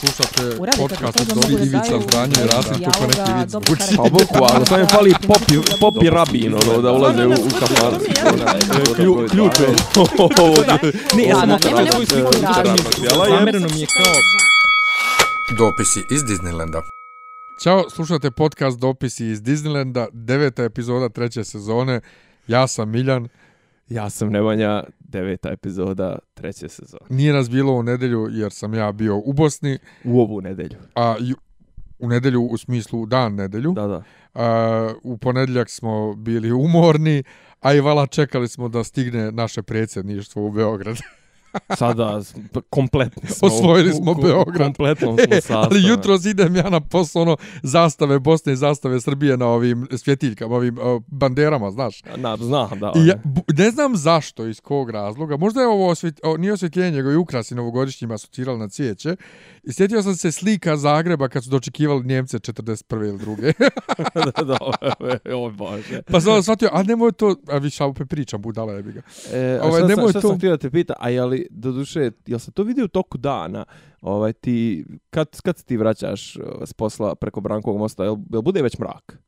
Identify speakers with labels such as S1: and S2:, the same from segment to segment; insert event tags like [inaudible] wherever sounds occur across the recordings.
S1: Slušate
S2: Uradite
S1: podcast od
S2: da
S1: Ivica Zdranje i Rasim neki vic
S2: dobro
S1: zvuči.
S2: karakter.
S3: Pa boku, ali sam je fali popi, popi rabin, ono, da ulaze u, u. Klju- Ključ je. Ne, ja sam svoju
S2: sliku.
S4: Zamereno mi je kao...
S5: Dopisi iz Disneylanda.
S1: Ćao, slušate podcast Dopisi iz Disneylanda, deveta epizoda treće sezone. Ja sam Miljan.
S3: Ja sam Nemanja, deveta epizoda treće sezone.
S1: Nije nas bilo u nedelju jer sam ja bio u Bosni,
S3: U ovu nedelju.
S1: a ju- u nedelju u smislu dan nedelju.
S3: Da, da.
S1: A, u ponedjeljak smo bili umorni, a i vala čekali smo da stigne naše predsjedništvo u Beograd. [laughs]
S3: Sada kompletni smo.
S1: Osvojili smo
S3: u-
S1: Beograd.
S3: Kompletno smo [laughs]
S1: E,
S3: sastav.
S1: ali jutro idem ja na posao ono zastave Bosne i zastave Srbije na ovim svjetiljkama, ovim uh, banderama, znaš.
S3: Na, znam, da.
S1: I ja, ne znam zašto, iz kog razloga. Možda je ovo osvjet, o, nije osvjetljenje, nego i ukrasi novogodišnjima asocirali na cvijeće. I sjetio sam se slika Zagreba kad su dočekivali Njemce 41. ili druge. [laughs]
S3: da, da, oj bože.
S1: pa sam shvatio, a nemoj to, a više opet pričam, budala je bi ga.
S3: E,
S1: Ovaj,
S3: šta,
S1: nemoj
S3: sam, šta
S1: to-
S3: sam htio da te pita, a je li, do duše, jel se to vidi u toku dana, ovaj, ti, kad, kad se ti vraćaš uh, s posla preko Brankovog mosta, jel, jel bude već mrak?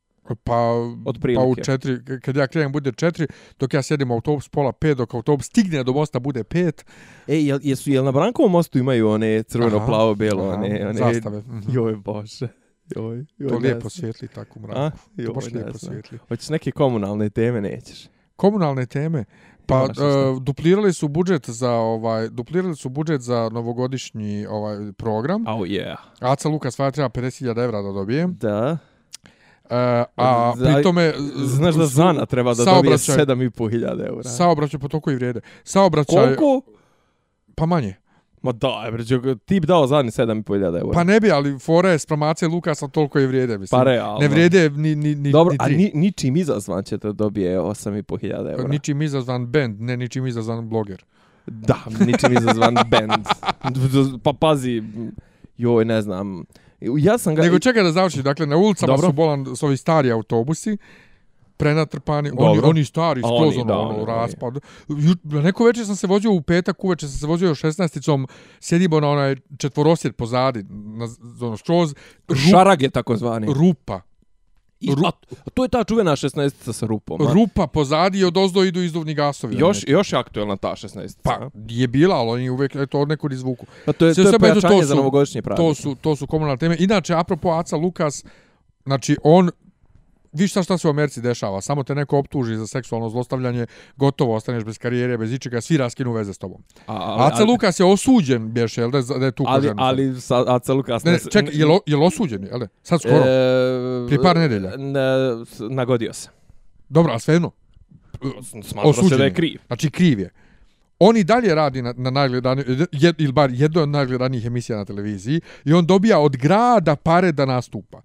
S1: Pa,
S3: Otprilike.
S1: pa u četiri, kad ja krenem bude četiri, dok ja sjedim u autobus pola pet, dok autobus stigne do mosta bude pet.
S3: E, jel, jesu, jel na Brankovom mostu imaju one crveno,
S1: Aha,
S3: plavo, bijelo,
S1: aha,
S3: one, one...
S1: Zastave. Mhm.
S3: Joj, bože. Joj, joj,
S1: To lijepo
S3: znam.
S1: svijetli tako u
S3: A? Joj,
S1: To baš lijepo
S3: znam.
S1: svijetli.
S3: Hoćeš neke komunalne teme, nećeš.
S1: Komunalne teme. Pa uh, duplirali su budžet za ovaj duplirali su budžet za novogodišnji ovaj program.
S3: Oh, yeah.
S1: Aca Lukas Faja treba 50.000 evra da dobije. Uh,
S3: Da.
S1: a
S3: Za-
S1: pri tome
S3: Znaš da Zana treba da dobije
S1: saobraćaj-
S3: 7.500 eura.
S1: Saobraćaj po toliko i vrijede. Saobraćaj
S3: Koliko?
S1: pa manje.
S3: Ma da, bre, ti bi dao Zani 7.500 eura.
S1: Pa ne bi, ali fora je spramacije Lukasa toliko i vrijede, mislim.
S3: Pa realno.
S1: Ne vrijede ni ni ni
S3: Dobro,
S1: ni
S3: a
S1: tri.
S3: ni, ničim izazvan će da dobije 8.500 eura.
S1: ničim izazvan band, ne ničim izazvan bloger.
S3: Da, ničim izazvan band. [laughs] Pa pazi, joj, ne znam. Ja sam ga...
S1: Nego čekaj da završi, dakle na ulicama
S3: Dobro.
S1: su bolan su ovi stari autobusi prenatrpani, oni,
S3: Dobro.
S1: oni stari,
S3: A
S1: skroz
S3: oni,
S1: ono,
S3: da,
S1: ono,
S3: oni, oni.
S1: raspad. Neko večer sam se vozio u petak, uveče sam se vozio 16-icom, sjedimo na onaj četvorosjet pozadi, na, ono, skroz, ru,
S3: Šarag tako zvani.
S1: rupa.
S3: I, a, a to je ta čuvena 16 sa rupom. a?
S1: Rupa pozadi i od ozdo idu izduvni gasovi.
S3: Još, još je aktuelna ta 16
S1: Pa, je bila, ali oni uvek eto, od nekud izvuku.
S3: pa to je,
S1: sve
S3: to je
S1: eto, to
S3: pojačanje
S1: su-
S3: za novogodišnje praznike.
S1: To su, to su komunalne teme. Inače, apropo Aca Lukas, znači on, viš šta šta se u Americi dešava, samo te neko optuži za seksualno zlostavljanje, gotovo ostaneš bez karijere, bez ičega, svi raskinu veze s tobom.
S3: A, ali,
S1: Aca Lukas je osuđen, bješe, jel da, da je tu
S3: Ali, ali sa, Aca Lukas...
S1: Ne, ne, čekaj, je, lo, je osuđen, jel da? Sad skoro.
S3: E,
S1: Prije par nedelja.
S3: Ne, nagodio se.
S1: Dobro, a svejedno.
S3: Smatra se da
S1: je.
S3: kriv.
S1: Znači, kriv je. On i dalje radi na, na najgledaniju, jed, ili bar jednoj od najgledanijih emisija na televiziji i on dobija od grada pare da nastupa.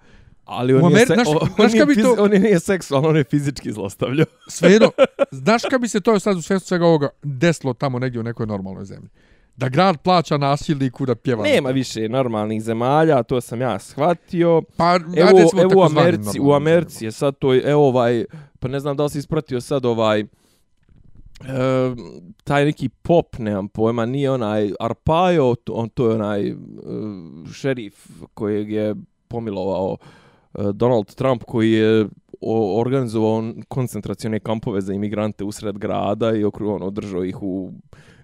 S3: Ali
S1: U
S3: on,
S1: Ameri-
S3: je, se,
S1: znaš-
S3: on,
S1: znaš bi to-
S3: on je nije seksualno, on je fizički zlostavljao. [laughs]
S1: Svejedno, znaš kad bi se to sad u svetu svega ovoga desilo tamo negdje u nekoj normalnoj zemlji? Da grad plaća nasilniku da pjeva.
S3: Nema više normalnih zemalja, to sam ja shvatio.
S1: Pa,
S3: Evo, evo u Americi, u Americi je sad to, evo ovaj, pa ne znam da li si ispratio sad ovaj, e, taj neki pop, nemam pojma, nije onaj Arpaio, to- on to je onaj e, šerif kojeg je pomilovao Eh, Donald Trump koji je organizovao koncentracione kampove za imigrante usred grada i okru, ono, držao ih u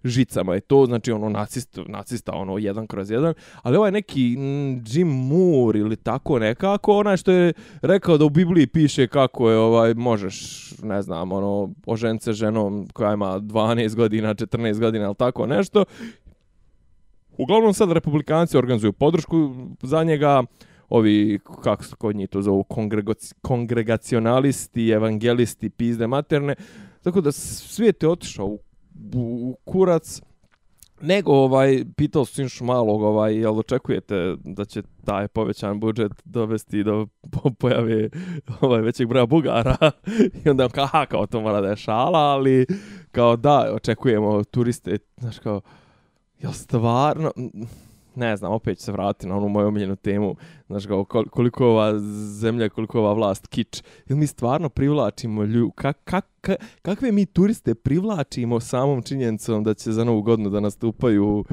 S3: žicama i to, znači ono nacist, nacista ono jedan kroz jedan, ali ovaj neki mm, Jim Moore ili tako nekako, onaj što je rekao da u Bibliji piše kako je ovaj možeš, ne znam, ono oženiti se ženom koja ima 12 godina, 14 godina ili tako nešto. Uglavnom sad republikanci organizuju podršku za njega, ovi, kako se kod njih to zovu, kongregacionalisti, evangelisti, pizde materne, tako da svijet je otišao u, u, u kurac, nego ovaj, pitao su još malog, ovaj, jel očekujete da će taj povećan budžet dovesti do [laughs] pojave ovaj, većeg broja Bugara? [laughs] I onda on kao, aha, kao to mora da je šala, ali kao da, očekujemo turiste, znaš kao, jel stvarno, ne znam, opet ću se vratiti na onu moju omiljenu temu, znaš kao, koliko ova zemlja, koliko ova vlast kič, jel mi stvarno privlačimo lju, kak, kak, ka- kakve mi turiste privlačimo samom činjenicom da će za novu godinu da nastupaju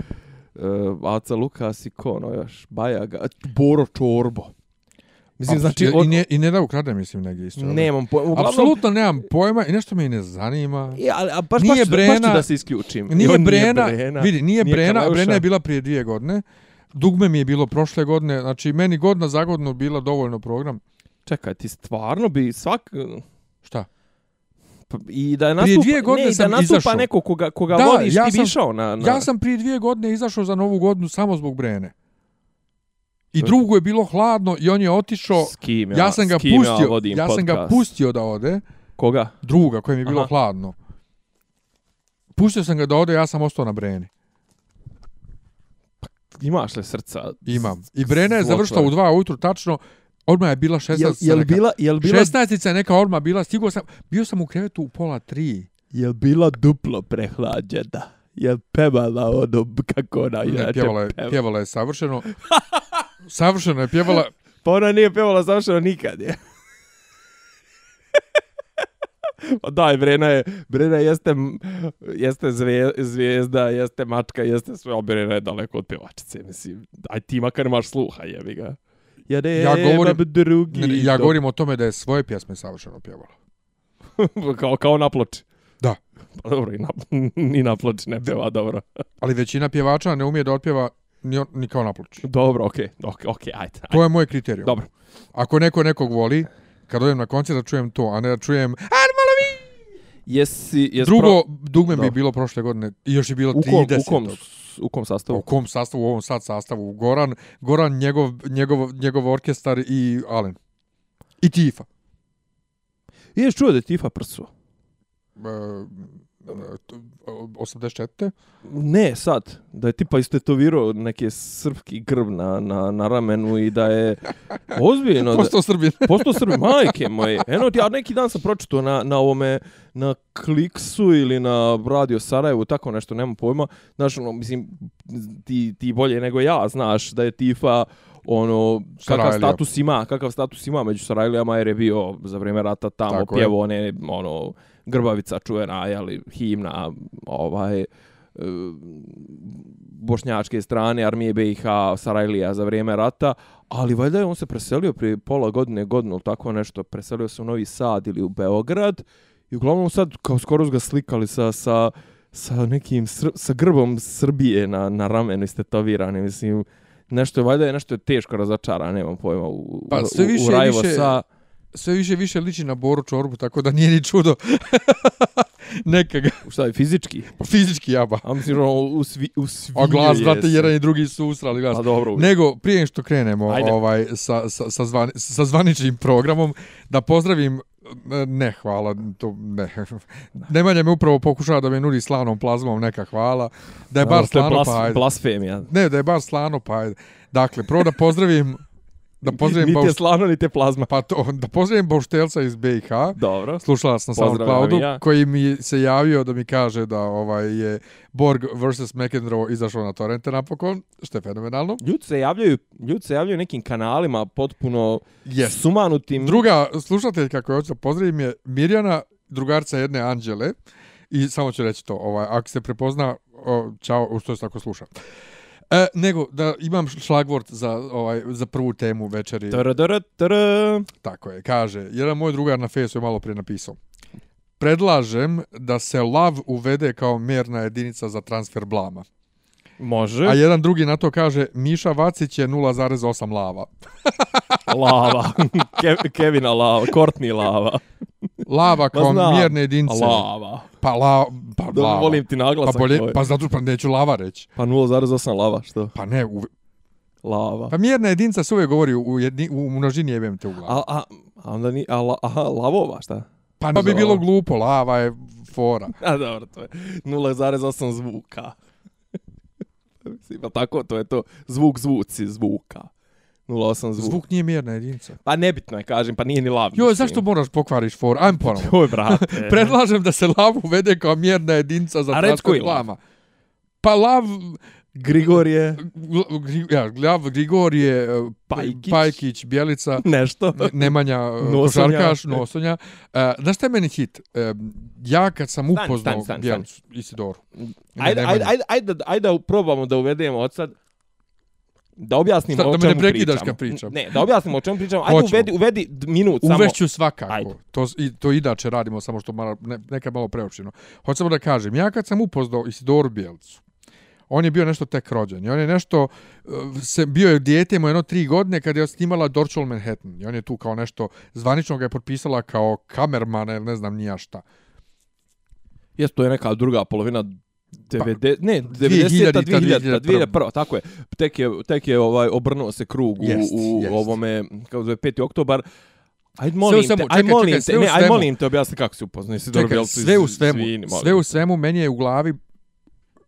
S3: e, Aca Lukas i ko, no još, Bajaga, Boro Čorbo. Mislim, znači,
S1: i,
S3: on,
S1: ne, I ne da ukrade, mislim, negdje isto.
S3: nemam pojma. Uglavnom,
S1: Apsolutno nemam pojma i nešto me i ne zanima.
S3: Ja, ali, a baš,
S1: Nije
S3: baš, ću- baš
S1: Brena-
S3: ću da se isključim.
S1: Nije
S3: On
S1: Brena,
S3: Brena.
S1: vidi, nije,
S3: nije
S1: Brena,
S3: Kaleuša.
S1: Brena je bila prije dvije godine. Dugme mi je bilo prošle godine, znači meni godina za godinu bila dovoljno program.
S3: Čekaj, ti stvarno bi svak...
S1: Šta?
S3: Pa, I da je
S1: Prije
S3: nastupa,
S1: dvije godine
S3: ne, i da
S1: sam
S3: nastupa
S1: izašao.
S3: neko koga, koga
S1: Da,
S3: voliš,
S1: ja
S3: ti
S1: sam-
S3: bi išao na, na...
S1: Ja sam prije dvije godine izašao za novu godinu samo zbog Brene. I drugo je bilo hladno i on je otišao.
S3: S kim ja,
S1: Ja sam ga
S3: s kim ja
S1: pustio,
S3: vodim
S1: ja sam ga
S3: podcast?
S1: pustio da ode,
S3: Koga?
S1: druga kojem je bilo
S3: Aha.
S1: hladno. Pustio sam ga da ode, ja sam ostao na Breni.
S3: Imaš li srca?
S1: Imam. I Brena je završila u dva ujutru tačno. Odmah je bila 16.
S3: Jel, jel bila, jel bila,
S1: 16 je neka odmah bila, stigao sam, bio sam u krevetu u pola tri.
S3: jel bila duplo prehlađena? Jel pevala ono kako ona
S1: Ne,
S3: inače
S1: pjevala, je, pjevala je savršeno. [laughs] savršeno je pjevala.
S3: Pa ona nije pevala završeno nikad, je. Pa daj, Brena je, Brena jeste, jeste zvije, zvijezda, jeste mačka, jeste sve, a Brena je daleko od pjevačice, mislim. Aj ti makar imaš sluha, jebi ga. Ja, ne,
S1: Ja govorim-
S3: drugi.
S1: Ne, ja govorim o tome da je svoje pjesme savršeno pjevala. [laughs]
S3: kao, kao na ploči.
S1: Da.
S3: Pa dobro, i na, [laughs] ni na ploči ne pjeva, dobro.
S1: Ali većina pjevača ne umije da otpjeva ni, ni kao na ploči.
S3: Dobro, okej, okay, okej, okay, ajde. ajde.
S1: To je moj kriterijum.
S3: Dobro.
S1: Ako neko nekog voli, kad odem na koncert da čujem to, a ne da čujem Armalo vi!
S3: Jesi, jes
S1: Drugo, dugme bi bilo prošle godine, i još je bilo
S3: pro... u kom,
S1: 30.
S3: u kom, u kom sastavu?
S1: u kom sastavu, u ovom sad sastavu, Goran, Goran njegov, njegov, njegov orkestar i Alen. I Tifa.
S3: Ješ čuo da je Tifa prsuo?
S1: E, 84.
S3: Ne, sad. Da je tipa istetovirao neke srpski grb na, na, na ramenu i da je [laughs] ozbiljno... da,
S1: Postao Srbin. [laughs]
S3: Posto Srbi, majke moje. Eno ja neki dan sam pročitao na, na ovome, na Kliksu ili na Radio Sarajevu, tako nešto, nema pojma. Znaš, ono, mislim, ti, ti bolje nego ja znaš da je Tifa ono kakav
S1: Sarajlija.
S3: status ima, kakav status ima među Sarajlijama jer je bio za vrijeme rata tamo pjevo one ono grbavica čuvena, jeli, himna, ovaj e, bošnjačke strane armije BiH Sarajlija za vrijeme rata, ali valjda je on se preselio prije pola godine, godinu ili tako nešto, preselio se u Novi Sad ili u Beograd i uglavnom sad kao skoro ga slikali sa, sa, sa nekim sr sa grbom Srbije na, na ramenu istetovirane, mislim, nešto je, valjda je nešto je teško razočara, nemam pojma, u,
S1: Pa
S3: u,
S1: sve
S3: u,
S1: više
S3: u
S1: i
S3: Rajvo
S1: više-
S3: sa...
S1: Sve više više liči na Boru Čorbu, tako da nije ni čudo. [laughs] Neka ga,
S3: Šta je, fizički?
S1: pa fizički jaba.
S3: A mislim, ono, u, svi,
S1: A glas, brate, jedan i drugi su usrali glas.
S3: Pa dobro,
S1: Nego, prije što krenemo
S3: Ajde.
S1: ovaj, sa, sa, sa, zvani, sa zvaničnim programom, da pozdravim Ne, hvala, to ne. Nemanja me upravo pokušava da me nudi slanom plazmom, neka hvala. Da je bar slano,
S3: blas,
S1: pa ajde.
S3: blasfemija.
S1: Ne, da je bar slano, pa ajde. Dakle, prvo da pozdravim, da pozdravim,
S3: Niti je slano, niti je plazma.
S1: pa to, da pozdravim Bauštelca iz BiH.
S3: Dobro.
S1: slušalac na
S3: Pozdravljam
S1: SoundCloudu,
S3: i ja.
S1: koji mi se javio da mi kaže da ovaj je Borg vs. McEnroe izašao na torrente napokon, što je fenomenalno.
S3: Ljudi se javljaju, ljudi se javljaju nekim kanalima potpuno
S1: Yes.
S3: sumanutim.
S1: Druga slušateljka koju hoću da pozdravim je Mirjana, drugarca jedne Anđele. I samo ću reći to, ovaj, ako se prepozna, o, čao, što se tako sluša. E, nego, da imam šlagvort za, ovaj, za prvu temu večeri.
S3: Tr, tr, tr.
S1: Tako je, kaže, jedan moj drugar na Facebooku je malo prije napisao. Predlažem da se lav uvede kao mjerna jedinica za transfer blama.
S3: Može.
S1: A jedan drugi na to kaže Miša Vacić je 0,8 lava.
S3: Lava. [laughs] Ke, Kevina lava. Courtney lava.
S1: Lava kao
S3: znam.
S1: mjerne jedinice.
S3: Lava.
S1: Pa la, pa
S3: Da,
S1: lava.
S3: volim ti naglasak.
S1: Pa bolje, pa zato pa neću lava reći.
S3: Pa 0,8 lava, što?
S1: Pa ne, u,
S3: Lava.
S1: pa mjerna jedinica se uvijek govori u, jedni, u množini jebem te u glavu.
S3: A, a, a onda ni, a, la, aha, lavova, šta?
S1: Pa bi bilo glupo, lava je fora. [laughs]
S3: A dobro, to je 0,8 zvuka. [laughs] Mislim, pa tako, to je to. Zvuk zvuci zvuka. 0,8 zvuk.
S1: Zvuk nije mjerna jedinica.
S3: Pa nebitno je, kažem, pa nije ni lav.
S1: Jo,
S3: mislim.
S1: zašto moraš pokvariš for? Ajmo ponovno.
S3: Joj, brate. [laughs]
S1: Predlažem da se lav uvede kao mjerna jedinica za transport plama. Pa lav,
S3: Grigorije,
S1: Gri- ja, Glav, Grigorije, e,
S3: Pajkić.
S1: Pajkić, Bjelica, [laughs]
S3: nešto.
S1: Ne- Nemanja,
S3: Nosonja.
S1: košarkaš, Nosonja. E, znaš šta je meni hit? E, ja kad sam upoznao
S3: stani, stani,
S1: Bjelicu, Isidoru.
S3: Ajde, ajde, ajde, ajde, ajde da probamo da uvedemo od sad da objasnimo
S1: Šta,
S3: o
S1: da me
S3: čemu
S1: ne prekidaš
S3: pričamo.
S1: kad pričam?
S3: Ne, da objasnimo o čemu pričamo. Ajde
S1: Hoćemo.
S3: uvedi, uvedi minut samo.
S1: Uvešću svakako.
S3: Ajde.
S1: To, i, to inače radimo, samo što mara, ne, nekad malo preopštino. Hoću samo da kažem, ja kad sam upoznao Isidoru Bjelicu, on je bio nešto tek rođen. I on je nešto, uh, se, bio je dijete, mu jedno tri godine kad je snimala Dorchel Manhattan. I on je tu kao nešto, zvanično ga je potpisala kao kamermana ili ne znam nija šta.
S3: Jes, to je neka druga polovina 90, ne,
S1: 2000,
S3: 90-ta, 2000,
S1: 2001.
S3: 2001, tako je. Tek je, tek je ovaj, obrnuo se krug u,
S1: Jest,
S3: u
S1: jest.
S3: ovome, kako zove, 5. oktobar. Ajde molim
S1: svemu,
S3: te, aj
S1: čekaj,
S3: molim
S1: čekaj,
S3: te, ne, aj
S1: svemu.
S3: molim te objasni kako si upoznao. Jesi dobro Bjelcu
S1: sve u svemu,
S3: Svini,
S1: sve u svemu meni je u glavi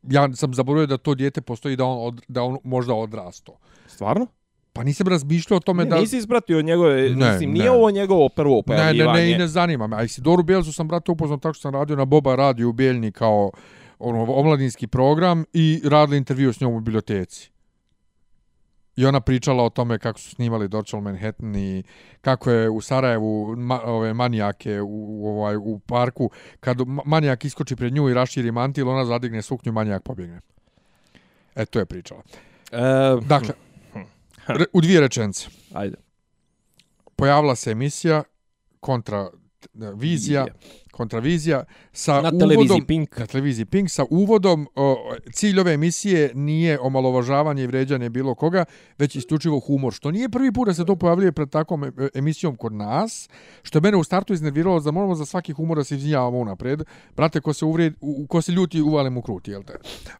S1: ja sam zaboravio da to dijete postoji da on od, da on možda odrasto.
S3: Stvarno?
S1: Pa nisam razmišljao o tome
S3: Ne,
S1: da
S3: nisi ispratio njegove,
S1: Ne,
S3: mislim,
S1: ne.
S3: nije ovo njegovo prvo
S1: Ne, ne,
S3: pojavljivanje.
S1: ne, i ne zanima me. A Isidoru Bjelzu sam, brate, upoznao tako što sam radio na Boba radio u Bijeljni kao ono, omladinski program i radili intervju s njom u biblioteci. I ona pričala o tome kako su snimali Dorchel Manhattan i kako je u Sarajevu ma, ove manijake u, u, ovaj, u parku, kad ma- manijak iskoči pred nju i raširi mantil, ona zadigne suknju, manijak pobjegne. E, to je pričala.
S3: E,
S1: Dakle, re, u dvije rečence.
S3: ajde.
S1: Pojavila se emisija kontra vizija, kontravizija sa
S3: Na
S1: uvodom
S3: televiziji Pink.
S1: na televiziji Pink sa uvodom o, cilj ove emisije nije omalovažavanje i vređanje bilo koga, već isključivo humor, što nije prvi put da se to pojavljuje pred takvom e, emisijom kod nas, što je mene u startu iznerviralo da moramo za svaki humor da se izvinjavamo unapred. Brate, ko se uvrijed, u, ko se ljuti, uvale mu kruti, jel te?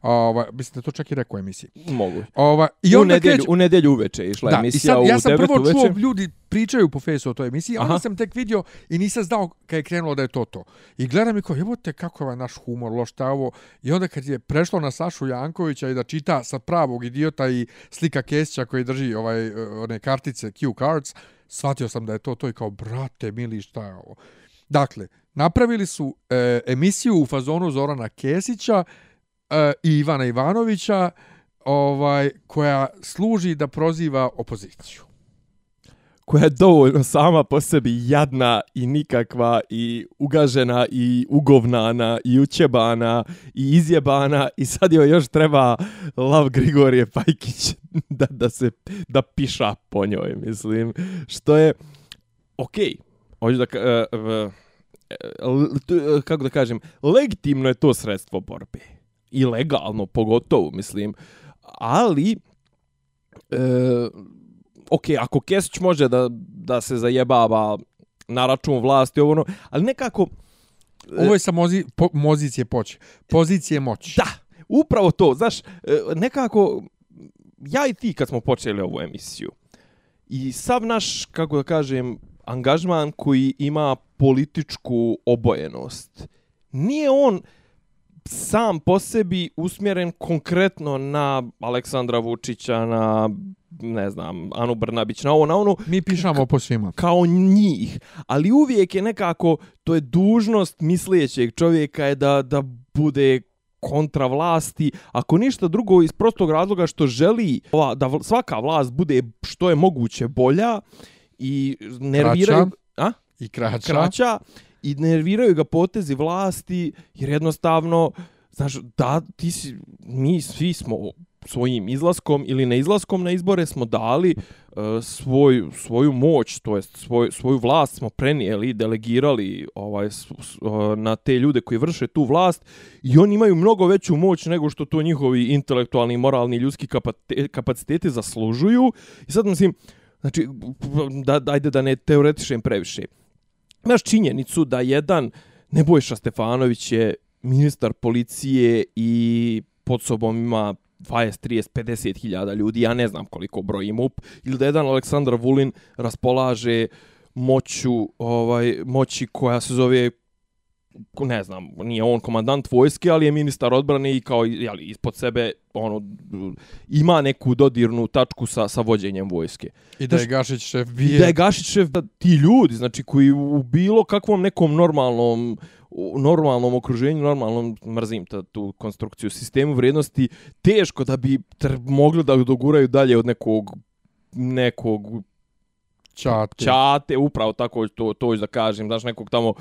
S1: Ova, mislim da to čak i rekao u emisiji.
S3: Mogu.
S1: Ova, I
S3: u nedjelju,
S1: kreće-
S3: u nedjelju uveče išla
S1: Da, i
S3: emisija
S1: sad,
S3: u
S1: ja sam
S3: 9
S1: prvo
S3: uveče.
S1: čuo ljudi pričaju po fejsu o toj emisiji, a onda
S3: Aha.
S1: sam tek vidio i nisam znao kad je krenulo da je to to. I gledam i kao, jebote, kako je ovaj naš humor, loš šta ovo. I onda kad je prešlo na Sašu Jankovića i da čita sa pravog idiota i slika Kesića koji drži ovaj, e, one kartice, Q cards, shvatio sam da je to to i kao, brate, mili, šta je ovo. Dakle, napravili su e, emisiju u fazonu Zorana Kesića e, i Ivana Ivanovića, ovaj koja služi da proziva opoziciju
S3: koja je dovoljno sama po sebi jadna i nikakva i ugažena i ugovnana i učebana i izjebana i sad joj još treba Lav Grigorije Pajkić [laughs] da, da se da piša po njoj, mislim, što je okej. Hoću da Uh, uh, kako da kažem, legitimno je to sredstvo borbe. I legalno, pogotovo, mislim. Ali, e, ok, ako Kesić može da, da se zajebava na račun vlasti, ovo ono, ali nekako... e,
S1: Ovo je sa mozi, po, mozicije poći. Pozicije moći.
S3: Da, upravo to, znaš, e, nekako, ja i ti kad smo počeli ovu emisiju, i sav naš, kako da kažem, angažman koji ima političku obojenost, nije on sam po sebi usmjeren konkretno na Aleksandra Vučića, na ne znam, Anu Brnabić, na ovo, na ono,
S1: Mi pišamo po svima.
S3: kao njih, ali uvijek je nekako, to je dužnost mislećeg čovjeka je da, da bude kontra vlasti, ako ništa drugo iz prostog razloga što želi ova, da svaka vlast bude što je moguće bolja i nerviraju...
S1: Kraća.
S3: A?
S1: I kraća.
S3: kraća i nerviraju ga potezi vlasti jer jednostavno znaš da ti si mi svi smo svojim izlaskom ili neizlaskom na izbore smo dali uh, svoj, svoju moć, to jest svoj, svoju vlast smo prenijeli, delegirali ovaj, s, s, e, na te ljude koji vrše tu vlast i oni imaju mnogo veću moć nego što to njihovi intelektualni, moralni, ljudski kapate, kapaciteti zaslužuju. I sad mislim, znači, da, da, ajde da ne teoretišem previše. Imaš činjenicu da jedan Nebojša Stefanović je ministar policije i pod sobom ima 20, 30, 50 hiljada ljudi, ja ne znam koliko broji MUP, ili da jedan Aleksandar Vulin raspolaže moću, ovaj, moći koja se zove ne znam, nije on komandant vojske, ali je ministar odbrane i kao, jeli, ispod sebe, ono, ima neku dodirnu tačku sa, sa vođenjem vojske.
S1: I da je Gašić šef
S3: I
S1: bije.
S3: da je Gašić šef, da ti ljudi, znači, koji u bilo kakvom nekom normalnom, u normalnom okruženju, normalnom, mrzim ta, tu konstrukciju, sistemu vrijednosti, teško da bi mogli da doguraju dalje od nekog nekog
S1: Čate.
S3: čate, upravo tako to to da kažem, znaš nekog tamo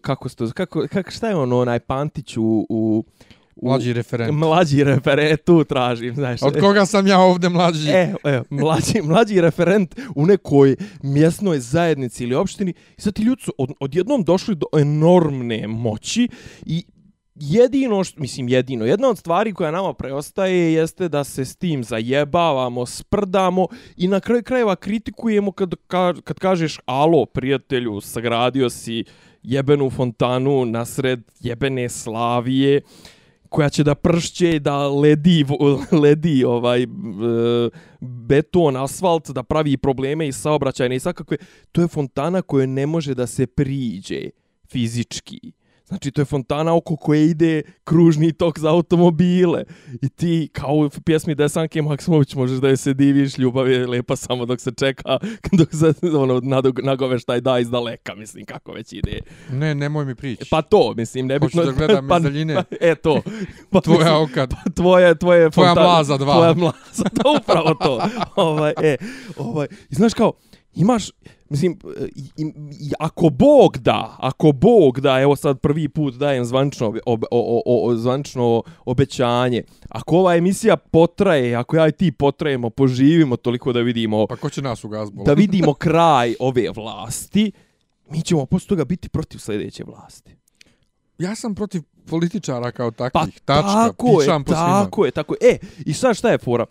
S3: kako se to kako kako šta je ono onaj Pantić u u-
S1: Mlađi referent.
S3: mlađi referent tu tražim, znaš.
S1: Od koga sam ja ovde mlađi?
S3: E, e, mlađi, mlađi referent u nekoj mjesnoj zajednici ili opštini i sad ti ljudi su od, odjednom došli do enormne moći i jedino, što, mislim jedino, jedna od stvari koja nama preostaje jeste da se s tim zajebavamo, sprdamo i na kraju krajeva kritikujemo kad, ka, kad kažeš alo prijatelju, sagradio si jebenu fontanu nasred jebene Slavije koja će da pršće da ledi, [laughs] ledi ovaj e, beton, asfalt, da pravi probleme i saobraćajne i svakakve. To je fontana koja ne može da se priđe fizički. Znači, to je fontana oko koje ide kružni tok za automobile. I ti, kao u pjesmi Desanke Maksimović, možeš da je se diviš, ljubav je lepa samo dok se čeka, [laughs] dok se ono, nadog, nagoveš taj da iz daleka, mislim, kako već ide.
S1: Ne, nemoj mi prići.
S3: Pa to, mislim, nebitno.
S1: Hoću da gledam [laughs]
S3: pa,
S1: iz daljine.
S3: Pa, e to. [laughs] Pa,
S1: Tvoja
S3: mislim,
S1: oka.
S3: tvoje tvoje
S1: Tvoja
S3: fontan-
S1: mlaza dva.
S3: Tvoja mlaza, to upravo to. ovaj e, ovaj i znaš kao imaš mislim i, i, ako Bog da, ako Bog da, evo sad prvi put dajem zvančno ob, o, o, o, zvančno obećanje. Ako ova emisija potraje, ako ja i ti potrajemo, poživimo toliko da vidimo
S1: Pa ko će nas u gazbolu?
S3: da [laughs] vidimo kraj ove vlasti, mi ćemo posle toga biti protiv sljedeće vlasti.
S1: Ja sam protiv političara kao
S3: Pa
S1: takvih. Tačka.
S3: tako je,
S1: Pišam po svima.
S3: tako je, tako je. E, i sad šta je fora?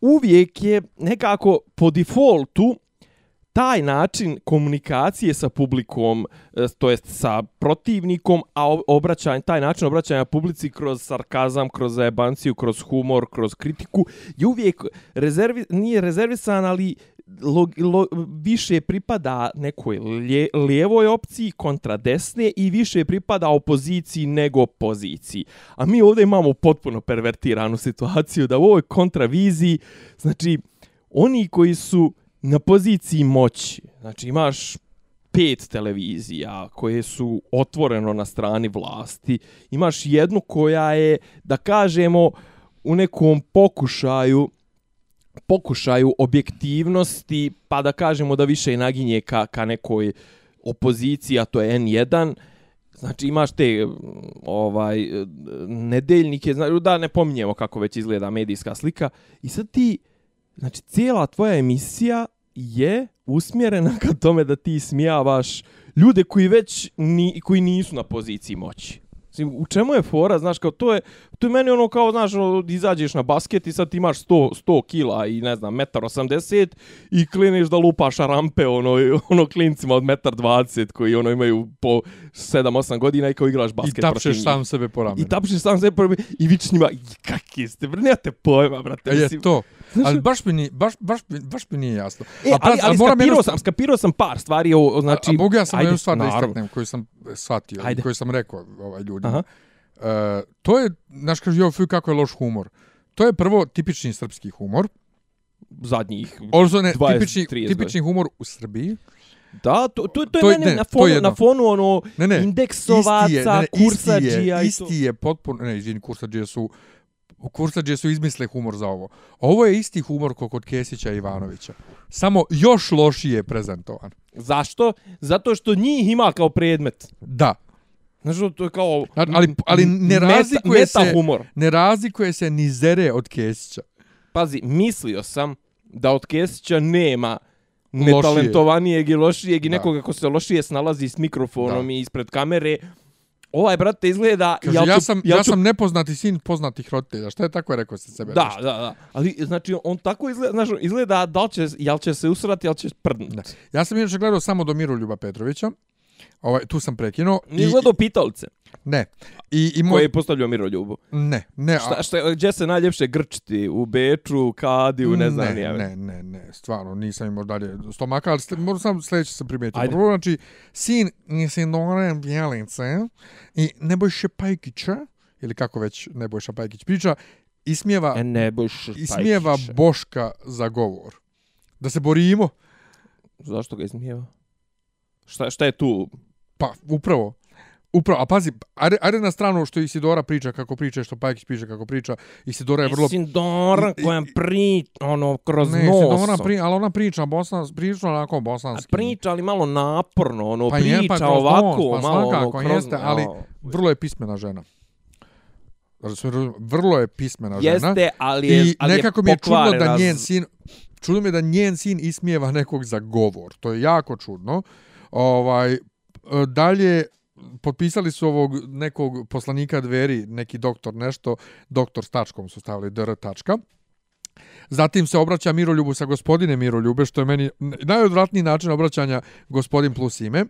S3: Uvijek je nekako po defaultu taj način komunikacije sa publikom, e, to jest sa protivnikom, a obraćanje, taj način obraćanja publici kroz sarkazam, kroz zajebanciju, kroz humor, kroz kritiku, je uvijek rezervi, nije rezervisan, ali lo, lo, više pripada nekoj lje, lijevoj opciji kontra desne i više pripada opoziciji nego poziciji. A mi ovdje imamo potpuno pervertiranu situaciju da u ovoj kontraviziji, znači, oni koji su na poziciji moći, znači imaš pet televizija koje su otvoreno na strani vlasti, imaš jednu koja je, da kažemo, u nekom pokušaju pokušaju objektivnosti, pa da kažemo da više naginje ka, ka nekoj opoziciji, a to je N1, Znači imaš te ovaj nedeljnike, znači da ne pominjemo kako već izgleda medijska slika. I sad ti znači cijela tvoja emisija je usmjerena ka tome da ti smijavaš ljude koji već ni, koji nisu na poziciji moći. Mislim, u čemu je fora, znaš, kao to je, to je meni ono kao, znaš, ono, izađeš na basket i sad imaš 100, 100 kila i ne znam, metar 80 i kliniš da lupaš rampe ono, [laughs] ono klincima od metar 20 koji ono imaju po 7-8 godina i kao igraš
S1: I
S3: basket protiv
S1: tapšeš
S3: njih.
S1: sam sebe po ramenu.
S3: I tapšeš sam sebe prvi i vičeš njima, "I kakvi ste, bre, nemate pojma, brate.
S1: E, je
S3: mislim."
S1: to. Ali baš mi, nije, baš, baš, baš mi nije jasno.
S3: E,
S1: A
S3: ali, ali
S1: moram
S3: skapirao
S1: jedno-
S3: sam, skapirao sam par stvari, o, o, znači...
S1: a, a mogu ja
S3: ajde,
S1: jednu stvar da istaknem koju sam shvatio,
S3: Ajde.
S1: koju sam rekao ovaj ljudima.
S3: Aha.
S1: E, to je, znaš kaže, jo, fuj, kako je loš humor. To je prvo tipični srpski humor.
S3: Zadnjih.
S1: Odnosno ne,
S3: 20,
S1: tipični,
S3: 30
S1: tipični humor u Srbiji.
S3: Da, to, to, to
S1: To je-
S3: meni
S1: ne,
S3: na, fonu,
S1: je
S3: na fonu ono
S1: Ne, ne,
S3: indeksovaca,
S1: isti je, ne, ne, isti je, isti je potpuno, ne, izvini, kursadžije su, kursadžije su izmisle humor za ovo. Ovo je isti humor kao kod Kesića i Ivanovića. Samo još lošije prezentovan.
S3: Zašto? Zato što njih ima kao predmet.
S1: Da,
S3: Znaš, to je kao...
S1: Znači, ali- ali ne
S3: meta-
S1: razlikuje
S3: meta
S1: se-
S3: humor.
S1: ne razlikuje se ni zere od Kesića.
S3: Pazi, mislio sam da od Kesića nema netalentovanijeg i lošijeg i
S1: Da.
S3: nekoga ko se lošije snalazi s mikrofonom
S1: Da.
S3: i ispred kamere. Ovaj, brate, izgleda...
S1: Kaže, ja,
S3: ću-
S1: sam,
S3: jel
S1: ja
S3: ću
S1: sam nepoznati sin poznatih roditelja. Šta je tako rekao sa sebe?
S3: Da,
S1: nešto?
S3: da, da. Ali, znači, on tako izgleda, znaš, izgleda da li će, jel će se usrati, jel će prdnuti.
S1: Ja sam inače gledao samo do Miroljuba Petrovića, Ovaj, tu sam prekinuo.
S3: Nije gledao pitalice
S1: Ne. I, i moj...
S3: koje je postavljao Miroljubu.
S1: Ne, ne. a-
S3: Šta, šta, gdje se najljepše grčiti? U Beču, Kadiju, ne znam
S1: ne. Ne, ne, ne, stvarno, nisam imao dalje stomaka, ali moram sam sljedeće sam primijetio.
S3: Ajde.
S1: Prvo, znači, sin Isidore Bjelice i Nebojše Pajkića, ili kako već Nebojša Pajkić priča, ismijeva,
S3: E, ne boš
S1: ismijeva Boška za govor. Da se borimo,
S3: Zašto ga ismijeva? Šta, šta je tu?
S1: Pa upravo, Upravo, a pazi, ajde, ajde na stranu što Isidora priča kako priča, što Pajkić priča kako priča. Isidora je vrlo...
S3: Isidora koja pri, ono, kroz
S1: ne,
S3: nos.
S1: Isidora pri, ali ona priča bosans, priča onako
S3: A
S1: bosanski.
S3: priča, ali malo naporno, ono,
S1: Pa
S3: priča
S1: je, pa kroz
S3: ovako,
S1: nos, pa
S3: malo,
S1: svakako
S3: ono, kroz...
S1: jeste, ali Vrlo je pismena žena. Vrlo je pismena žena.
S3: Jeste, ali je,
S1: I
S3: ali
S1: nekako
S3: je
S1: mi je čudno da njen sin čudno mi je da njen sin ismijeva nekog za govor. To je jako čudno. Ovaj E, dalje potpisali su ovog nekog poslanika dveri, neki doktor nešto, doktor s tačkom su stavili dr tačka. Zatim se obraća Miroljubu sa gospodine Miroljube, što je meni najodvratniji način obraćanja gospodin plus ime.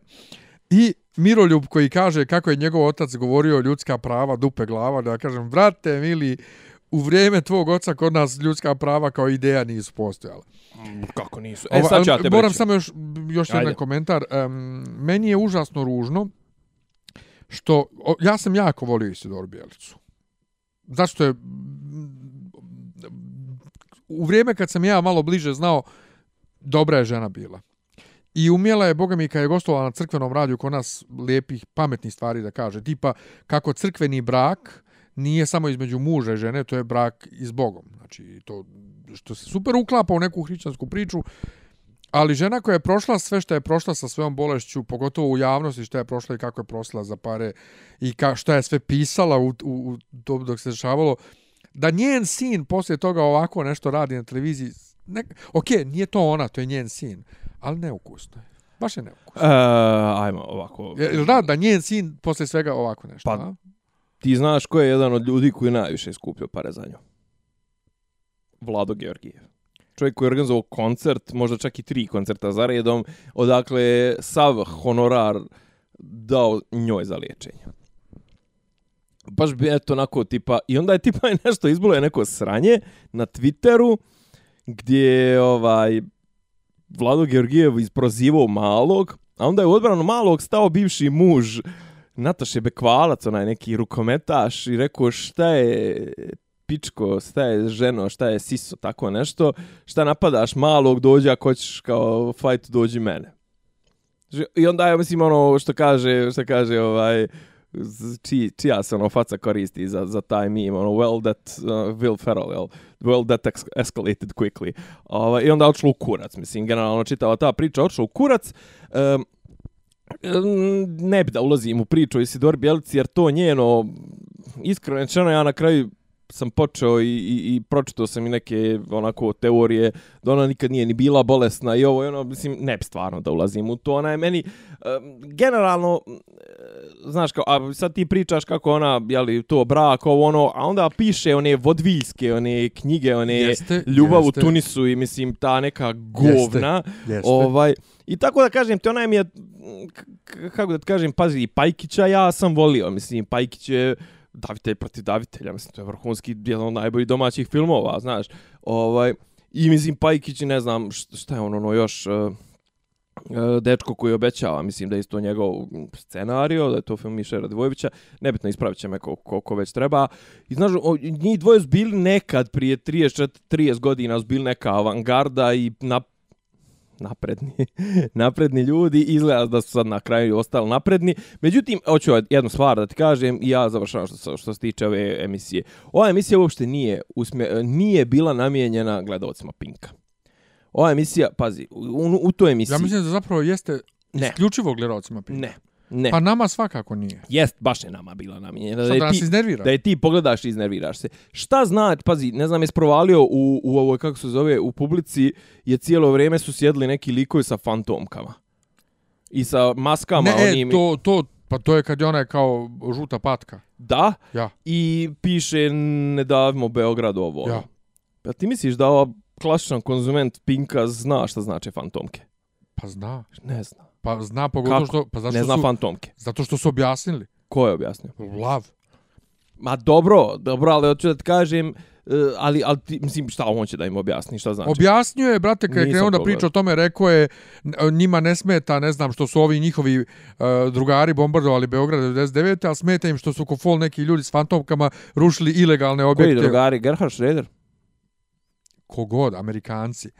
S1: I Miroljub koji kaže kako je njegov otac govorio ljudska prava, dupe glava, da ja kažem, vrate, mili, u vrijeme tvog oca kod nas ljudska prava kao ideja nisu postojala.
S3: Kako nisu? E, sad ću ja tebe
S1: moram
S3: reći.
S1: samo još, još jedan komentar. Um, meni je užasno ružno što, o, ja sam jako volio Isidoru Bijelicu. Zašto je u vrijeme kad sam ja malo bliže znao, dobra je žena bila. I umjela je, boga mi, kad je gostovala na crkvenom radiju kod nas lijepih, pametnih stvari da kaže. Tipa, kako crkveni brak nije samo između muža i žene, to je brak i s Bogom. Znači, to što se super uklapa u neku hrišćansku priču, ali žena koja je prošla sve što je prošla sa svojom bolešću, pogotovo u javnosti što je prošla i kako je prosila za pare i ka, šta je sve pisala u, u, u to dok se dešavalo, da njen sin poslije toga ovako nešto radi na televiziji, ne, ok, nije to ona, to je njen sin, ali neukusno je. Baš je neukusno.
S3: E, ajmo ovako.
S1: Je- da, da njen sin poslije svega ovako nešto,
S3: Pa,
S1: a?
S3: Ti znaš ko je jedan od ljudi koji je najviše skupio pare za nju? Vlado Georgijev. Čovjek koji je organizovao koncert, možda čak i tri koncerta za redom, odakle je sav honorar dao njoj za liječenje. Baš bi eto onako tipa, i onda je tipa [laughs] nešto izbilo je neko sranje na Twitteru, gdje je ovaj, Vlado Georgijev isprozivao malog, a onda je u odbranu malog stao bivši muž Nataše Bekvalac, onaj neki rukometaš i rekao šta je pičko, šta je ženo, šta je siso, tako nešto, šta napadaš malog, dođi ako hoćeš kao fight, dođi mene. I onda je, mislim, ono što kaže, što kaže, ovaj, či, čija se ono faca koristi za, za taj meme, ono, well that, uh, Will Ferrell, jel? Well that ex escalated quickly. Ovaj, I onda odšlo u kurac, mislim, generalno čitava ta priča odšla u kurac. Um, ne bi da ulazim u priču o Isidori Bjelici, jer to njeno, iskreno rečeno, ja na kraju sam počeo i, i, i pročitao sam i neke onako teorije da ona nikad nije ni bila bolesna i ovo i ono, mislim, ne bi stvarno da ulazim u to. Ona je meni, um, generalno, znaš, kao, a sad ti pričaš kako ona, jeli, to brak, ovo ono, a onda piše one vodviljske, one knjige, one
S1: Jeste,
S3: ljubav
S1: jeste.
S3: u Tunisu i mislim ta neka govna.
S1: Jeste.
S3: Ovaj, I tako da kažem, te ona mi je, kako da kažem, pazi, i Pajkića ja sam volio, mislim, Pajkić je davitelj protiv davitelja, mislim, to je vrhunski, jedan od najboljih domaćih filmova, znaš, ovaj, i mislim, Pajkić, ne znam, šta je on, ono, još, uh, dečko koji obećava, mislim da je isto njegov scenario, da je to film Miša Radivojevića, nebitno ispravit će me koliko već treba. I znaš, o, njih dvoje su bili nekad prije 30, 30 godina su bili neka avangarda i na, napredni, [laughs] napredni ljudi, izgleda da su sad na kraju ostali napredni. Međutim, hoću jednu stvar da ti kažem i ja završavam što, što se tiče ove emisije. Ova emisija uopšte nije, usmje, nije bila namijenjena gledalcima Pinka. Ova emisija, pazi, u, u toj emisiji...
S1: Ja mislim da zapravo jeste
S3: Ne.
S1: isključivo gledalcima Pinka.
S3: Ne, ne.
S1: Pa nama svakako nije.
S3: Jest, baš je nama bila namijenjena.
S1: Sad
S3: je
S1: da nas
S3: ti-
S1: iznervira.
S3: da je ti pogledaš i iznerviraš se. Šta znači, pazi, ne znam, jes provalio u, u ovoj, kako se zove, u publici je cijelo vrijeme su sjedli neki likovi sa fantomkama. I sa maskama
S1: ne,
S3: onim.
S1: e, to, to, pa to je kad je ona je kao žuta patka.
S3: Da,
S1: Ja.
S3: i piše ne davimo Beograd ovo.
S1: Ja.
S3: Pa ti misliš da ova klasičan konzument Pinka zna šta znači fantomke?
S1: Pa zna.
S3: Ne zna.
S1: Pa zna pogotovo
S3: Kako?
S1: što... Pa zašto
S3: Ne zna
S1: su,
S3: fantomke.
S1: Zato što su objasnili.
S3: Ko je objasnio?
S1: Lav.
S3: Ma dobro, dobro, ali hoću da ti kažem, e, ali, ali ti, mislim, šta on će da im objasni, šta znači?
S1: Objasnio je, brate, kad je krenuo da priča o tome, rekao je, njima ne smeta, ne znam, što su ovi njihovi uh, drugari bombardovali Beograd 99. ali smeta im što su kofol neki ljudi s fantomkama rušili ilegalne
S3: Koji
S1: objekte.
S3: drugari, Gerhard Schroeder?
S1: Kogod, Amerikanci.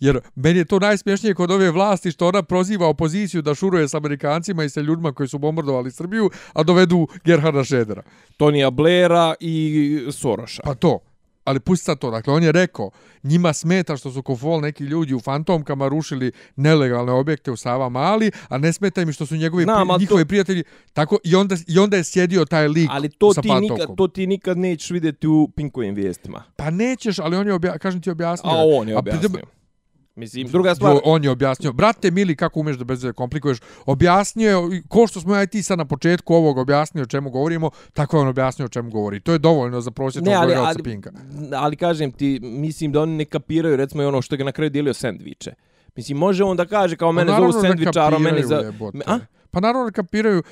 S1: Jer meni je to najsmješnije kod ove vlasti što ona proziva opoziciju da šuruje s Amerikancima i sa ljudima koji su bombardovali Srbiju, a dovedu Gerharda Šedera.
S3: Tonija Blaira i Soroša.
S1: Pa to. Ali pusti sad to. Dakle, on je rekao, njima smeta što su kofol neki ljudi u fantomkama rušili nelegalne objekte u Sava Mali, a ne smeta im što su njegovi
S3: Znam,
S1: pri, njihovi
S3: to-
S1: prijatelji tako i onda i onda je sjedio taj lik
S3: Ali to
S1: sa
S3: ti,
S1: fantomkom.
S3: nikad, to ti nikad nećeš vidjeti u Pinkovim vijestima.
S1: Pa nećeš, ali on je obja, kažem ti objasnio.
S3: A on je
S1: A
S3: objasnio. Mislim, druga stvar,
S1: Jo, on je objasnio. Brate, mili, kako umeš da bez veze komplikuješ? Objasnio je, ko što smo ja i ti sad na početku ovog objasnio o čemu govorimo, tako je on objasnio o čemu govori. To je dovoljno za prosječnog
S3: ne, ali,
S1: gledalca
S3: ali,
S1: Pinka.
S3: ali kažem ti, mislim da oni ne kapiraju recimo i ono što ga na kraju dijelio sendviče. Mislim, može on da kaže kao mene zovu
S1: da
S3: sendvičara, meni
S1: kapiraju,
S3: za... A?
S1: Pa naravno da kapiraju.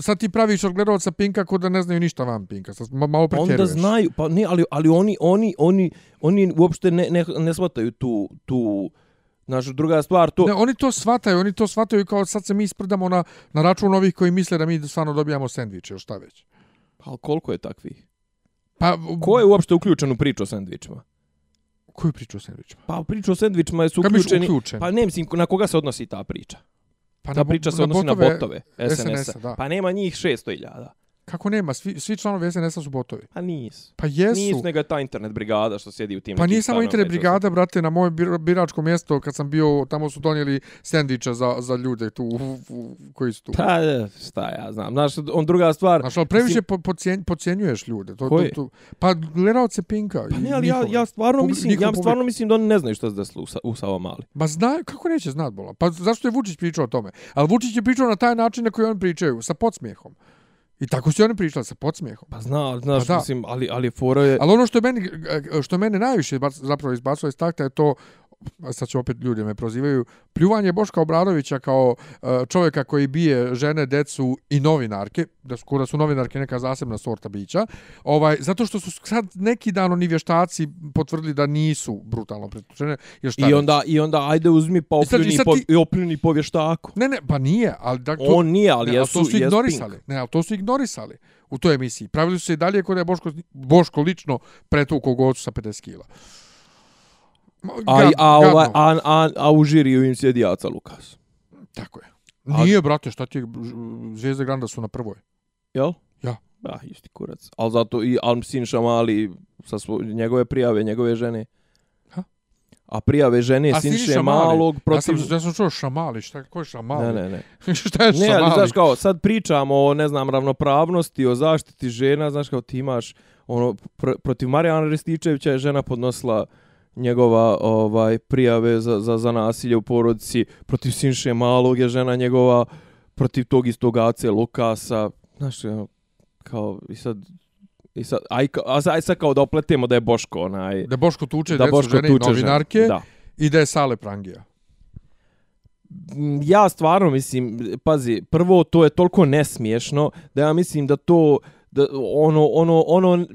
S1: Sad ti praviš od gledalca Pinka ko da ne znaju ništa van Pinka. Sad ma- malo
S3: Pa
S1: pretjeruješ.
S3: onda znaju, pa ne, ali, ali oni, oni, oni, oni uopšte ne, ne, ne shvataju tu, tu, znaš, druga stvar, to,
S1: Ne, oni to shvataju, oni to shvataju kao sad se mi isprdamo na, na račun ovih koji misle da mi stvarno dobijamo sendviče, ili šta već.
S3: ali koliko je takvih?
S1: Pa,
S3: Ko je uopšte uključen u priču o sendvičima?
S1: Koju priču o sendvičima?
S3: Pa priču o sendvičima su uključeni...
S1: uključen?
S3: Pa ne, mislim, na koga se odnosi ta priča?
S1: Pa
S3: Ta priča se odnosi na botove
S1: SNS-a, da.
S3: Pa nema njih 600.000.
S1: Kako nema? Svi, svi članovi SNS-a su botovi.
S3: Pa nisu.
S1: Pa jesu.
S3: Nisu, nego je ta internet brigada što sjedi u tim
S1: Pa nije samo internet
S3: to
S1: brigada, brate, na moje bir- biračko mjesto, kad sam bio, tamo su donijeli sendviče za, za ljude tu, u, u, koji su tu.
S3: Pa, e, šta ja znam. Znaš, on druga stvar...
S1: Znaš, ali previše
S3: mislim-
S1: po, podcjen, podcjenjuješ ljude. To, to,
S3: Koji?
S1: to, pa gledalce Pinka.
S3: Pa ne, ali ja,
S1: njihove.
S3: ja stvarno
S1: Publi-
S3: mislim, ja stvarno mislim da oni ne znaju što se desilo u, u Sava Mali.
S1: Ma zna, kako neće znat bola? Pa zašto je Vučić pričao o tome? Ali Vučić je pričao na taj način na koji oni pričaju, sa podsmijehom. I tako su oni pričali, sa podsmijehom.
S3: Pa zna, znaš,
S1: Pa da.
S3: mislim, ali, ali fora je...
S1: Ali ono što je meni, što mene najviše zapravo izbacilo iz takta je to, sad će opet ljudi me prozivaju, pljuvanje Boška Obradovića kao e, čovjeka koji bije žene, decu i novinarke, da su, kuda su novinarke neka zasebna sorta bića, ovaj, zato što su sad neki dan oni vještaci potvrdili da nisu brutalno pretučene. Jer šta
S3: I onda, I onda, ajde uzmi pa
S1: I sad- i
S3: opljuni,
S1: sad
S3: po,
S1: ti-
S3: opljuni po vještaku.
S1: Ne, ne, pa nije, ali da, to,
S3: On nije, ali
S1: ne,
S3: jesu,
S1: to su ignorisali.
S3: Pink.
S1: Ne, ali to su ignorisali u toj emisiji. Pravili su se i dalje kod je Boško, Boško lično pretukao gocu sa 50 kila.
S3: A, a,
S1: gadno.
S3: ovaj, a, a, a u žiriju im sjedi Aca Lukas.
S1: Tako je.
S3: A-
S1: Nije, brate, šta ti je, Zvijezde Granda su na prvoj.
S3: Jel?
S1: Ja.
S3: Da, isti kurac. Ali zato i Alm Sinša Mali sa svo, njegove prijave, njegove žene.
S1: Ha?
S3: A prijave žene
S1: A
S3: Sinše
S1: Siniša Mali?
S3: Malog
S1: Ja
S3: protiv...
S1: sam, ja sam čuo šamali, šta, ko je šamali?
S3: Ne, ne, ne. [laughs]
S1: šta je
S3: Ne,
S1: šamali?
S3: ali znaš kao, sad pričamo o, ne znam, ravnopravnosti, o zaštiti žena, znaš kao ti imaš, ono, pr protiv Marijana Rističevića je žena podnosila njegova ovaj prijave za, za, za nasilje u porodici, protiv Sinše Malog je žena njegova, protiv tog istog Ace Lukasa, znaš, ono, kao, i sad, i sad, aj, a sad, aj sad kao da opletemo da je Boško onaj,
S1: Da Boško tuče
S3: da Boško
S1: žene
S3: tuče žene.
S1: novinarke
S3: Da.
S1: i da je Sale Prangija.
S3: Ja stvarno mislim, pazi, prvo to je toliko nesmiješno da ja mislim da to da ono ono ono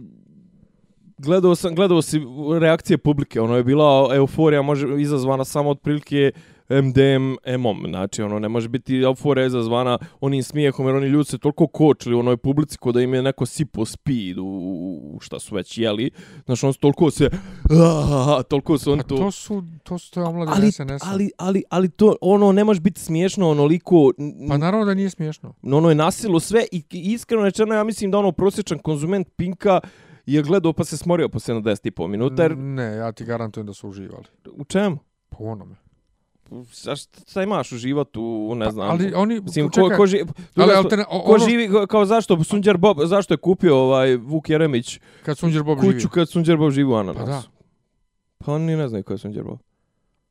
S3: gledao sam gledao si reakcije publike, ono je bila euforija može izazvana samo otprilike MDM-om, znači ono ne može biti euforija izazvana onim smijehom jer oni ljudi se toliko kočili u onoj publici ko da im je neko sipo speed u, u šta su već jeli, znači on toliko se toliko su oni
S1: Pa to su, to su te omladine
S3: ali,
S1: SNS-a.
S3: ali, ali, ali to, ono, ne može biti smiješno, onoliko,
S1: Pa naravno da nije smiješno.
S3: ono je nasilo sve i i iskreno rečeno, ja mislim da ono prosječan konzument Pinka je gledao pa se smorio po 70,5 minuta, jer
S1: Ne, ja ti garantujem da su uživali.
S3: u čemu?
S1: Po onome.
S3: Šta, šta imaš u, u, ne znam,
S1: Pa, ali oni,
S3: mislim, ko,
S1: čekaj,
S3: ko, živi,
S1: ali
S3: druga stvar,
S1: alterna, o-
S3: ko
S1: ono
S3: živi, ko- kao zašto, Sunđer Bob, zašto je kupio ovaj Vuk Jeremić
S1: kad Sunđer Bob
S3: kuću
S1: živi.
S3: kad Sunđer Bob živi u Ananasu?
S1: Pa da.
S3: Pa oni ne znaju ko je Sunđer Bob.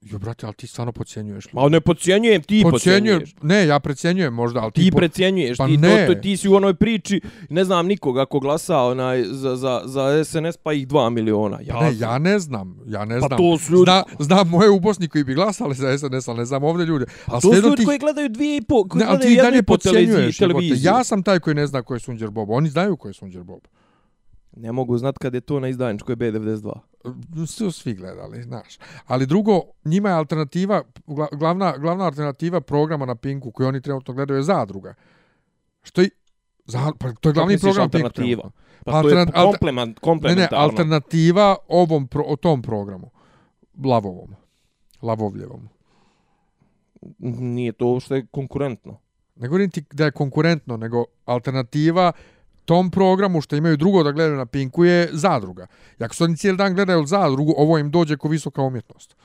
S1: Jo, brate, ali ti stvarno podcjenjuješ.
S3: Ma ne podcjenjujem, ti podcjenjuješ.
S1: ne, ja precjenjujem možda, ali ti...
S3: Ti
S1: po-
S3: precjenjuješ,
S1: Pa
S3: ti,
S1: ne.
S3: to, to, ti si u onoj priči, ne znam nikoga ko glasa onaj, za, za, za SNS pa ih 2 miliona. Ja,
S1: Pa ne, ja ne znam, ja ne
S3: Pa
S1: znam.
S3: to su ljudi-
S1: Zna, znam moje u Bosni koji bi glasali za SNS, ali ne znam ovdje ljude. Ali
S3: to su ljudi
S1: ti-
S3: koji gledaju dvije i po, koji
S1: Ne,
S3: gledaju jednu i po televiziji. televiziju.
S1: Ja sam taj koji ne zna ko je Sunđer Bob. Oni znaju ko je Sunđer Bob.
S3: Ne mogu znat kad je to na izdajničkoj B92.
S1: Su svi gledali, znaš. Ali drugo, njima je alternativa, gla- glavna, glavna alternativa programa na Pinku koji oni trenutno gledaju je Zadruga. Što i... Za, pa to je glavni program
S3: alternativa? Pa,
S1: Pa
S3: to je komplement,
S1: Ne, ne,
S3: komplementarno.
S1: alternativa ovom, pro, o tom programu. Lavovom. Lavovljevom.
S3: Nije to što je konkurentno.
S1: Ne govorim ti da je konkurentno, nego alternativa tom programu što imaju drugo da gledaju na Pinku je zadruga. I ako su oni cijeli dan gledaju zadrugu, ovo im dođe ko visoka umjetnost.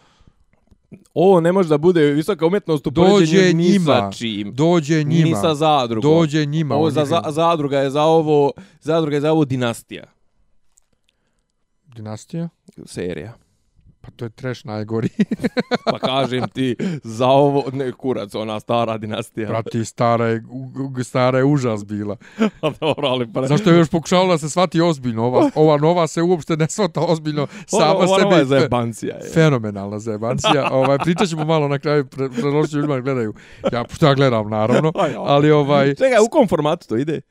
S3: Ovo ne može da bude visoka umjetnost u
S1: Dođe
S3: poređenju ni
S1: njima.
S3: sa čim.
S1: Dođe njima.
S3: Ni sa zadrugom.
S1: Dođe njima.
S3: Ovo za, za, zadruga je za ovo, zadruga je za ovo dinastija
S1: Dinastija?
S3: serija.
S1: Pa to je trash najgori. [laughs]
S3: Pa kažem ti, za ovo, ne kurac, ona stara dinastija.
S1: Brati, stara je, stara je užas bila.
S3: Pa [laughs] dobro, ali pa...
S1: Zašto je još pokušavala da se shvati ozbiljno? Ova, [laughs] ova nova se uopšte ne shvata ozbiljno. Sama
S3: ova, ova,
S1: sebe
S3: ova je zajebancija. Je.
S1: fenomenalna zebancija. ovaj, pričat ćemo malo na kraju, pre, predložit ću ljudima da gledaju. Ja, što ja gledam, naravno.
S3: Aj.
S1: Ali ovaj...
S3: Čekaj, u kom formatu to ide?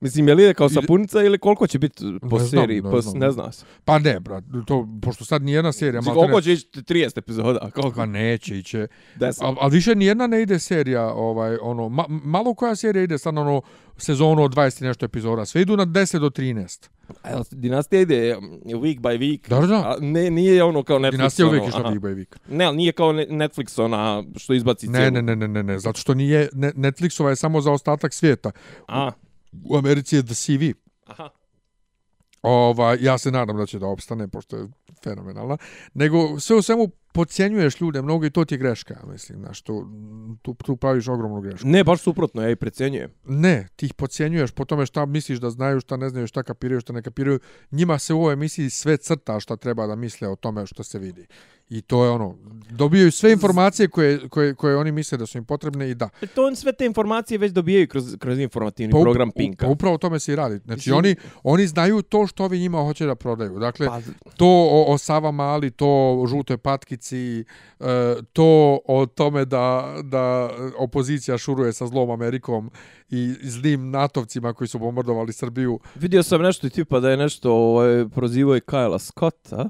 S3: Mislim, je li ide kao sapunica ili koliko će biti po
S1: Ne znam,
S3: seriji?
S1: ne
S3: po,
S1: znam.
S3: ne zna se.
S1: Pa ne, brat, to, pošto sad nijedna serija...
S3: Mislim,
S1: maltene-
S3: koliko će ići 30 epizoda? Koliko?
S1: Pa neće, iće.
S3: 10.
S1: Ali al više nijedna ne ide serija, ovaj, ono, ma, malo koja serija ide sad ono sezonu od 20 i nešto epizoda. Sve idu na 10 do 13.
S3: A jel dinastija ide um, week by week?
S1: Da, da.
S3: A ne, nije ono kao Netflix.
S1: Dinastija uvijek
S3: ono,
S1: išla
S3: aha.
S1: Big Boy Week.
S3: Ne, ali nije kao ne- Netflix ona što izbaci
S1: Ne,
S3: cijelu.
S1: ne, ne, ne, ne, ne, zato što nije, ne, Netflixova je samo za ostatak svijeta.
S3: A,
S1: U Americi je The CV.
S3: aha.
S1: Ovaj, ja se nadam da će da opstane, pošto je fenomenalna. Nego, sve u svemu, podcjenjuješ ljude mnogo i to ti je greška, mislim, znaš, tu, tu, tu praviš ogromnu grešku.
S3: Ne, baš suprotno, ja i precenjujem.
S1: Ne, ti ih podcjenjuješ po tome šta misliš da znaju, šta ne znaju, šta kapiraju, šta ne kapiraju. Njima se u ovoj emisiji sve crta šta treba da misle o tome što se vidi. I to je ono, dobijaju sve informacije koje, koje, koje oni misle da su im potrebne i da.
S3: E, To on sve te informacije već dobijaju kroz, kroz informativni
S1: up-
S3: program Pinka.
S1: Pa upravo o tome se i radi. Znači
S3: Mislim-
S1: oni, oni znaju to što ovi njima hoće da prodaju. Dakle,
S3: Pa,
S1: to o, o Sava Mali, to o žutoj patkici, e, to o tome da, da opozicija šuruje sa zlom Amerikom i zlim natovcima koji su bombardovali Srbiju.
S3: vidio sam nešto i tipa da je nešto ovaj, prozivao i Kyla Scotta.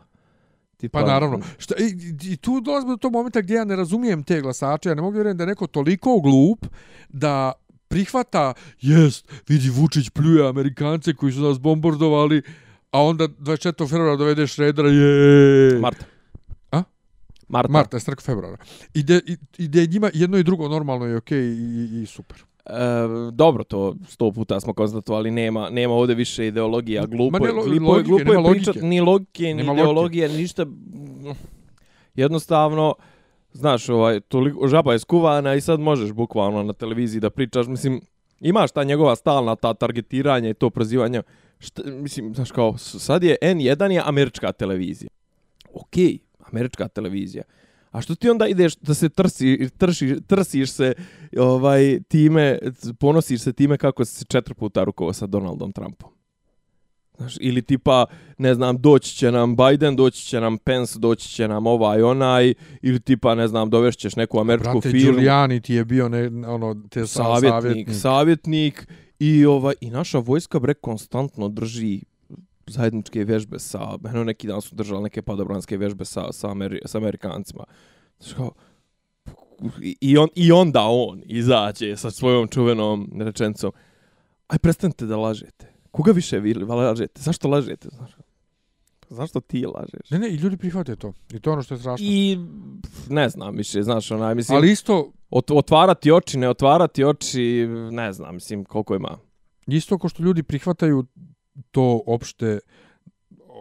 S3: Tipa,
S1: Pa naravno. Šta, i, I tu dolazimo do tog momenta gdje ja ne razumijem te glasače. Ja ne mogu vjerujem da je neko toliko glup da prihvata, jest, vidi Vučić pljuje Amerikance koji su nas bombardovali, a onda 24. februara dovede Šredera, je...
S3: Marta. Marta.
S1: Marta, je strako februara. I da i, i da je njima jedno i drugo normalno i okej i, i super.
S3: E, dobro, to sto puta smo konstatovali, nema, nema ovdje više ideologija, glupo,
S1: Ma ne
S3: je-
S1: lo-
S3: glupo, je-
S1: logike,
S3: glupo
S1: nema
S3: je pričat,
S1: logike.
S3: ni logike, ni
S1: Nema
S3: ideologije, ništa, jednostavno, znaš, ovaj, toliko, žaba je skuvana i sad možeš bukvalno na televiziji da pričaš, mislim, imaš ta njegova stalna, ta targetiranje i to prozivanje, šta, mislim, znaš kao, sad je N1 je američka televizija. Okej, američka televizija. A što ti onda ideš da se trsi, trši, trsiš se ovaj time, ponosiš se time kako se četiri puta rukovao sa Donaldom Trumpom? Znaš, ili tipa, ne znam, doći će nam Biden, doći će nam Pence, doći će nam ovaj onaj, ili tipa, ne znam, dovešćeš neku američku
S1: Brate,
S3: firmu.
S1: Giuliani ti je bio ne, ono, te sa-
S3: savjetnik,
S1: savjetnik.
S3: savjetnik i ovaj i naša vojska bre konstantno drži zajedničke vježbe sa, eno neki dan su držali neke padobranske vježbe sa, sa, Ameri, sa Amerikancima. Znači kao, i, on, I onda on izađe sa svojom čuvenom rečencom, aj prestanite da lažete. Koga više vi lažete? Zašto lažete? Znaš? Zašto ti lažeš?
S1: Ne, ne, i ljudi prihvate to. I to je ono što je strašno.
S3: I ne znam više, znaš, onaj, mislim,
S1: Ali isto,
S3: ot, otvarati oči, ne otvarati oči, ne znam, mislim, koliko ima.
S1: isto ko što ljudi prihvataju to opšte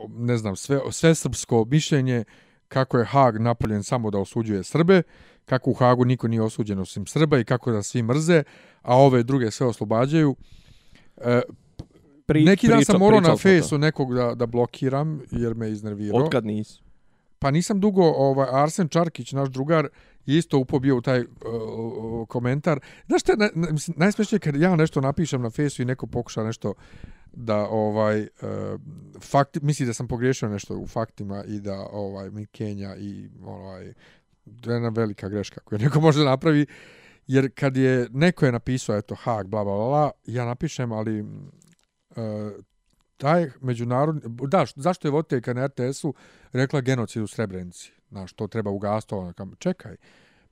S1: ne znam, sve, sve srpsko mišljenje kako je Hag napravljen samo da osuđuje Srbe, kako u Hagu niko nije osuđen osim Srba i kako da svi mrze, a ove druge sve oslobađaju. E,
S3: Pri,
S1: neki dan
S3: priča-
S1: sam morao na fejsu nekog da, da blokiram jer me iznervirao.
S3: Otkad nisi?
S1: Pa nisam dugo, ovaj, Arsen Čarkić, naš drugar, je isto upobio u taj uh, komentar. Znaš šta, na, na, najsmešnije kad ja nešto napišem na fesu i neko pokuša nešto da ovaj uh, fakt misli da sam pogriješio nešto u faktima i da ovaj mi Kenja i ovaj to je jedna velika greška koju neko [laughs] može da napravi jer kad je neko je napisao eto hak bla bla bla ja napišem ali uh, taj međunarodni da zašto je voditeljka na RTS-u rekla genocid u Srebrenici? Na što treba ugasiti ono kam čekaj.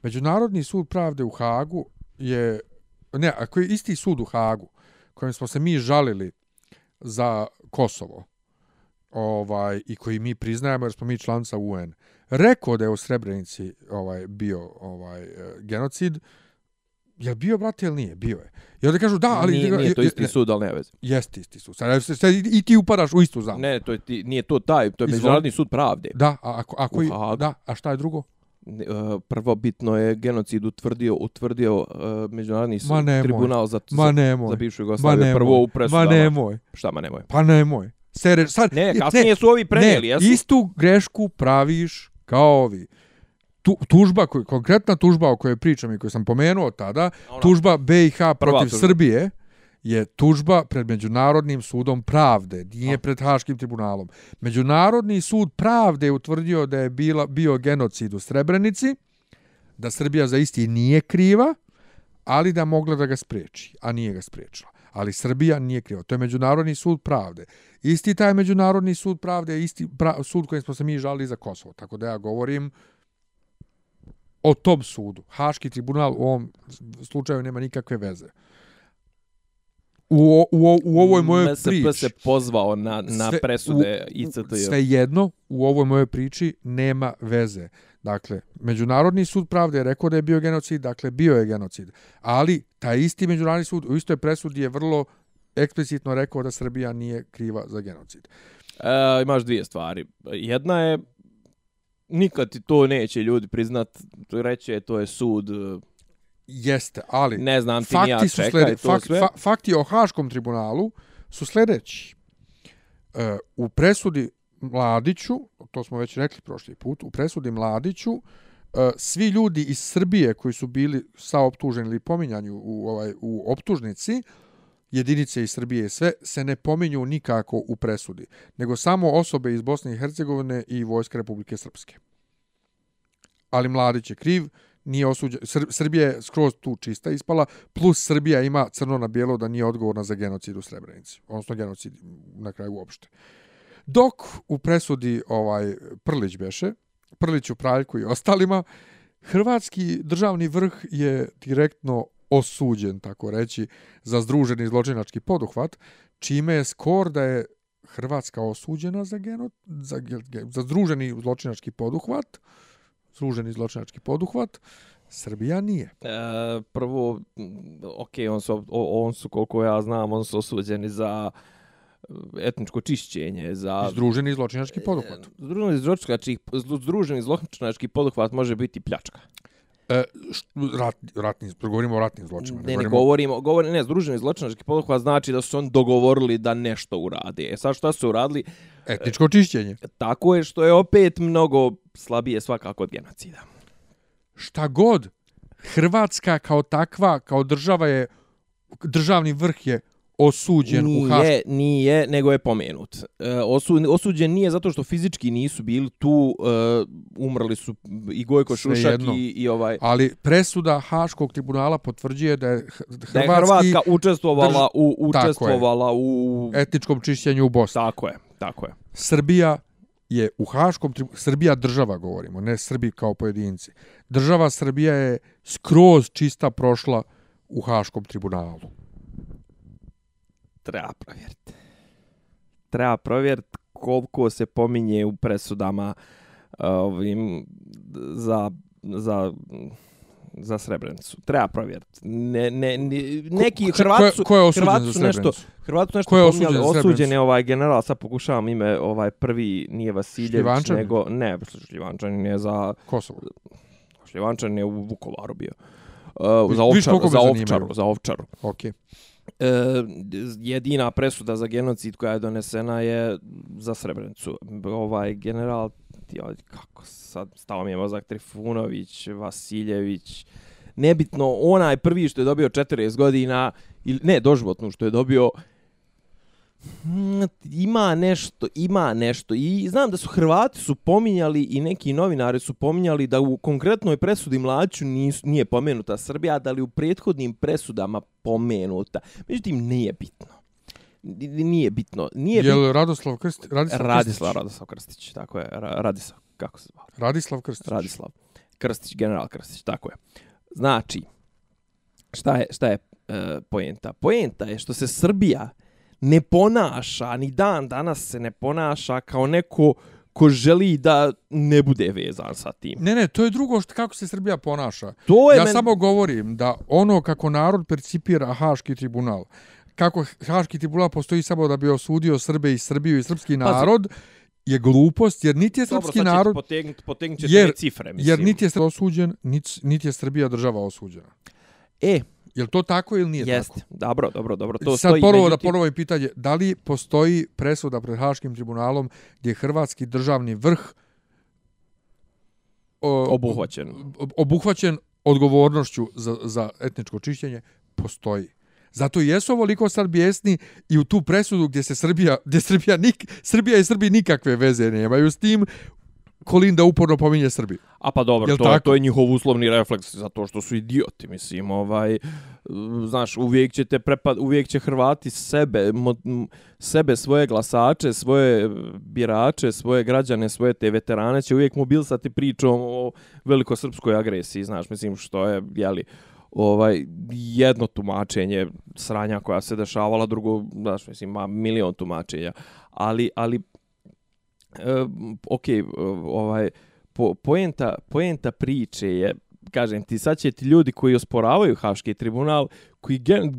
S1: Međunarodni sud pravde u Hagu je ne ako je isti sud u Hagu kojem smo se mi žalili za Kosovo ovaj i koji mi priznajemo jer smo mi članica UN. Rekao da je u Srebrenici ovaj bio ovaj e, genocid. Je bio brate ili nije? Bio je. I onda kažu da ali
S3: nije, nije to isti sud al ne veze.
S1: Jeste isti sud. Sad, sad, i ti upadaš u istu zamku.
S3: Ne to je ti, nije to taj to je međunarodni sud pravde.
S1: Da a ako ako i, da a šta je drugo
S3: prvo bitno je genocid utvrdio utvrdio uh, međunarodni sud, tribunal za,
S1: ma
S3: za, za bivšu Jugoslaviju prvo u presudama.
S1: Ma nemoj.
S3: Šta ma nemoj?
S1: Pa nemoj. Sere, sad,
S3: ne, kasnije ne, su ovi prenijeli, jesu?
S1: istu grešku praviš kao ovi. Tu, tužba, koju, konkretna tužba o kojoj pričam i koju sam pomenuo tada, ono, tužba BiH protiv tužba. Srbije, je tužba pred Međunarodnim sudom pravde, nije pred Haškim tribunalom. Međunarodni sud pravde je utvrdio da je bila, bio genocid u Srebrenici, da Srbija za isti nije kriva, ali da mogla da ga spreči, a nije ga spriječila. Ali Srbija nije kriva. To je Međunarodni sud pravde. Isti taj Međunarodni sud pravde je isti pra, sud kojim smo se mi žali za Kosovo. Tako da ja govorim o tom sudu. Haški tribunal u ovom slučaju nema nikakve veze u, u, u ovoj mojoj
S3: MSP
S1: priči.
S3: se pozvao na, na sve, presude ICT.
S1: Sve jedno, u ovoj mojoj priči nema veze. Dakle, Međunarodni sud pravde je rekao da je bio genocid, dakle, bio je genocid. Ali, taj isti Međunarodni sud u istoj presudi je vrlo eksplicitno rekao da Srbija nije kriva za genocid.
S3: E, imaš dvije stvari. Jedna je, nikad ti to neće ljudi priznat, reće to je sud
S1: Jeste, ali
S3: ne znam ti fakti ja čekaj slede, to
S1: fakt,
S3: sve.
S1: Fa, fakti o Haškom tribunalu su sljedeći. E, u presudi Mladiću, to smo već rekli prošli put, u presudi Mladiću e, svi ljudi iz Srbije koji su bili sa optuženi ili pominjanju u, ovaj, u optužnici, jedinice iz Srbije sve, se ne pominju nikako u presudi, nego samo osobe iz Bosne i Hercegovine i Vojske Republike Srpske. Ali Mladić je kriv, nije osuđena, Sr Srbija je skroz tu čista ispala, plus Srbija ima crno na bijelo da nije odgovorna za genocid u Srebrenici, odnosno genocid na kraju uopšte. Dok u presudi ovaj Prlić beše, Prlić u Praljku i ostalima, hrvatski državni vrh je direktno osuđen, tako reći, za združeni zločinački poduhvat, čime je skor da je Hrvatska osuđena za, geno, za, za združeni zločinački poduhvat, služeni zločinački poduhvat, Srbija nije.
S3: E, prvo, ok, on su, on su, koliko ja znam, on su osuđeni za e, etničko čišćenje za
S1: združeni zločinački poduhvat. E,
S3: združeni zločinački združeni zločinački poduhvat može biti pljačka.
S1: E, rat, ratni, govorimo o ratnim zločinima.
S3: Ne, ne, ne govorimo, govorimo, ne, združeni zločinački poduhvat znači da su on dogovorili da nešto uradi. E sad šta su uradili?
S1: Etničko čišćenje.
S3: Tako je, što je opet mnogo slabije svakako od genocida.
S1: Šta god, Hrvatska kao takva, kao država je, državni vrh je osuđen
S3: nije,
S1: u Hašku.
S3: Nije, nije, nego je pomenut. E, osu, osuđen nije zato što fizički nisu bili tu, e, umrli su i Gojko Sve Šušak jedno. i, i ovaj...
S1: Ali presuda Haškog tribunala potvrđuje da je Hrvatski...
S3: Da je Hrvatska učestvovala, drž... u, učestvovala u...
S1: Etničkom čišćenju u Bosni.
S3: Tako je, tako je.
S1: Srbija je u Haškom tribunalu, Srbija država, govorimo, ne Srbi kao pojedinci. Država Srbija je skroz čista prošla u Haškom tribunalu
S3: treba provjeriti. Treba provjeriti koliko se pominje u presudama eh, ovim za, za, za Srebrenicu. Treba provjeriti. Ne, ne, ne, neki ko, Hrvati su,
S1: ko je, ko je Hrvati su nešto,
S3: Hrvati su nešto ko je osuđen, osuđen je ovaj general, sad pokušavam ime, ovaj prvi nije Vasiljević, nego, ne, Šljivančan je za
S1: Kosovo.
S3: Šljivančan je u Vukovaru bio. Uh, za, ovčaru, za, ovčaru, za ovčaru.
S1: Okay
S3: e, jedina presuda za genocid koja je donesena je za Srebrenicu. Ovaj general sjetio, kako sad stao mi je mozak Trifunović, Vasiljević, nebitno, onaj prvi što je dobio 40 godina, ili ne, doživotnu što je dobio, hm, ima nešto, ima nešto. I znam da su Hrvati su pominjali i neki novinari su pominjali da u konkretnoj presudi mlađu nije pomenuta Srbija, da li u prethodnim presudama pomenuta. Međutim, nije bitno nije bitno. Nije
S1: je li Radoslav Krstić?
S3: Radislav, Radislav, Radoslav Krstić, tako je. Radislav, kako se zove?
S1: Radislav Krstić.
S3: Radislav. Krstić, general Krstić, tako je. Znači, šta je, šta je uh, poenta? Poenta je što se Srbija ne ponaša, ni dan danas se ne ponaša kao neko ko želi da ne bude vezan sa tim.
S1: Ne, ne, to je drugo što kako se Srbija ponaša. To je ja men... samo govorim da ono kako narod percipira Haški tribunal, kako Haški tribunal postoji samo da bi osudio Srbe i Srbiju i srpski narod, Pazi. je glupost, jer niti je srpski Dobro, narod...
S3: Potegnut, potegnut jer, cifre, mislim.
S1: Jer niti je osuđen, niti, niti je Srbija država osuđena.
S3: E,
S1: Je li to tako ili nije
S3: Jest.
S1: tako?
S3: Dobro, dobro, dobro. To
S1: Sad
S3: stoji,
S1: prvo
S3: međutim...
S1: da ponovim pitanje, da li postoji presuda pred Haškim tribunalom gdje je hrvatski državni vrh
S3: o, obuhvaćen.
S1: obuhvaćen odgovornošću za, za etničko čišćenje? Postoji. Zato jesu ovoliko sad bijesni i u tu presudu gdje se Srbija, gdje Srbija, nik, Srbija i Srbi nikakve veze nemaju s tim, Kolinda uporno pominje Srbiju.
S3: A pa dobro, to, tako? to je njihov uslovni refleks zato što su idioti, mislim, ovaj, znaš, uvijek će te prepad, uvijek će Hrvati sebe, mo, sebe, svoje glasače, svoje birače, svoje građane, svoje te veterane će uvijek mobilsati pričom o velikosrpskoj agresiji, znaš, mislim, što je, jeli, ovaj jedno tumačenje sranja koja se dešavala, drugo, znaš, mislim, ima milion tumačenja. Ali, ali, e, ok, e, ovaj, po, poenta, poenta priče je, kažem ti, sad će ti ljudi koji osporavaju Haški tribunal, koji gen,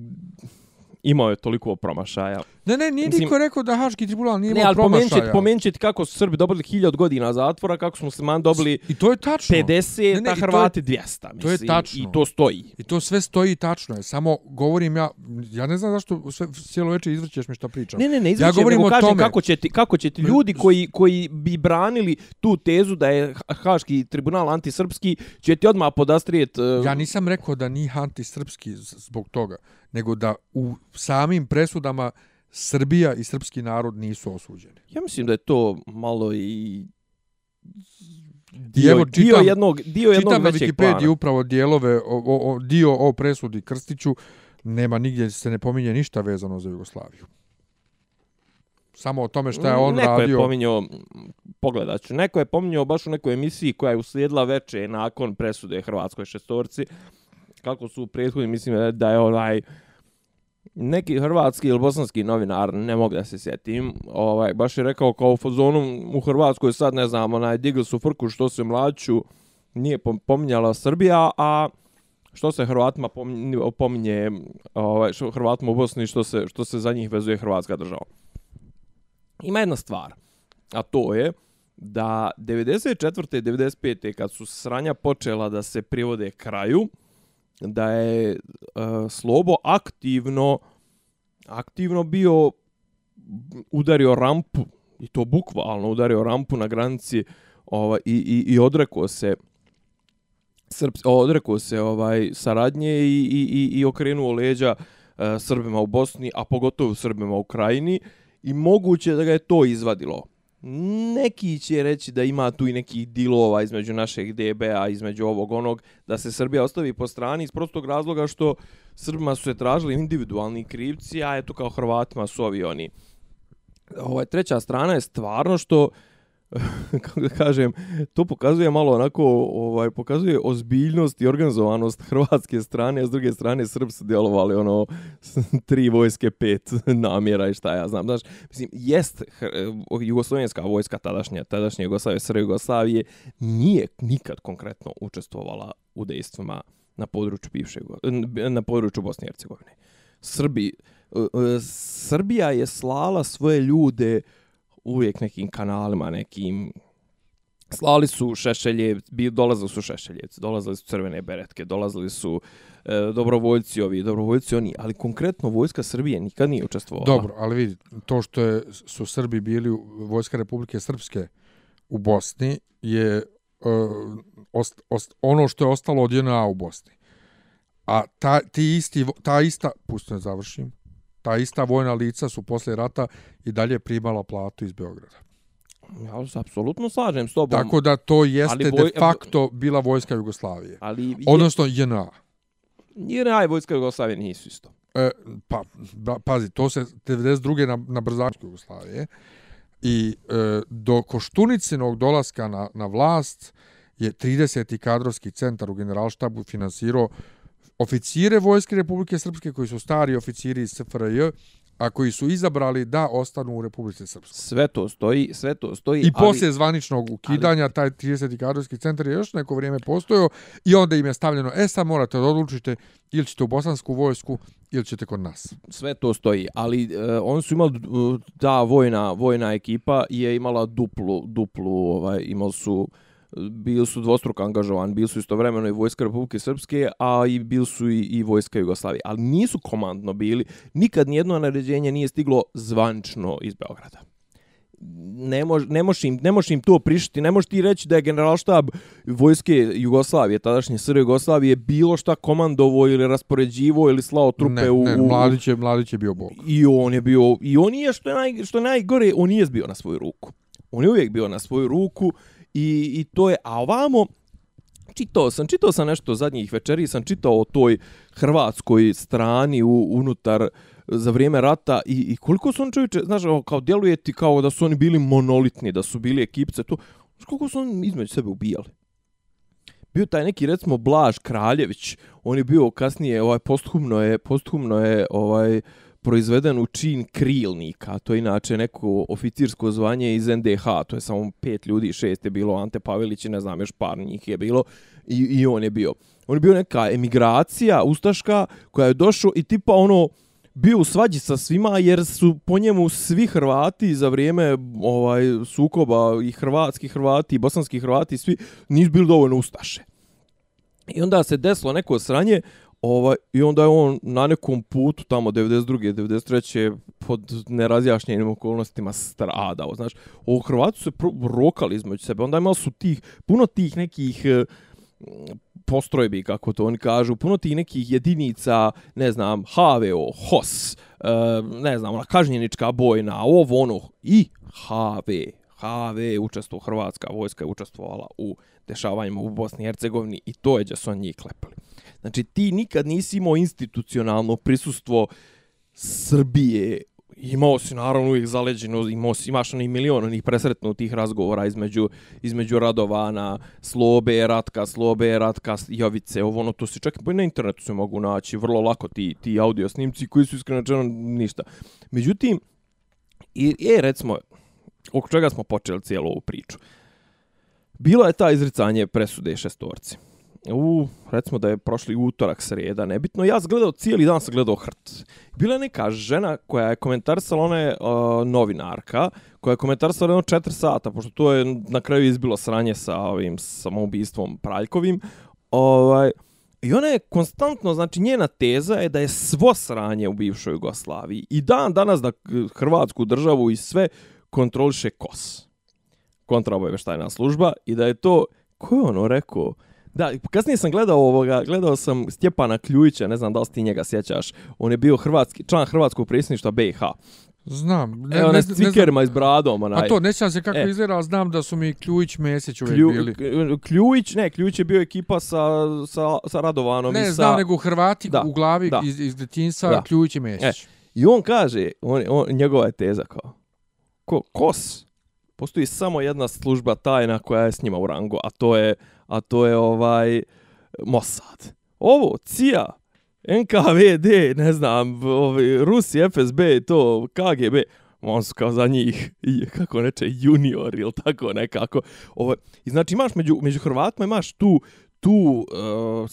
S3: imao je toliko promašaja.
S1: Ne, ne, nije Mislim, niko rekao da Haški tribunal nije imao ne, ali promašaja.
S3: Ne, ali pomenut kako su Srbi dobili hiljad godina zatvora, kako smo muslimani dobili
S1: I to je tačno.
S3: 50, ne, ne, a Hrvati 200. Mislim,
S1: to je tačno.
S3: I to stoji.
S1: I to sve stoji tačno je. Samo govorim ja, ja ne znam zašto sve, cijelo večer izvrćeš mi što pričam.
S3: Ne, ne, ne, izvrćem, ja govorim nego kažem tome. kako će, ti, kako će ti ljudi koji, koji bi branili tu tezu da je Haški tribunal antisrpski, će ti odmah podastrijet... Uh...
S1: Ja nisam rekao da nije antisrpski zbog toga nego da u samim presudama Srbija i srpski narod nisu osuđeni.
S3: Ja mislim da je to malo i dio, evo, čitam, dio jednog, dio jednog čitam većeg plana. Čitam
S1: na upravo dijelove, o, o, o, dio o presudi Krstiću, nema nigdje se ne pominje ništa vezano za Jugoslaviju. Samo o tome što je on
S3: neko
S1: radio.
S3: Neko je pominjao, pogledat ću, neko je pominjao baš u nekoj emisiji koja je uslijedila veče nakon presude Hrvatskoj šestorci, kako su prethodni, mislim da je onaj neki hrvatski ili bosanski novinar, ne mogu da se sjetim, ovaj, baš je rekao kao u fazonu u Hrvatskoj sad, ne znam, onaj, digli su frku što se mlađu, nije pominjala Srbija, a što se Hrvatima pominje, pominje ovaj, što Hrvatima u Bosni, što se, što se za njih vezuje Hrvatska država. Ima jedna stvar, a to je da 94. i 95. kad su sranja počela da se privode kraju, da je uh, Slobo aktivno aktivno bio udario rampu i to bukvalno udario rampu na granici ovaj i i i odrekao se Srps, odrekao se ovaj saradnje i i i i okrenuo leđa uh, Srbima u Bosni, a pogotovo Srbima u Krajini i moguće da ga je to izvadilo neki će reći da ima tu i nekih dilova između našeg DB-a, između ovog onog, da se Srbija ostavi po strani iz prostog razloga što Srbima su se tražili individualni krivci, a eto kao Hrvatima su ovi oni. Ovaj, treća strana je stvarno što [laughs] kako da kažem, to pokazuje malo onako, ovaj, pokazuje ozbiljnost i organizovanost hrvatske strane, a s druge strane Srb su djelovali ono [laughs] tri vojske, pet [laughs] namjera i šta ja znam. Znaš, mislim, jest eh, jugoslovenska vojska tadašnja, tadašnje Jugoslavije, Srbije Jugoslavije, nije nikad konkretno učestvovala u dejstvima na području bivšeg, na području Bosne i Hercegovine. Srbi, eh, eh, Srbija je slala svoje ljude uvijek nekim kanalima, nekim... Slali su Šešeljevci, dolazili su Šešeljevci, dolazili su Crvene beretke, dolazili su e, dobrovoljci ovi, dobrovoljci oni, ali konkretno vojska Srbije nikad nije učestvovala.
S1: Dobro, ali vidi, to što je, su Srbi bili vojska Republike Srpske u Bosni je e, ost, ost, ono što je ostalo od JNA u Bosni. A ta, ti isti, ta ista, pustno je završim, ta ista vojna lica su posle rata i dalje primala platu iz Beograda.
S3: Ja se apsolutno slažem s tobom.
S1: Tako da to jeste voj... de facto bila vojska Jugoslavije.
S3: Ali je...
S1: Odnosno JNA.
S3: JNA i vojska Jugoslavije nisu isto.
S1: E, pa, ba, pazi, to se 92. na, na brzačku Jugoslavije. I e, do Koštunicenog dolaska na, na vlast je 30. kadrovski centar u generalštabu finansirao oficire Vojske Republike Srpske koji su stari oficiri iz SFRJ, a koji su izabrali da ostanu u Republike Srpske.
S3: Sve to stoji, sve to stoji.
S1: I ali, poslije zvaničnog ukidanja, ali, taj 30. kadrovski centar je još neko vrijeme postojao i onda im je stavljeno, e sad morate da odlučite ili ćete u bosansku vojsku ili ćete kod nas.
S3: Sve to stoji, ali uh, oni su imali, uh, ta vojna, vojna ekipa je imala duplu, duplu, ovaj, imali su bili su dvostruko angažovani, bili su istovremeno i Vojska Republike Srpske, a i bili su i, i Vojska Jugoslavije. Ali nisu komandno bili, nikad nijedno naređenje nije stiglo zvančno iz Beograda. Ne, mož, ne, moš im, ne moš im to prišiti, ne možeš ti reći da je generalštab Vojske Jugoslavije, tadašnje SR Jugoslavije, bilo šta komandovo ili raspoređivo ili slao trupe
S1: ne,
S3: u...
S1: Ne, Mladić je, Mladić je bio bog.
S3: I on je bio, i on je, što je, naj, što je najgore, on je bio na svoju ruku. On je uvijek bio na svoju ruku I, I to je, a ovamo, čitao sam, čitao sam nešto zadnjih večeri, sam čitao o toj hrvatskoj strani u, unutar eh, za vrijeme rata i, i koliko su oni čovječe, znaš, ono, kao djeluje ti kao da su oni bili monolitni, da su bili ekipce, to, koliko su oni između sebe ubijali? Bio taj neki, recimo, Blaž Kraljević, on je bio kasnije, ovaj, posthumno je, posthumno je, ovaj, proizveden u čin krilnika, to je inače neko oficirsko zvanje iz NDH, to je samo pet ljudi, šest je bilo, Ante Pavelić i ne znam, još par njih je bilo, i, i on je bio. On je bio neka emigracija ustaška koja je došao i tipa ono, bio u svađi sa svima jer su po njemu svi Hrvati za vrijeme ovaj sukoba i hrvatski Hrvati i bosanski Hrvati svi nisu bili dovoljno ustaše. I onda se desilo neko sranje, Ovaj, I onda je on na nekom putu tamo 92. 93. pod nerazjašnjenim okolnostima stradao. Znaš, o Hrvatu se rokali između sebe. Onda imali su tih, puno tih nekih e, postrojbi, kako to oni kažu, puno tih nekih jedinica, ne znam, HVO, HOS, e, ne znam, ona kažnjenička bojna, ovo ono, i HV, HV učestvo Hrvatska vojska je učestvovala u dešavanjima u Bosni i Hercegovini i to je gdje su on njih klepali. Znači, ti nikad nisi imao institucionalno prisustvo Srbije. Imao si naravno uvijek zaleđeno, imao si, imaš onih milion onih presretnutih razgovora između, između Radovana, Slobe, Ratka, Slobe, Ratka, Jovice, ovo ono, to si čak na internetu se mogu naći, vrlo lako ti, ti audio snimci koji su iskreno čeno ništa. Međutim, i, je recimo, oko čega smo počeli cijelu ovu priču. Bilo je ta izricanje presude šestorci u, recimo da je prošli utorak, sreda, nebitno, ja sam gledao, cijeli dan sam gledao hrt. Bila je neka žena koja je komentarsala, ona je uh, novinarka, koja je komentarsala jedno četiri sata, pošto to je na kraju izbilo sranje sa ovim samoubistvom Praljkovim. Ovaj, I ona je konstantno, znači njena teza je da je svo sranje u bivšoj Jugoslaviji. I dan danas da Hrvatsku državu i sve kontroliše KOS. Kontraobaveštajna služba. I da je to, ko je ono rekao, Da, kasnije sam gledao ovoga, gledao sam Stjepana Kljujića, ne znam da li ti njega sjećaš. On je bio hrvatski, član hrvatskog predsjedništva BiH.
S1: Znam.
S3: Ne, Evo, ne, s cvikerima iz bradom. Onaj.
S1: Pa to, ne sjećam se kako e. izgleda, znam da su mi Kljujić Mesić uvijek Klju, bili.
S3: Kljujić, ne, Kljujić je bio ekipa sa, sa, sa Radovanom.
S1: Ne,
S3: i sa...
S1: znam, nego Hrvati da, u glavi da. iz, iz detinjstva, da. Kljujić i Mesić. E.
S3: I on kaže, on, on, njegova je teza kao, ko, kos, postoji samo jedna služba tajna koja je s njima u rangu, a to je a to je ovaj Mossad. Ovo, CIA, NKVD, ne znam, ovaj, Rusi, FSB, to, KGB, on su kao za njih, kako neče, junior ili tako nekako. Ovo, I znači imaš među, među Hrvatima, imaš tu, tu uh,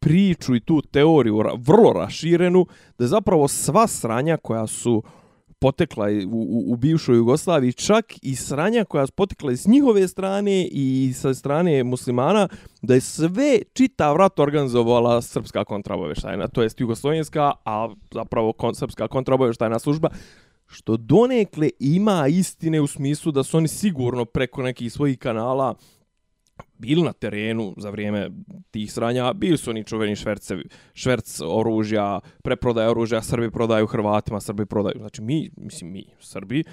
S3: priču i tu teoriju vrlo raširenu, da je zapravo sva sranja koja su potekla u, u, u bivšoj Jugoslaviji, čak i sranja koja je potekla s njihove strane i sa strane muslimana, da je sve čita vrat organizovala srpska kontraboveštajna, to jest jugoslovenska, a zapravo kon, srpska kontraboveštajna služba. što donekle ima istine u smislu da su oni sigurno preko nekih svojih kanala bili na terenu za vrijeme tih sranja, bili su oni čuveni švercevi, šverc oružja, preprodaje oružja, Srbi prodaju Hrvatima, Srbi prodaju, znači mi, mislim mi, Srbi,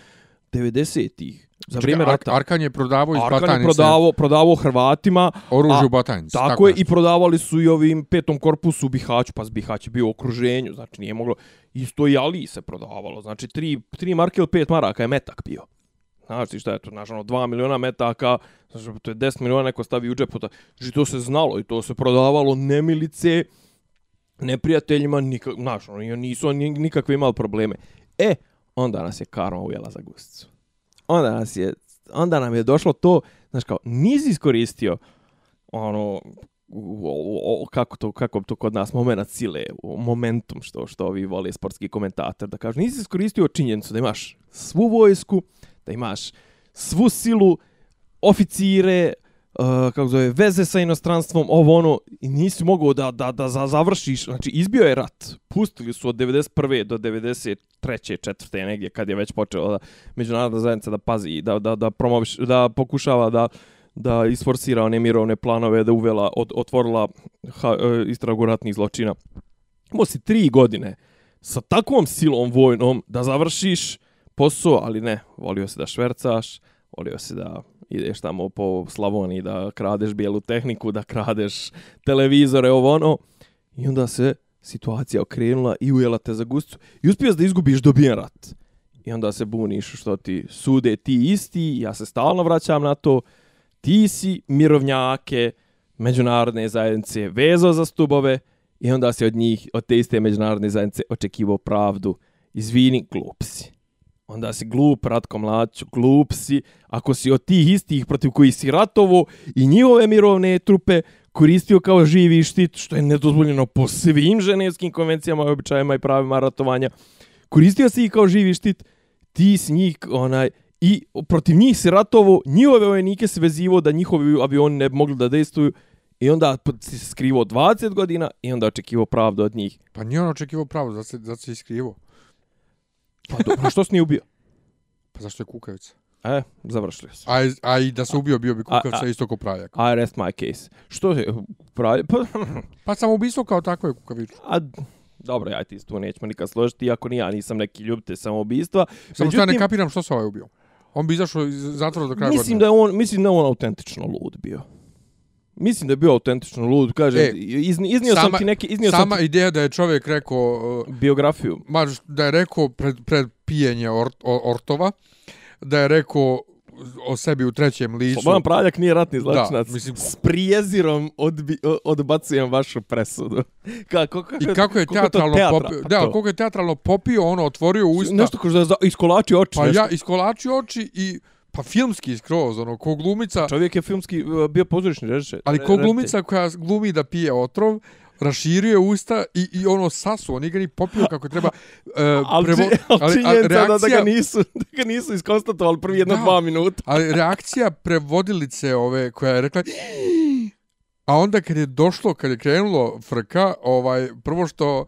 S3: 90-ih, za
S1: Čekaj,
S3: vrijeme
S1: Ar-
S3: rata.
S1: Arkan je prodavao iz
S3: Arkan je prodavao, prodavao Hrvatima,
S1: oružje
S3: a-
S1: u Batajnici.
S3: Tako, je, i prodavali su i ovim petom korpusu u Bihaću, pa Bihać je bio u okruženju, znači nije moglo, isto i Ali se prodavalo, znači tri, tri marke ili pet maraka je metak bio. Znači šta je to, znaš, ono, 2 miliona metaka, znači to je 10 miliona neko stavi u džep, znači to se znalo i to se prodavalo nemilice, neprijateljima, nikak, znaš, ono, nisu oni nikakve imali probleme. E, onda nas je karma ujela za gusticu. Onda nas je, onda nam je došlo to, znaš kao, nisi iskoristio ono, o, o, kako to kako to kod nas momenat sile, momentum što što ovi vole sportski komentator da kažu nisi iskoristio činjenicu da imaš svu vojsku, da imaš svu silu oficire, uh, kako zove, veze sa inostranstvom, ovo ono, i nisi mogao da, da, da završiš, znači izbio je rat, pustili su od 91. do 93. četvrte negdje, kad je već počela da međunarodna zajednica da pazi, da, da, da, promoviš, da pokušava da da isforsira one mirovne planove, da uvela, od, otvorila ha, e, istragu ratnih zločina. Imao si tri godine sa takvom silom vojnom da završiš posao, ali ne, volio si da švercaš, volio si da ideš tamo po Slavoniji, da kradeš bijelu tehniku, da kradeš televizore, ovo ono. I onda se situacija okrenula i ujela te za gustu. I uspio da izgubiš dobijen rat. I onda se buniš što ti sude ti isti, ja se stalno vraćam na to, ti si mirovnjake međunarodne zajednice vezao za stubove i onda se od njih, od te iste međunarodne zajednice očekivao pravdu. Izvini, glup si. Onda si glup, Ratko Mladiću, glup si. Ako si od tih istih protiv koji si ratovo i njihove mirovne trupe koristio kao živi štit, što je nedozvoljeno po svim ženevskim konvencijama, običajima i pravima ratovanja, koristio si ih kao živi štit, ti si njih onaj i protiv njih si ratovo, njihove vojnike se vezivo da njihovi avioni ne bi mogli da destuju, i onda si se skrivo 20 godina i onda očekivo pravdu od njih.
S1: Pa nije on očekivao pravdu, zato se, zato se iskrivo.
S3: Pa dobro, što si nije ubio?
S1: Pa zašto je kukavica?
S3: E, završili su.
S1: A, a i da se ubio, bio bi
S3: A-
S1: kukavica
S3: a-
S1: isto ko praljak.
S3: I rest my case. Što je pravi? Pa, [laughs]
S1: Pa samo ubistvo kao takvo je kukavičko.
S3: a, dobro, ja ti tu nećemo nikad složiti, iako ni ja nisam neki ljubitelj samoubistva.
S1: Samo što ja ne kapiram što se ovaj ubio. On bi izašao iz zatvora do kraja
S3: mislim
S1: godine.
S3: da je on, mislim da je on autentično lud bio. Mislim da je bio autentično lud, kaže,
S1: E,
S3: izni, iznio sam
S1: sama-
S3: ti neki, iznio sam
S1: Sama
S3: ti
S1: ideja da je čovjek rekao, uh,
S3: biografiju.
S1: ma, da je rekao pred, pred pijenje or, o- ortova, da je rekao o sebi u trećem licu.
S3: Slobodan Praljak nije ratni zločinac.
S1: Da, mislim-
S3: S prijezirom odbi, odbacujem vašu presudu. [laughs] Kako, kako,
S1: I kako je teatralno
S3: teatra-
S1: popio,
S3: pa
S1: da,
S3: to.
S1: koliko je teatralno popio, ono otvorio usta.
S3: Nešto kao da je za- iskolači oči.
S1: pa
S3: nešto.
S1: ja iskolačio oči i pa filmski skroz, ono, ko glumica,
S3: Čovjek je filmski uh, bio pozorišni režiser.
S1: ali ko glumica koja glumi da pije otrov, raširio je usta i, i ono sasu, on ga ni popio kako treba. [laughs] Uh,
S3: Ali, prevo, ali, činjenica da, da, ga nisu, [laughs] da ga nisu iskonstatovali prvi jedno
S1: Da.
S3: dva minuta.
S1: Ali reakcija prevodilice ove koja je rekla a onda kad je došlo, kad je krenulo frka, ovaj prvo što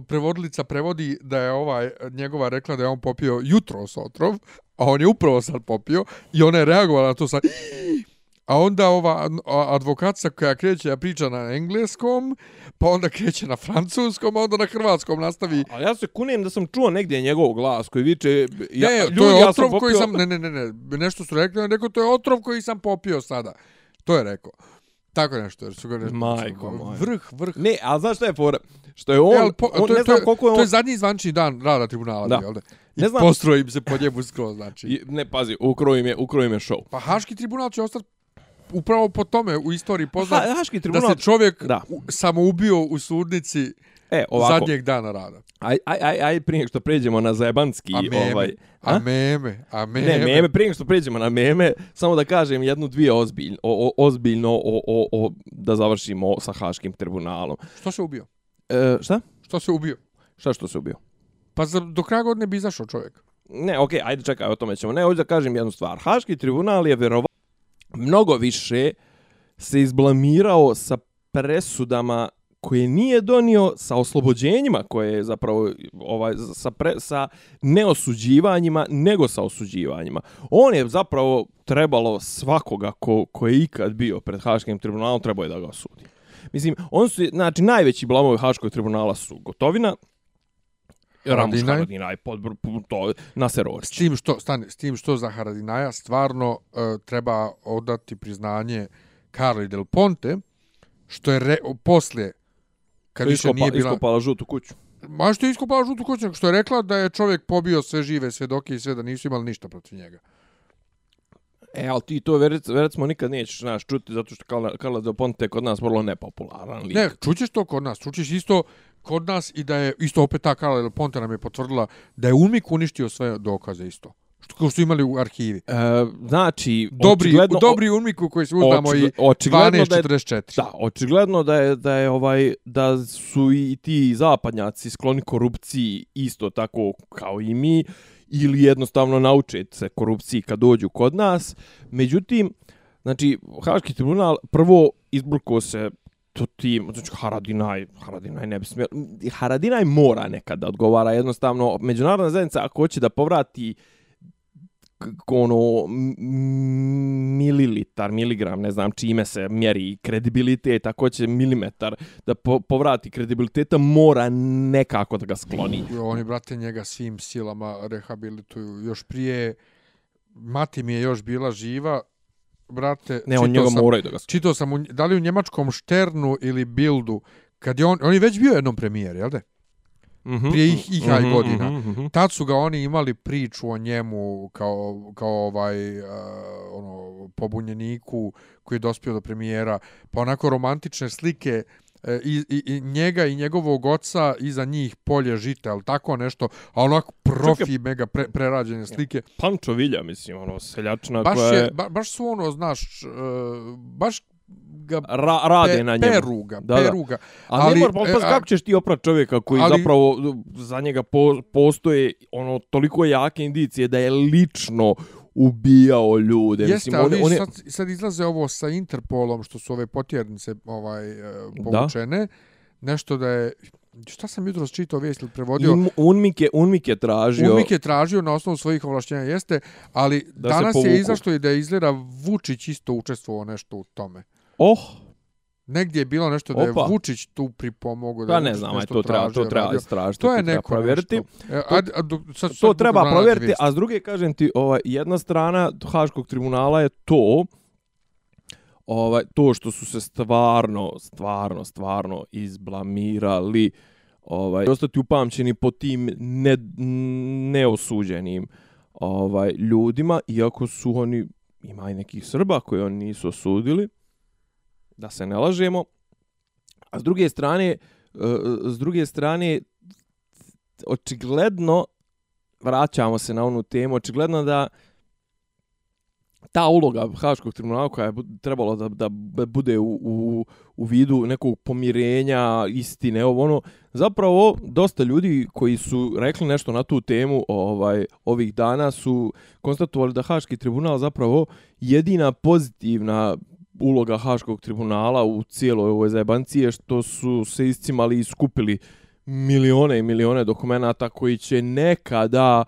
S1: prevodilica prevodi da je ovaj njegova rekla da je on popio jutros otrov, a on je upravo sad popio i ona je reagovala na to sad A onda ova a- advokatica koja kreće da priča na engleskom, pa onda kreće na francuskom, a onda na hrvatskom nastavi.
S3: Ali ja se kunem da sam čuo negdje njegov glas koji viče... Ja,
S1: Ja, ne,
S3: ljudi,
S1: to je
S3: ja
S1: otrov
S3: sam
S1: koji
S3: popio-
S1: sam... Ne, ne, ne, ne, nešto su rekli, on rekao, to je otrov koji sam popio sada. To je rekao. Tako nešto, jer su ga nešto...
S3: Majko moja.
S1: Vrh, vrh.
S3: Ne, ali znaš šta je fora? Što je on,
S1: E, ali po,
S3: on
S1: to, je-
S3: ne
S1: to,
S3: znam
S1: je,
S3: koliko je on...
S1: to je zadnji zvančni dan rada tribunala,
S3: Da.
S1: jel da? I
S3: Ne znam-
S1: postroji im se po njemu skroz, znači.
S3: I- Ne, pazi, ukroji im je, ukroji im je show.
S1: Pa Haški tribunal će ostati upravo po tome u istoriji poznat
S3: Ha, Haški
S1: da
S3: tribunal...
S1: se čovjek
S3: Da.
S1: u, samoubio u sudnici
S3: E, ovako,
S1: zadnjeg dana rada.
S3: aj, aj, aj, aj, prije što pređemo na zajebanski,
S1: A meme,
S3: ovaj...
S1: a meme, a meme.
S3: Ne, meme, prije što pređemo na meme, samo da kažem jednu, dvije ozbiljno, o, o, ozbiljno o, o, o, da završimo sa Haškim tribunalom.
S1: Što se ubio?
S3: E, šta?
S1: Što se ubio?
S3: Šta što se ubio?
S1: Pa za, do kraja godine bi izašao čovjek.
S3: Ne, okej, ajde čekaj, o tome ćemo. Ne, hoću da kažem jednu stvar. Haški tribunal je vjerovatno mnogo više se izblamirao sa presudama koje nije donio sa oslobođenjima koje je zapravo ovaj sa pre, sa neosuđivanjima nego sa osuđivanjima. On je zapravo trebalo svakoga ko, ko je ikad bio pred Haškim tribunalom trebao je da ga osudi. Mislim, on su, znači, najveći blamovi Haškog tribunala su Gotovina, Ramuš Haradinaj, pod, to, Naser Orić.
S1: S tim što, stani, s tim što za Haradinaja stvarno uh, treba odati priznanje Carli Del Ponte, što je re, poslije
S3: kad više nije bila... Iskopala žutu kuću.
S1: Ma što je iskopala žutu kuću, što je rekla da je čovjek pobio sve žive svedoke i sve da nisu imali ništa protiv njega.
S3: E, ali ti to smo nikad nećeš naš čuti, zato što Carla, Carla Del Ponte kod nas vrlo nepopularan lik.
S1: Ne, čućeš to kod nas, čućeš isto kod nas i da je isto opet ta Carla Del Ponte nam je potvrdila da je Umik uništio sve dokaze isto što kao što imali u arhivi.
S3: E, znači,
S1: dobri, očigledno, dobri uniku koji se uzdamo i 1244.
S3: Da, očigledno da je, da je ovaj, da su i ti zapadnjaci skloni korupciji isto tako kao i mi ili jednostavno nauče se korupciji kad dođu kod nas. Međutim, znači, Haški tribunal prvo izbrukao se to ti, znači Haradinaj, Haradinaj ne bi smio, Haradinaj mora nekada da odgovara jednostavno, međunarodna zajednica ako hoće da povrati ono mililitar, miligram, ne znam čime se mjeri kredibilitet, ako će milimetar da po, povrati kredibiliteta, mora nekako da ga skloni.
S1: Oni, brate, njega svim silama rehabilituju. Još prije, mati mi je još bila živa, brate...
S3: Ne, on njega moraju da ga skloni.
S1: Čitao sam, u, da li u njemačkom Šternu ili Bildu, kad je on, on je već bio jednom premijer, jel de? -hmm. prije ih, ih mm -hmm, godina. Mm -hmm. Tad su ga oni imali priču o njemu kao, kao ovaj uh, ono, pobunjeniku koji je dospio do premijera. Pa onako romantične slike uh, i, i, i njega i njegovog oca iza njih polje žita, ali tako nešto, a onako profi Čekaj, mega pre, prerađene slike.
S3: Pančo Vilja, mislim, ono, seljačna
S1: baš
S3: koja je...
S1: Ba, baš su ono, znaš, uh, baš ga
S3: Ra, rade pe, na njemu.
S1: Peruga, da, peruga.
S3: Da. Ali, ali ne pa, kako ćeš ti oprat čovjeka koji ali, zapravo za njega po, postoje ono toliko jake indicije da je lično ubijao ljude.
S1: Jeste,
S3: Mislim,
S1: ali on, on je... sad, sad izlaze ovo sa Interpolom, što su ove potjernice ovaj, uh, povučene. Da? Nešto da je... Šta sam jutro čitao vijest ili prevodio? Un,
S3: Unmik, je, Unmik je tražio...
S1: Unmik je tražio na osnovu svojih ovlaštenja, jeste, ali da danas je izašto i da je izgleda Vučić isto učestvovao nešto u tome.
S3: Oh.
S1: Negdje je bilo nešto da je Opa. Vučić tu pripomogao. Da
S3: pa ne znam, to treba, to treba istražiti.
S1: To je neko
S3: provjeriti.
S1: E, a, a, a, sad,
S3: to sad treba provjeriti, a s druge kažem ti, ovaj, jedna strana Haškog tribunala je to, ovaj, to što su se stvarno, stvarno, stvarno izblamirali, ovaj, ostati upamćeni po tim ne, neosuđenim ovaj, ljudima, iako su oni, ima i nekih Srba koji oni nisu osudili, da se ne lažemo. A s druge strane, e, s druge strane, očigledno, vraćamo se na onu temu, očigledno da ta uloga Haškog tribunala koja je trebalo da, da bude u, u, u vidu nekog pomirenja, istine, ovo ono, zapravo dosta ljudi koji su rekli nešto na tu temu ovaj ovih dana su konstatovali da Haški tribunal zapravo jedina pozitivna uloga Haškog tribunala u cijeloj ovoj zajebanci je što su se iscimali i skupili milione i milione dokumenta koji će nekada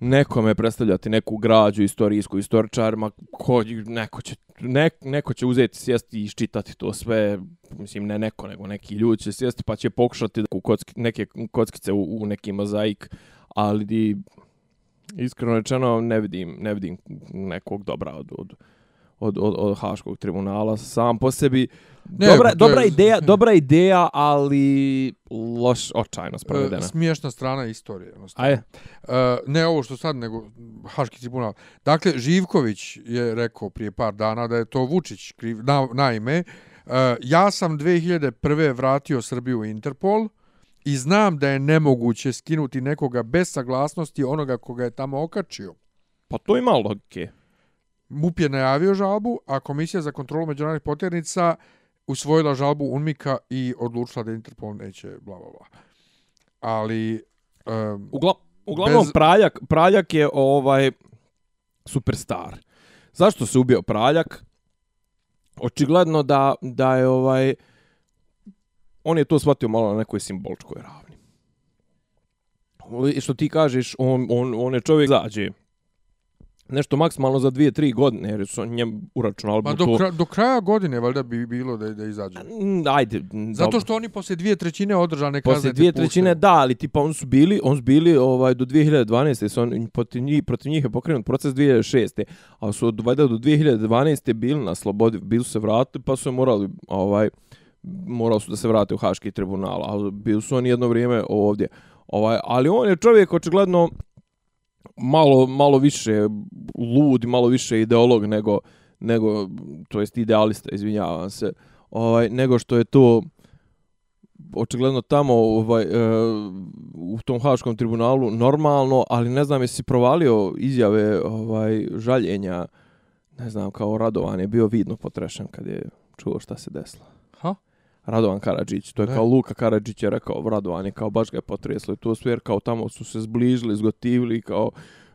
S3: nekome predstavljati neku građu istorijsku istoričarima ko neko će ne, neko će uzeti sjesti i iščitati to sve mislim ne neko nego neki ljudi će sjesti pa će pokušati da kocki, neke kockice u, u neki mozaik ali di, iskreno rečeno ne vidim ne vidim nekog dobra od, od od, od, od Haškog tribunala sam po sebi. Ne, dobra, je, dobra, ideja, [laughs] dobra ideja, ali loš, očajno sprovedena. E,
S1: smiješna strana istorije.
S3: Aje.
S1: E, ne ovo što sad, nego Haški tribunal. Dakle, Živković je rekao prije par dana da je to Vučić kriv, na, naime. E, ja sam 2001. vratio Srbiju u Interpol i znam da je nemoguće skinuti nekoga bez saglasnosti onoga koga je tamo okačio.
S3: Pa to ima logike.
S1: MUP je najavio žalbu, a Komisija za kontrolu međunarodnih poternica usvojila žalbu UNMIKA i odlučila da Interpol neće bla bla bla. Ali um,
S3: Ugla, uglavnom bez... Praljak, Praljak je ovaj superstar. Zašto se ubio Praljak? Očigledno da da je ovaj on je to shvatio malo na nekoj simboličkoj ravni. I što ti kažeš, on, on, on je čovjek zađe nešto maksimalno za dvije, tri godine, jer su njem uračunali to...
S1: do, kra, do kraja godine valjda bi bilo da, da izađe.
S3: Ajde.
S1: Zato što oni poslije dvije trećine održane kazne
S3: Poslije dvije trećine, da, ali tipa oni su bili, oni su bili ovaj, do 2012. Su on, protiv, njih, protiv njih je pokrenut proces 2006. A su od, valjda do 2012. bili na slobodi, bili su se vratili, pa su morali, ovaj, morali su da se vrate u Haški tribunal, ali bili su oni jedno vrijeme ovdje. Ovaj, ali on je čovjek očigledno malo, malo više lud, malo više ideolog nego, nego to jest idealista, izvinjavam se, ovaj, nego što je to očigledno tamo ovaj, e, u tom Haškom tribunalu normalno, ali ne znam jesi provalio izjave ovaj žaljenja, ne znam, kao Radovan je bio vidno potrešen kad je čuo šta se desilo. Radovan Karadžić, to je
S1: Ne.
S3: kao Luka Karadžić je rekao, Radovan je kao baš ga je potreslo i to sve jer kao tamo su se zbližili, zgotivili kao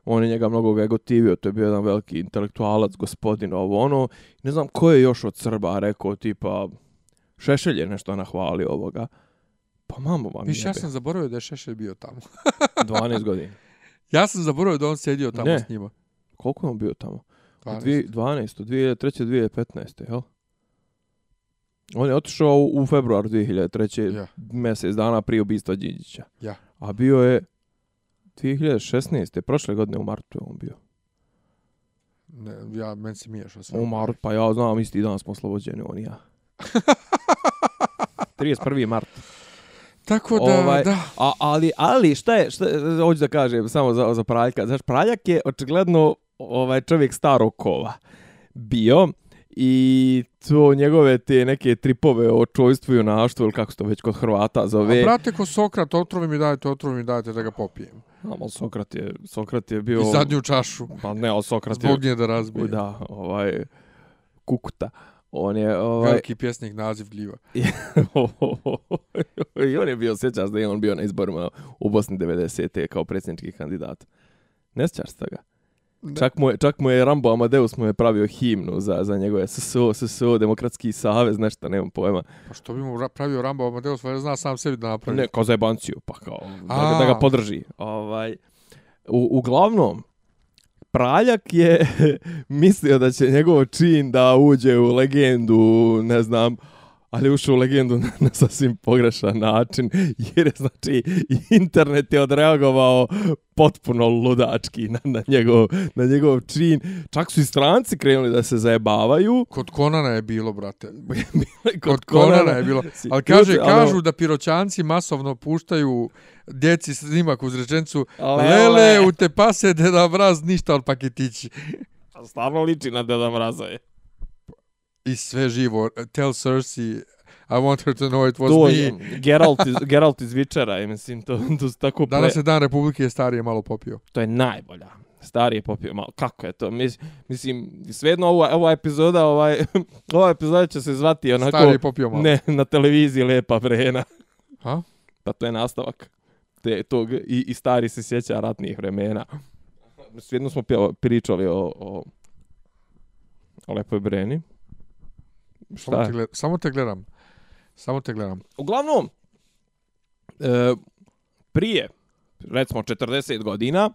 S3: on je njega mnogo ga je gotivio, to je bio jedan veliki intelektualac, gospodin, ovo ono. Ne znam ko je još od Srba rekao, tipa, Šešelj je nešto nahvalio ovoga. Pa mamo vam
S1: Viš, ja sam zaboravio da je Šešelj bio tamo. [laughs]
S3: 12 godina. [laughs]
S1: Ja sam zaboravio da on sjedio tamo
S3: Ne.
S1: s njima.
S3: Koliko je on bio tamo?
S1: 12.
S3: 12. 12. 2003. 2015. Jel? On je otišao u februar 2003.
S1: Ja.
S3: mjesec dana prije ubistva Đinđića.
S1: Ja.
S3: A bio je 2016. prošle godine u martu je on bio.
S1: Ne, ja, meni se miješao sve.
S3: U martu, pa ja znam, isti dan smo oslobođeni, on i ja. [laughs] 31. mart.
S1: Tako da,
S3: Ovaj,
S1: da.
S3: A, ali, ali šta je, šta, je, hoću da kažem samo za, za Praljka. Znaš, Praljak je očigledno ovaj čovjek starog kova bio i to njegove te neke tripove o čojstvu i junaštvu ili kako se to već kod Hrvata zove.
S1: A brate, ko Sokrat, otrovi mi dajte, otrovi mi dajte da ga popijem.
S3: Ali Sokrat je, Sokrat je bio...
S1: I zadnju čašu.
S3: Pa ne, ali Sokrat je...
S1: Zbog nje da razbije.
S3: Da, ovaj... Kukuta. On je... Ovaj,
S1: Veliki pjesnik naziv gljiva. [laughs]
S3: I on je bio, sjećaš da je on bio na izborima u Bosni 90. kao predsjednički kandidat. Ne sjećaš se toga? Čak mu, je, čak mu je Rambo Amadeus mu je pravio himnu za, za njegove SSO, SSO, Demokratski savez, nešto, nemam pojma.
S1: Pa što bi mu ra- pravio Rambo Amadeus, valjda zna sam sebi da napravi.
S3: Ne, kao za jebanciju, pa kao, da,
S1: A.
S3: ga- da ga podrži. Ovaj, u, uglavnom, Praljak je [laughs] mislio da će njegov čin da uđe u legendu, ne znam, ali ušao u legendu na, na sasvim pogrešan način, jer je, znači, internet je odreagovao potpuno ludački na, na, njegov, na njegov čin. Čak su i stranci krenuli da se zajebavaju.
S1: Kod Konana je bilo, brate. [laughs]
S3: Kod,
S1: Kod Konana je bilo. Ali kaže,
S3: Ljudi, ali-
S1: kažu da piroćanci masovno puštaju djeci snimak uz rečencu
S3: Lele.
S1: Lele, u te pase deda mraz ništa od paketići.
S3: Stvarno liči na Deda Mraza je.
S1: I sve živo. Tell Cersei, I want her to know it was
S3: to
S1: me.
S3: Geralt iz, Geralt iz Witchera, i mislim, to, to su tako.
S1: Danas je dan Republike je starije malo popio.
S3: To je najbolja. Stari je popio malo. Kako je to? Mis, mislim, svejedno ova, ova epizoda, ovaj, [laughs] ova epizoda će se zvati onako...
S1: Starije je popio malo.
S3: Ne, na televiziji Lepa vrena.
S1: Ha?
S3: Pa to je nastavak. Te, tog, i, I stari se sjeća ratnih vremena. Svejedno smo pričali o, o, o Lepoj breni.
S1: Samo te,
S3: je?
S1: gled, samo te gledam. Samo te gledam.
S3: Uglavnom, e, prije, recimo 40 godina,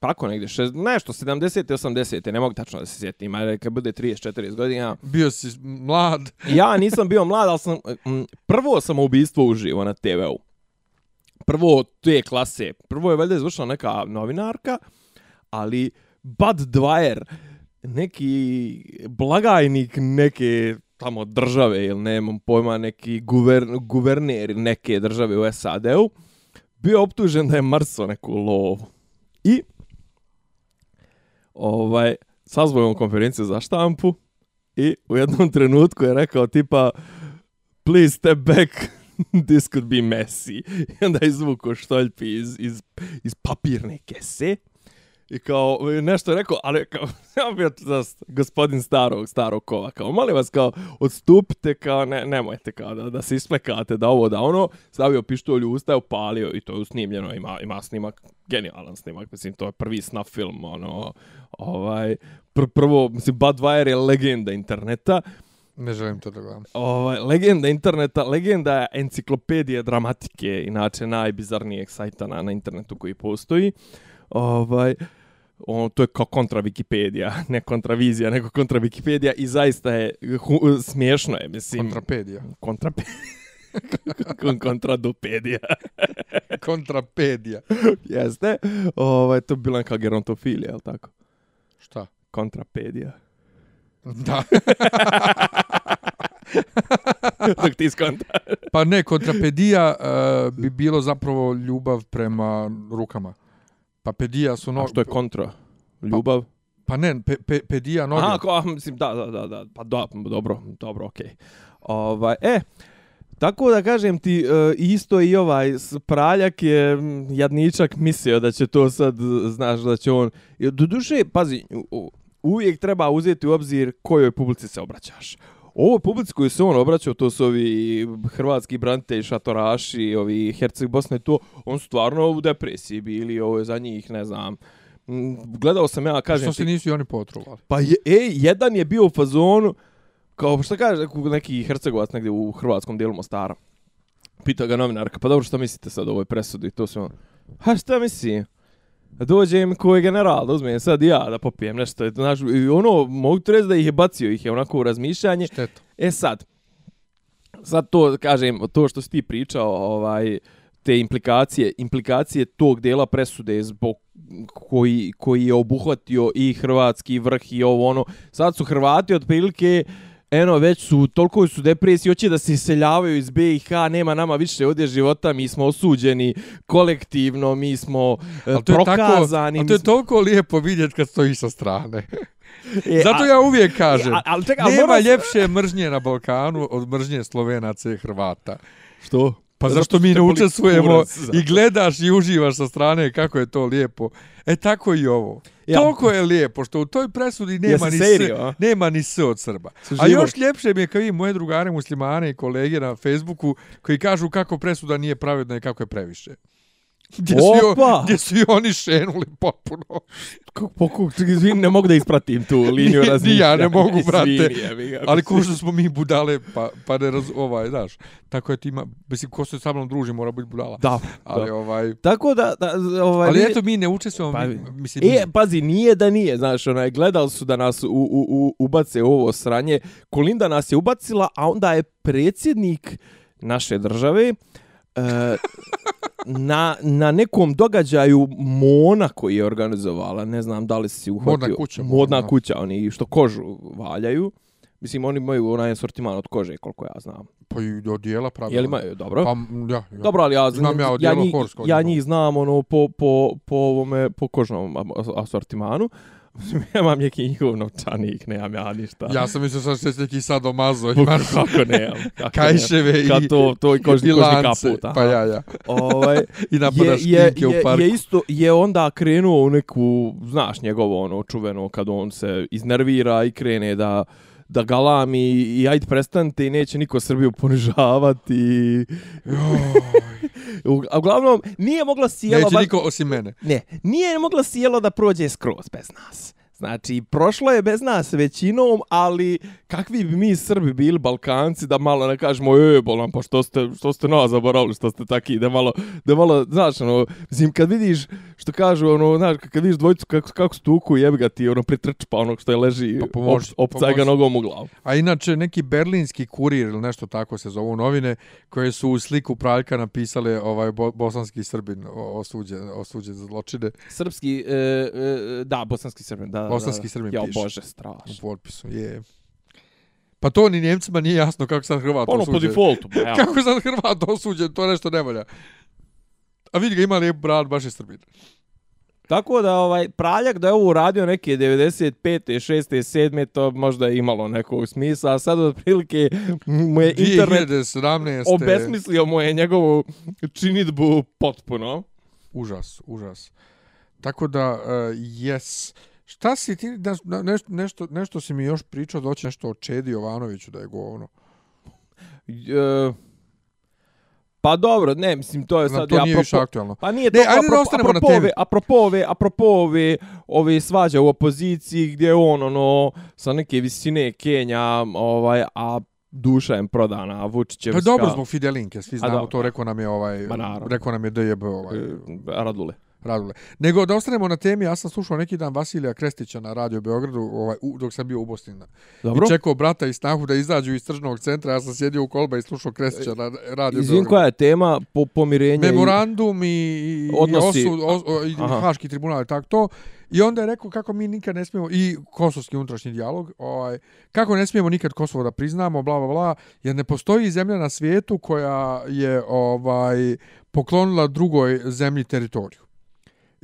S3: tako negdje, šest, nešto, 70. 80. ne mogu tačno da se sjetim, ali kad bude 30-40 godina,
S1: Bio si mlad. [laughs]
S3: ja nisam bio mlad, ali sam, prvo sam ubistvo uživo na TV-u. Prvo te klase, prvo je valjda izvršila neka novinarka, ali Bud Dwyer, neki blagajnik neke tamo države ili nemam pojma neki guver, guverner neke države u SAD-u bio optužen da je mrso neku lovu. I ovaj sazvao je konferenciju za štampu i u jednom trenutku je rekao tipa please step back [laughs] this could be messy. I onda izvuko štoljpi iz, iz, iz papirne kese I kao, nešto je rekao, ali kao, [laughs] ja bio za gospodin starog, starog kova, kao, molim vas, kao, odstupite, kao, ne, nemojte, kao, da, da se isplekate, da ovo, da ono, stavio pištolj u usta, upalio, i to je snimljeno, ima, ima snimak, genijalan snimak, mislim, to je prvi snuff film, ono, ovaj, pr prvo, mislim, Bud Wire je legenda interneta,
S1: Ne želim to da gledam.
S3: Ovaj, legenda interneta, legenda enciklopedije dramatike, inače najbizarnijeg sajta na, na internetu koji postoji. Ovaj, on, to je kao kontra Wikipedia, [laughs] ne kontravizija, nego kontra Wikipedia i zaista je hu, smiješno je, mislim.
S1: Kontrapedija.
S3: Kontrapedija. [laughs] [laughs] kontradopedija.
S1: Kontrapedija.
S3: Jeste. Ovaj, to bi bila neka gerontofilija, je li tako?
S1: Šta?
S3: Kontrapedija.
S1: Da.
S3: Dok ti skonta.
S1: pa ne, kontrapedija uh, bi bilo zapravo ljubav prema rukama. Pa pedija su
S3: No,
S1: noge.
S3: što je kontra? Ljubav?
S1: Pa ne, pe, pe, pedija noge.
S3: Aha, ko, mislim, da, da, da, da, pa da, dobro, dobro, okej. Okay. Ovaj, e, tako da kažem ti, e, isto i ovaj praljak je jadničak mislio da će to sad, znaš, da će on... Do duše, pazi, uvijek treba uzeti u obzir kojoj publici se obraćaš. Ovo publici koju se on obraćao, to su ovi hrvatski branitelji, šatoraši, ovi Herceg Bosne, to, on su stvarno u depresiji bili, ovo je za njih, ne znam, m, gledao sam ja, kažem
S1: Što se nisu i oni potrovali?
S3: Pa je, e, jedan je bio u fazonu, kao šta kaže neki- Hercegovac negdje u hrvatskom dijelu Mostara. Pita ga novinarka, pa dobro šta mislite sad o ovoj presudi? I to sve on, ha šta mislim? Dođe mi koji general, da uzmem sad ja da popijem nešto. Znaš, i ono, mogu ti reći da ih je bacio, ih je onako u razmišljanje.
S1: Šteta.
S3: E sad, sad to kažem, to što si ti pričao, ovaj, te implikacije, implikacije tog dela presude zbog koji, koji je obuhvatio i hrvatski vrh i ovo ono. Sad su Hrvati otprilike Eno, već su, toliko su depresiji, hoće da se iseljavaju iz BiH, nema nama više ovdje života, mi smo osuđeni kolektivno, mi smo
S1: Ali to je tako,
S3: prokazani.
S1: ali to je toliko lijepo vidjeti kad stojiš sa strane. [laughs]
S3: E,
S1: Zato
S3: a-
S1: ja uvijek kažem,
S3: E, a- ali čekaj, ali
S1: nema
S3: moram-
S1: ljepše mržnje na Balkanu od mržnje Slovenaca i Hrvata.
S3: Što?
S1: Pa
S3: Zato
S1: zašto
S3: što
S1: mi ne učestvujemo i gledaš i uživaš sa strane kako je to lijepo. E tako i ovo.
S3: Ja.
S1: Toliko je lijepo što u toj presudi nema ni
S3: serio,
S1: s, nema ni s od Srba. A još ljepše mi je kad vidim moje drugare muslimane i kolege na Facebooku koji kažu kako presuda nije pravedna i kako je previše. Gdje su, i
S3: Opa!
S1: o- gdje su i oni šenuli potpuno.
S3: Kako, poku, izvini, ne mogu da ispratim tu liniju [laughs]
S1: Ni- ni
S3: razmišljanja.
S1: ja ne mogu, brate. Ali ko što smo mi budale, pa, pa ne raz, ovaj, znaš, tako je ti ima, mislim, ko se sa mnom druži mora biti budala.
S3: Da,
S1: Ali,
S3: da.
S1: ovaj,
S3: Tako da, da ovaj,
S1: ali eto, mi ne učestvujemo,
S3: Pa,
S1: mi, mislim,
S3: E, pazi, nije da nije, znaš, onaj, gledali su da nas u, u, u, ubace u ovo sranje. Kolinda nas je ubacila, a onda je predsjednik naše države e, na, na nekom događaju Mona koji je organizovala, ne znam da li si uhvatio.
S1: Modna kuća,
S3: Modna kuća, oni što kožu valjaju. Mislim, oni imaju onaj sortiman od kože, koliko ja znam.
S1: Pa i od dijela pravilno.
S3: Jel imaju, dobro?
S1: Pa, ja, ja.
S3: Dobro, ali ja
S1: Znam ja
S3: ja,
S1: odijelo
S3: njih, ja
S1: njihovog.
S3: njih znam ono po, po, po ovome, po kožnom as- asortimanu. Nemam neki njihov novčanik, nemam ja ništa.
S1: Ja sam mislio sad što će neki sadomazo,
S3: Pa
S1: imaš
S3: kako nemam. Kako [laughs]
S1: kajševe i.
S3: Kad to, to i kožni,
S1: i
S3: kožni
S1: lance.
S3: kaput. aha.
S1: Pa ja, ja.
S3: Ovaj, [laughs]
S1: I napadaš
S3: je, je,
S1: špinke u
S3: je,
S1: parku.
S3: je isto, je onda krenuo u neku, znaš, njegovo ono čuveno kad on se iznervira i krene da da galami i ajde prestanite i neće niko Srbiju ponižavati. [laughs] A uglavnom, nije mogla sjelo...
S1: Neće
S3: ba-
S1: niko osim mene.
S3: Ne, nije mogla sjelo da prođe skroz bez nas. Znači, prošlo je bez nas većinom, ali kakvi bi mi Srbi bili Balkanci da malo ne kažemo, e, bolam, pa što ste, što ste nas zaboravili, što ste taki, da malo, da malo, znaš, ono, mislim, kad vidiš, što kažu, ono, znaš, kad vidiš dvojicu kako, kako stuku, jebi ga ti, ono, pritrčpa onog što je leži,
S1: Pa
S3: op, opcaj ga nogom u glavu.
S1: A inače, neki berlinski kurir ili nešto tako se zovu novine, koje su u sliku praljka napisale ovaj bo, bosanski srbin osuđen, osuđen za zločine
S3: Srpski, e, e, da, bosanski srbin, da.
S1: Bosanski
S3: da,
S1: Srbin
S3: ja,
S1: piše.
S3: bože,
S1: u
S3: strašno.
S1: potpisu. Je. Pa to ni Njemcima nije jasno kako sad Hrvat
S3: Ono po
S1: osuđen.
S3: defaultu, ba, ja. [laughs]
S1: Kako sad Hrvat osuđen, to nešto ne valja. A vidi ga, ima lijep brat, baš je Srbin.
S3: Tako da ovaj Praljak da je ovo uradio neke 95. 6. 7. to možda je imalo nekog smisla, a sad otprilike mu je internet
S1: 2017.
S3: obesmislio mu je njegovu činitbu potpuno.
S1: Užas, užas. Tako da, uh, yes. Šta si ti, da, nešto, nešto, nešto si mi još pričao, doći nešto o Čedi Jovanoviću da je govno.
S3: E, Pa dobro, ne, mislim, to je
S1: Na
S3: sad...
S1: to
S3: ja
S1: nije
S3: apropo-
S1: više aktualno.
S3: Pa nije
S1: Ne,
S3: to,
S1: ajde da
S3: apropo,
S1: na
S3: apropo
S1: temi.
S3: ove, apropo ove, apropo ove, ove svađa u opoziciji gdje on, ono, sa neke visine Kenja, ovaj, a duša im prodana, a Vučićevska...
S1: Pa dobro zbog Fidelinke, svi znamo to, rekao nam je ovaj, rekao nam je DJB ovaj,
S3: e, Radule.
S1: Radule. Nego da ostanemo na temi, ja sam slušao neki dan Vasilija Krestića na Radio Beogradu, ovaj, u, dok sam bio u Bosni.
S3: Dobro.
S1: I čekao brata i snahu da izađu iz tržnog centra, ja sam sjedio u kolba i slušao Krestića na Radio
S3: Izvin,
S1: Beogradu.
S3: koja je tema po, pomirenja
S1: Memorandum i, i,
S3: Odnosi-
S1: i, osud, os, i
S3: Aha.
S1: Haški tribunal i tako to. I onda je rekao kako mi nikad ne smijemo, i kosovski unutrašnji dijalog, ovaj, kako ne smijemo nikad Kosovo da priznamo, bla, bla, bla, jer ne postoji zemlja na svijetu koja je ovaj poklonila drugoj zemlji teritoriju.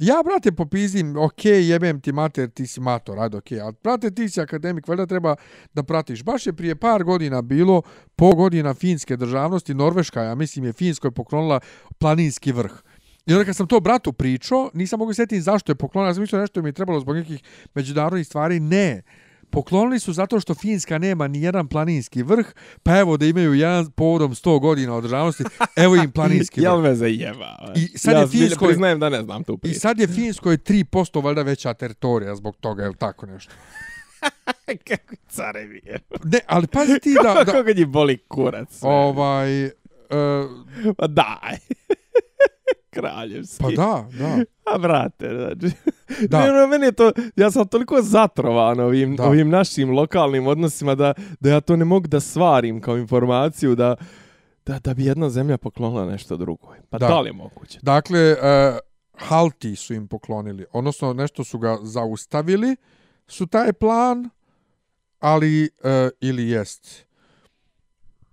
S1: Ja, brate, popizim, ok, jebem ti mater, ti si mator, ajde, ok, ali, brate, ti si akademik, valjda treba da pratiš. Baš je prije par godina bilo, po godina finske državnosti, Norveška, ja mislim, je Finskoj poklonila planinski vrh. I onda kad sam to bratu pričao, nisam mogu sjetiti zašto je poklonila, ja sam mislio nešto mi je trebalo zbog nekih međunarodnih stvari, ne. Poklonili su zato što Finska nema ni jedan planinski vrh, pa evo da imaju jedan povodom 100 godina od državnosti, evo im [laughs] planinski vrh.
S3: Jel me zajeba?
S1: I sad
S3: ja
S1: je Finskoj-
S3: priznajem da ne znam tu
S1: I
S3: priču.
S1: sad je Finskoj 3% valjda veća teritorija zbog toga, ili tako nešto. [laughs]
S3: Kako carevi je.
S1: Ne, ali pazi ti [laughs] da... da
S3: Kako njih boli kurac.
S1: ovaj... Uh,
S3: Pa daj. Kraljevski.
S1: pa da, da. [laughs]
S3: A brate, znači. [laughs]
S1: Da.
S3: Ne, meni je to, ja sam toliko zatrovan ovim,
S1: Da.
S3: ovim našim lokalnim odnosima da, da ja to ne mogu da svarim kao informaciju da, da, da bi jedna zemlja poklonila nešto drugo. Pa da,
S1: Da.
S3: da li je moguće?
S1: Dakle, uh, Halti su im poklonili, odnosno nešto su ga zaustavili, su taj plan, ali, uh, ili jest.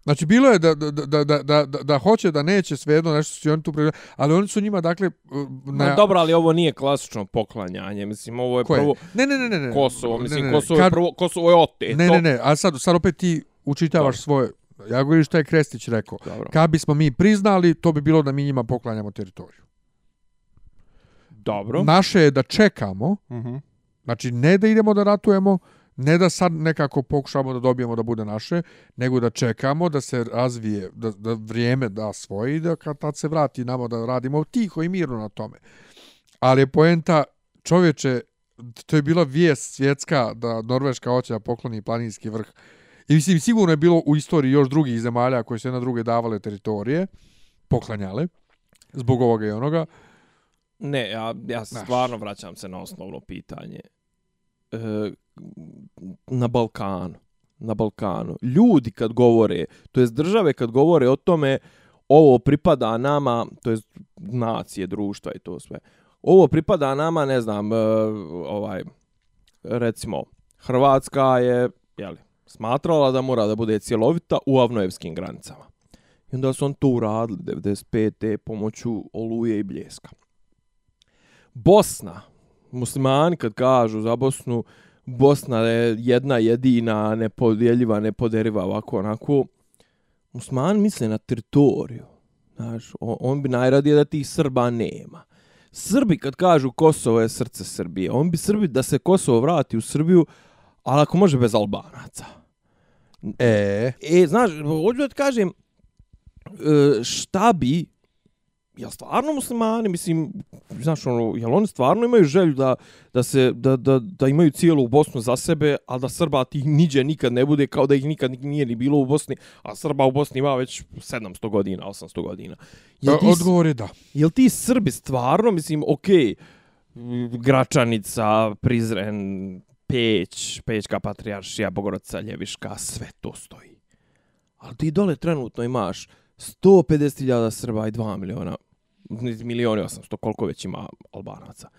S1: Znači, bilo je da, da, da, da, da, da, hoće, da neće, svejedno nešto su oni tu pre... ali oni su njima, dakle, uh,
S3: Na...
S1: na...
S3: dobro, ali ovo nije klasično poklanjanje. Mislim, ovo je
S1: Koje?
S3: prvo
S1: Ne, ne, ne, ne, ne.
S3: Kosovo. Mislim,
S1: Ne, ne, ne.
S3: Kosovo, je
S1: Kad-
S3: prvo, Kosovo je oteto.
S1: Ne, ne, ne, a sad, sad opet ti učitavaš
S3: Dobro.
S1: svoje... Ja govorim što je Krestić rekao.
S3: Dobro.
S1: Kad bismo mi priznali, to bi bilo da mi njima poklanjamo teritoriju.
S3: Dobro.
S1: Naše je da čekamo,
S3: Mhm.
S1: znači ne da idemo da ratujemo, ne da sad nekako pokušamo da dobijemo da bude naše, nego da čekamo da se razvije, da, da vrijeme da svoje i da kad tad se vrati nama da radimo tiho i mirno na tome. Ali je poenta, čovječe, to je bila vijest svjetska da Norveška hoće da pokloni planinski vrh. I mislim, sigurno je bilo u istoriji još drugih zemalja koje su jedna druge davale teritorije, poklanjale, zbog ovoga i onoga.
S3: Ne, ja, ja stvarno vraćam se na osnovno pitanje. E, na Balkanu. Na Balkanu. Ljudi kad govore, to jest države kad govore o tome ovo pripada nama, to jest nacije, društva i to sve. Ovo pripada nama, ne znam, e, ovaj, recimo, Hrvatska je, jeli, smatrala da mora da bude cjelovita u avnojevskim granicama. I onda su on to uradili 95. pomoću oluje i bljeska. Bosna, muslimani kad kažu za Bosnu, Bosna je jedna jedina, nepodjeljiva, nepoderiva, ovako, onako. Muslimani misle na teritoriju. Znaš, on, on bi najradije da tih Srba nema. Srbi kad kažu Kosovo je srce Srbije, on bi Srbi da se Kosovo vrati u Srbiju, ali ako može bez Albanaca.
S1: E,
S3: E, znaš, hoću da ti kažem, e, šta bi, jel stvarno muslimani, mislim, znaš, ono, jel oni stvarno imaju želju da, da, se, da, da, da imaju cijelu Bosnu za sebe, a da Srba tih niđe nikad ne bude, kao da ih nikad nije ni bilo u Bosni, a Srba u Bosni ima već 700 godina, 800 godina. Jel ti,
S1: odgovor je da.
S3: jel ti Srbi stvarno, mislim, okej, okay, Gračanica, Prizren, Peć, Pećka patrijaršija, Bogorodica Ljeviška, sve to stoji. Ali ti dole trenutno imaš 150.000 Srba i 2 miliona, milioni 800, koliko već ima Albanaca.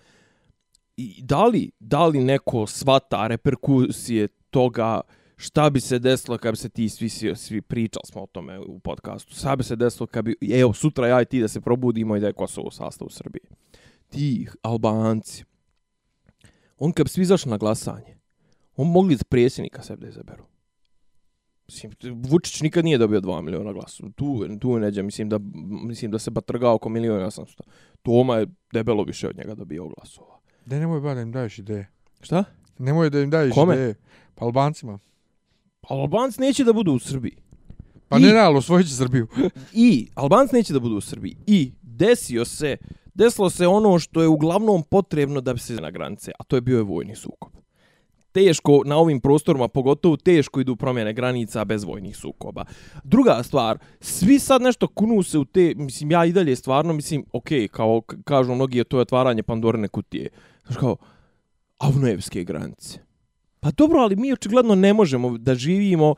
S3: I da li, da li neko svata reperkusije toga šta bi se desilo kad bi se ti svi, svi, svi pričali smo o tome u podcastu, šta bi se desilo kad bi, evo, sutra ja i ti da se probudimo i da je Kosovo u sastavu Srbije. Ti Albanci, on kad bi svi izašli na glasanje, on mogli za predsjednika sebe da izaberu. Mislim, Vučić nikad nije dobio 2 miliona glasova. Tu, tu neđe, mislim da, mislim da se batrga oko miliona 800. Toma je debelo više od njega dobio glasova.
S1: Da nemoj ba da im daješ ideje.
S3: Šta?
S1: Nemoj da im daješ
S3: Kome?
S1: ideje. Pa Albancima.
S3: Pa Albanci neće da budu u Srbiji.
S1: Pa
S3: I-
S1: ne osvojit će Srbiju. [laughs]
S3: I Albanci neće da budu u Srbiji. I desio se, desilo se ono što je uglavnom potrebno da bi se na granice, a to je bio je vojni sukob. Teško na ovim prostorima, pogotovo teško idu promjene granica bez vojnih sukoba. Druga stvar, svi sad nešto kunu se u te, mislim, ja i dalje stvarno, mislim, ok, kao kažu mnogi, to je otvaranje Pandorine kutije. Znaš kao, avnojevske granice. Pa dobro, ali mi očigledno ne možemo da živimo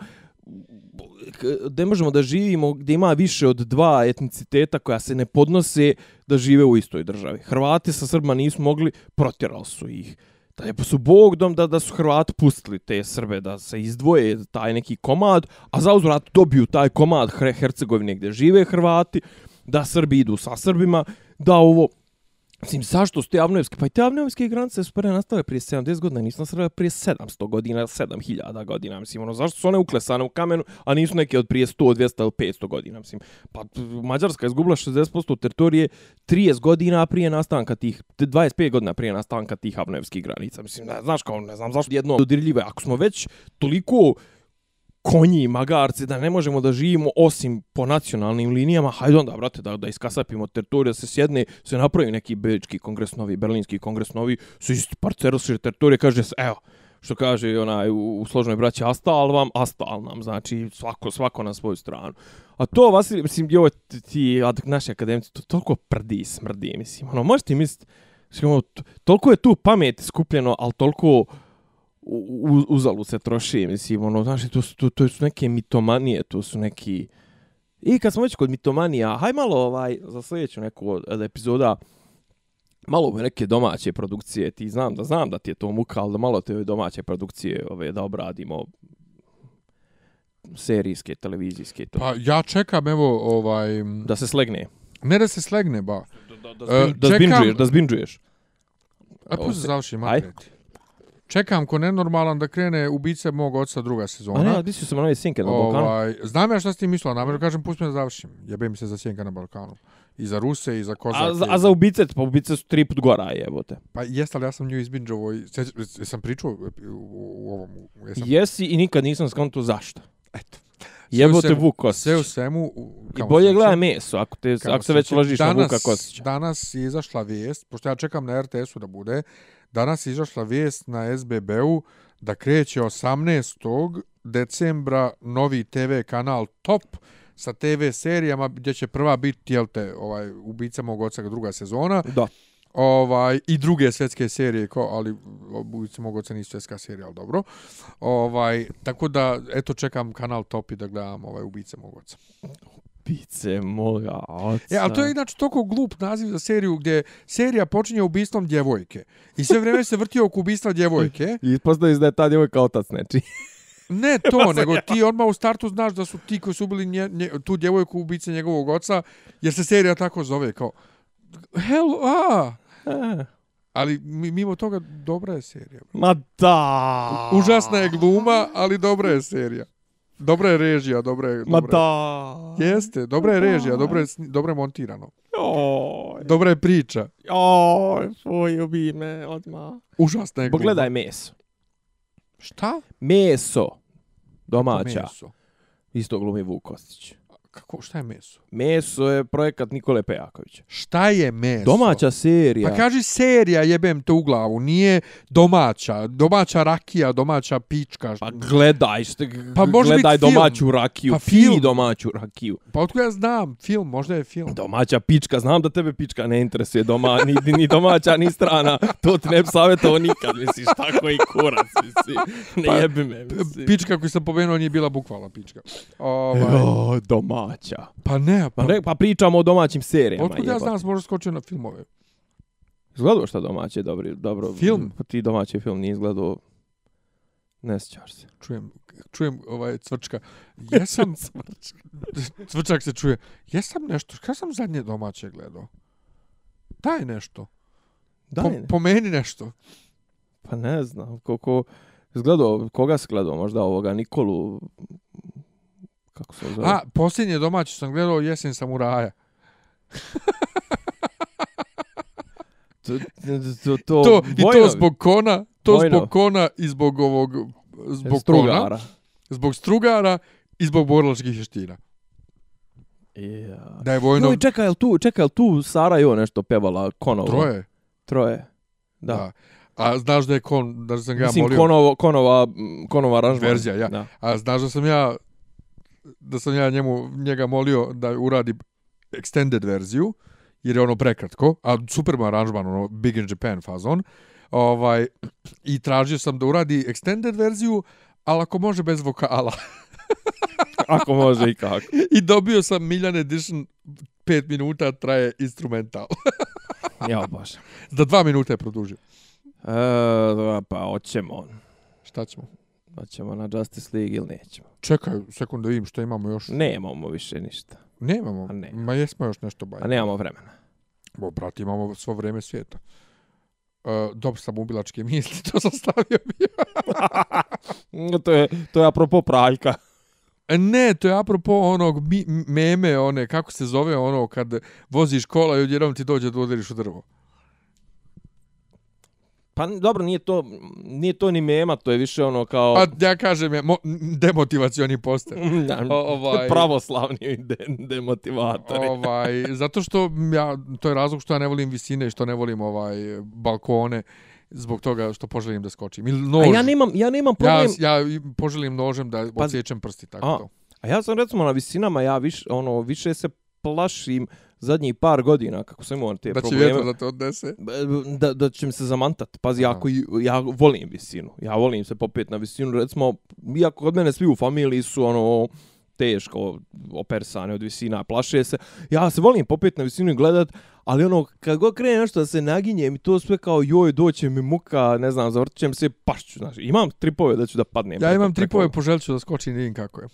S3: ne možemo da živimo gdje ima više od dva etniciteta koja se ne podnose da žive u istoj državi. Hrvati sa Srbima nisu mogli, protjerali su ih. Da je su bogdom da, da su Hrvati pustili te Srbe da se izdvoje taj neki komad, a za uzvrat dobiju taj komad Hre- Hercegovine gdje žive Hrvati, da Srbi idu sa Srbima, da ovo Mislim, zašto su te avnojevske? Pa i te avnojevske granice su prve nastale prije 70 godina, nisu nastale prije 700 godina, 7000 godina. Mislim, ono, zašto su one uklesane u kamenu, a nisu neke od prije 100, 200 ili 500 godina? Mislim, pa Mađarska je izgubila 60% teritorije 30 godina prije nastanka tih, 25 godina prije nastanka tih avnojevskih granica. Mislim, ne, znaš kao, ne znam zašto jedno dodirljivo. je. Ako smo već toliko konji i magarci, da ne možemo da živimo osim po nacionalnim linijama, hajde onda, brate, da, da iskasapimo teritoriju, da se sjedne, se napravi neki bečki kongres novi, berlinski kongres novi, su isti parcerosiše teritorije, kaže se, evo, što kaže onaj u, u složnoj braći astal vam, astal nam, znači svako, svako na svoju stranu. A to, Vasilij, mislim, ovo ti, ti naši akademici, to toliko prdi i smrdi, mislim, ono, možete misliti, mislim, ono, toliko je tu pamet skupljeno, ali toliko u, u, uzalu se troši, mislim, ono, znaš, to su, to, to su neke mitomanije, to su neki... I kad smo već kod mitomanija, haj malo ovaj, za sljedeću neku od, od epizoda, malo ove neke domaće produkcije, ti znam da znam da ti je to muka, ali da malo te ove domaće produkcije ove, da obradimo serijske, televizijske, to.
S1: Pa ja čekam, evo, ovaj...
S3: Da se slegne.
S1: Ne da se slegne, ba.
S3: Da, da,
S1: zbin-
S3: da
S1: čekam-
S3: zbinđuješ, da zbinđuješ.
S1: A pusti
S3: se-
S1: završim,
S3: Aj.
S1: Čekam ko nenormalan da krene ubice mog oca druga
S3: A
S1: sezona.
S3: ne, mislio sam na nove sinke na Balkanu.
S1: Ovaj, znam ja šta si ti mislila, namjerno kažem, pusti me da završim. Jebe mi se za sjenka na Balkanu. I za Ruse, i za Kozake.
S3: A, za, a za ubice, pa ubice su tri put gora, jebote.
S1: Pa jeste, ali ja sam nju izbinđovo i... Jesam pričao u, u, ovom... Jesam,
S3: Jesi i nikad nisam skonto zašto.
S1: Eto.
S3: Jebote Vuk Kostić.
S1: Sve u svemu...
S3: I bolje gledaj meso, ako, te, ako se već ložiš na
S1: danas,
S3: Vuka Kostića.
S1: Danas je izašla vijest, pošto ja čekam na RTS-u da bude, danas je izašla vijest na SBB-u da kreće 18. decembra novi TV kanal Top sa TV serijama gdje će prva biti, jel te, ovaj, Ubica mog oca druga sezona,
S3: Da.
S1: ovaj i druge svjetske serije ko ali Ubica mog oca nisu svjetska serija al dobro ovaj tako da eto čekam kanal Top i da gledam ovaj Ubice mog oca
S3: Pice moga oca.
S1: E, ali to je inače toliko glup naziv za seriju gdje serija počinje ubistvom djevojke. I sve vrijeme se vrti oko ubistva djevojke. [laughs]
S3: I postoji da je ta djevojka otac neči. [laughs]
S1: Ne to, [laughs] nego ti odmah u startu znaš da su ti koji su ubili nje, nje, tu djevojku ubice njegovog oca, jer se serija tako zove, kao Hello, a! Ali mi- mimo toga dobra je serija.
S3: Ma da.
S1: Užasna je gluma, ali dobra je serija. Dobra je režija, dobra je...
S3: Ma
S1: Dobra
S3: da.
S1: je. Jeste, dobra je režija, dobro je, dobro je montirano.
S3: Oj,
S1: Dobra je priča.
S3: oj, tvoj ubi me odmah.
S1: Užasna je gluma.
S3: Pogledaj meso.
S1: Šta?
S3: Meso. Domaća.
S1: Meso.
S3: Isto glumi Vuk Kostić.
S1: Kako, šta je meso?
S3: Meso je projekat Nikole Pejakovića.
S1: Šta je meso?
S3: Domaća serija.
S1: Pa kaži serija, jebem te u glavu, nije domaća, domaća rakija, domaća pička.
S3: Pa gledaj, što,
S1: Pa može
S3: gledaj
S1: film.
S3: domaću rakiju,
S1: Pa
S3: pa
S1: film.
S3: domaću rakiju.
S1: Pa otko ja znam, film, možda je film.
S3: Domaća pička, znam da tebe pička ne interesuje doma, ni, ni domaća, ni strana. To ti ne bi savjetovao nikad, misliš, tako i kurac, misli. Ne
S1: Pa,
S3: jebi me, misli.
S1: Pička koju sam pomenuo nije bila bukvalna pička. Ovaj,
S3: Jo, domaća.
S1: pa ne,
S3: Pa,
S1: pa,
S3: ne, pa pričamo o domaćim serijama.
S1: otkud ja
S3: jebote.
S1: znam, možda skočio na filmove.
S3: Izgledao šta domaće, dobri, dobro.
S1: Film?
S3: Pa ti domaći film nije izgledao... Ne sjećaš se.
S1: Čujem, čujem ovaj cvrčka. Jesam, [laughs] cvrčak se čuje. Jesam nešto, kada sam zadnje domaće gledao? Daj nešto.
S3: Daj,
S1: Po,
S3: ne.
S1: pomeni nešto.
S3: Pa ne znam, koliko... Izgledao, koga si gledao? Možda ovoga Nikolu... Kako se zove?
S1: A, posljednje domaće sam gledao Jesen samuraja. [laughs]
S3: to, to, to,
S1: To, I to
S3: Vojnovi.
S1: zbog kona, to
S3: Vojno.
S1: zbog kona i zbog ovog, zbog kona,
S3: Strugara.
S1: zbog strugara I zbog borilačkih vještina.
S3: Ja.
S1: Da je vojno...
S3: Joj, čekaj, jel tu, čekaj, jel tu Sara Jo nešto pevala Konovo?
S1: Troje.
S3: Troje. Da.
S1: Da. A znaš da je kon, da sam ga
S3: Mislim,
S1: molio...
S3: Konovo, Konova, m, Konova aranžman.
S1: Verzija, ja.
S3: Da.
S1: A znaš da sam ja da sam ja njemu njega molio da uradi extended verziju jer je ono prekratko, a super mu aranžman, ono Big in Japan fazon. Ovaj i tražio sam da uradi extended verziju, ali ako može bez vokala. [laughs]
S3: Ako može i kako.
S1: I dobio sam Miljan Edition 5 minuta traje instrumental. [laughs]
S3: Ja, bože.
S1: Za 2 minuta je produžio.
S3: E, pa, hoćemo.
S1: Šta ćemo?
S3: Hoćemo na Justice League ili nećemo?
S1: Čekaj, sekund da vidim što imamo još.
S3: Nemamo više ništa.
S1: Nemamo.
S3: A ne.
S1: Ma jesmo još nešto baj.
S3: A nemamo vremena.
S1: Bo, brate, imamo svo vreme svijeta. Uh, dobro sam ubilačke misli, [laughs] to sam stavio bio. [laughs]
S3: to je, to je apropo praljka.
S1: E, Ne, to je apropo onog mi, meme, one, kako se zove ono kad voziš kola i odjednom ti dođe da udariš u drvo.
S3: Pa dobro, nije to, nije to ni mema, to je više ono kao...
S1: Pa ja kažem je mo, demotivacioni poster. [laughs]
S3: Da,
S1: O, ovaj-
S3: pravoslavni de, demotivatori.
S1: ovaj, zato što ja, to je razlog što ja ne volim visine što ne volim ovaj balkone zbog toga što poželim da skočim. Ili nož.
S3: A ja nemam, ja nemam
S1: ja,
S3: problem...
S1: ja poželim nožem da
S3: Pa-
S1: odsječem prsti, tako
S3: A,
S1: to.
S3: A ja sam recimo na visinama, ja viš, ono, više se plašim zadnjih par godina, kako sam imao te
S1: Da će
S3: probleme.
S1: vjetar da te odnese.
S3: da, da će mi se zamantat. Pazi,
S1: Aha.
S3: ako i- ja volim visinu. Ja volim se popet na visinu. Recimo, iako kod mene svi u familiji su ono teško opersane od visina, plaše se. Ja se volim popet na visinu i gledat, ali ono, kad god krene nešto da se naginjem i to sve kao joj, doće mi muka, ne znam, zavrtit će mi se, pašću, znaš. Imam tripove da ću da padnem.
S1: Ja imam tripove, poželit ću da skočim i vidim kako je.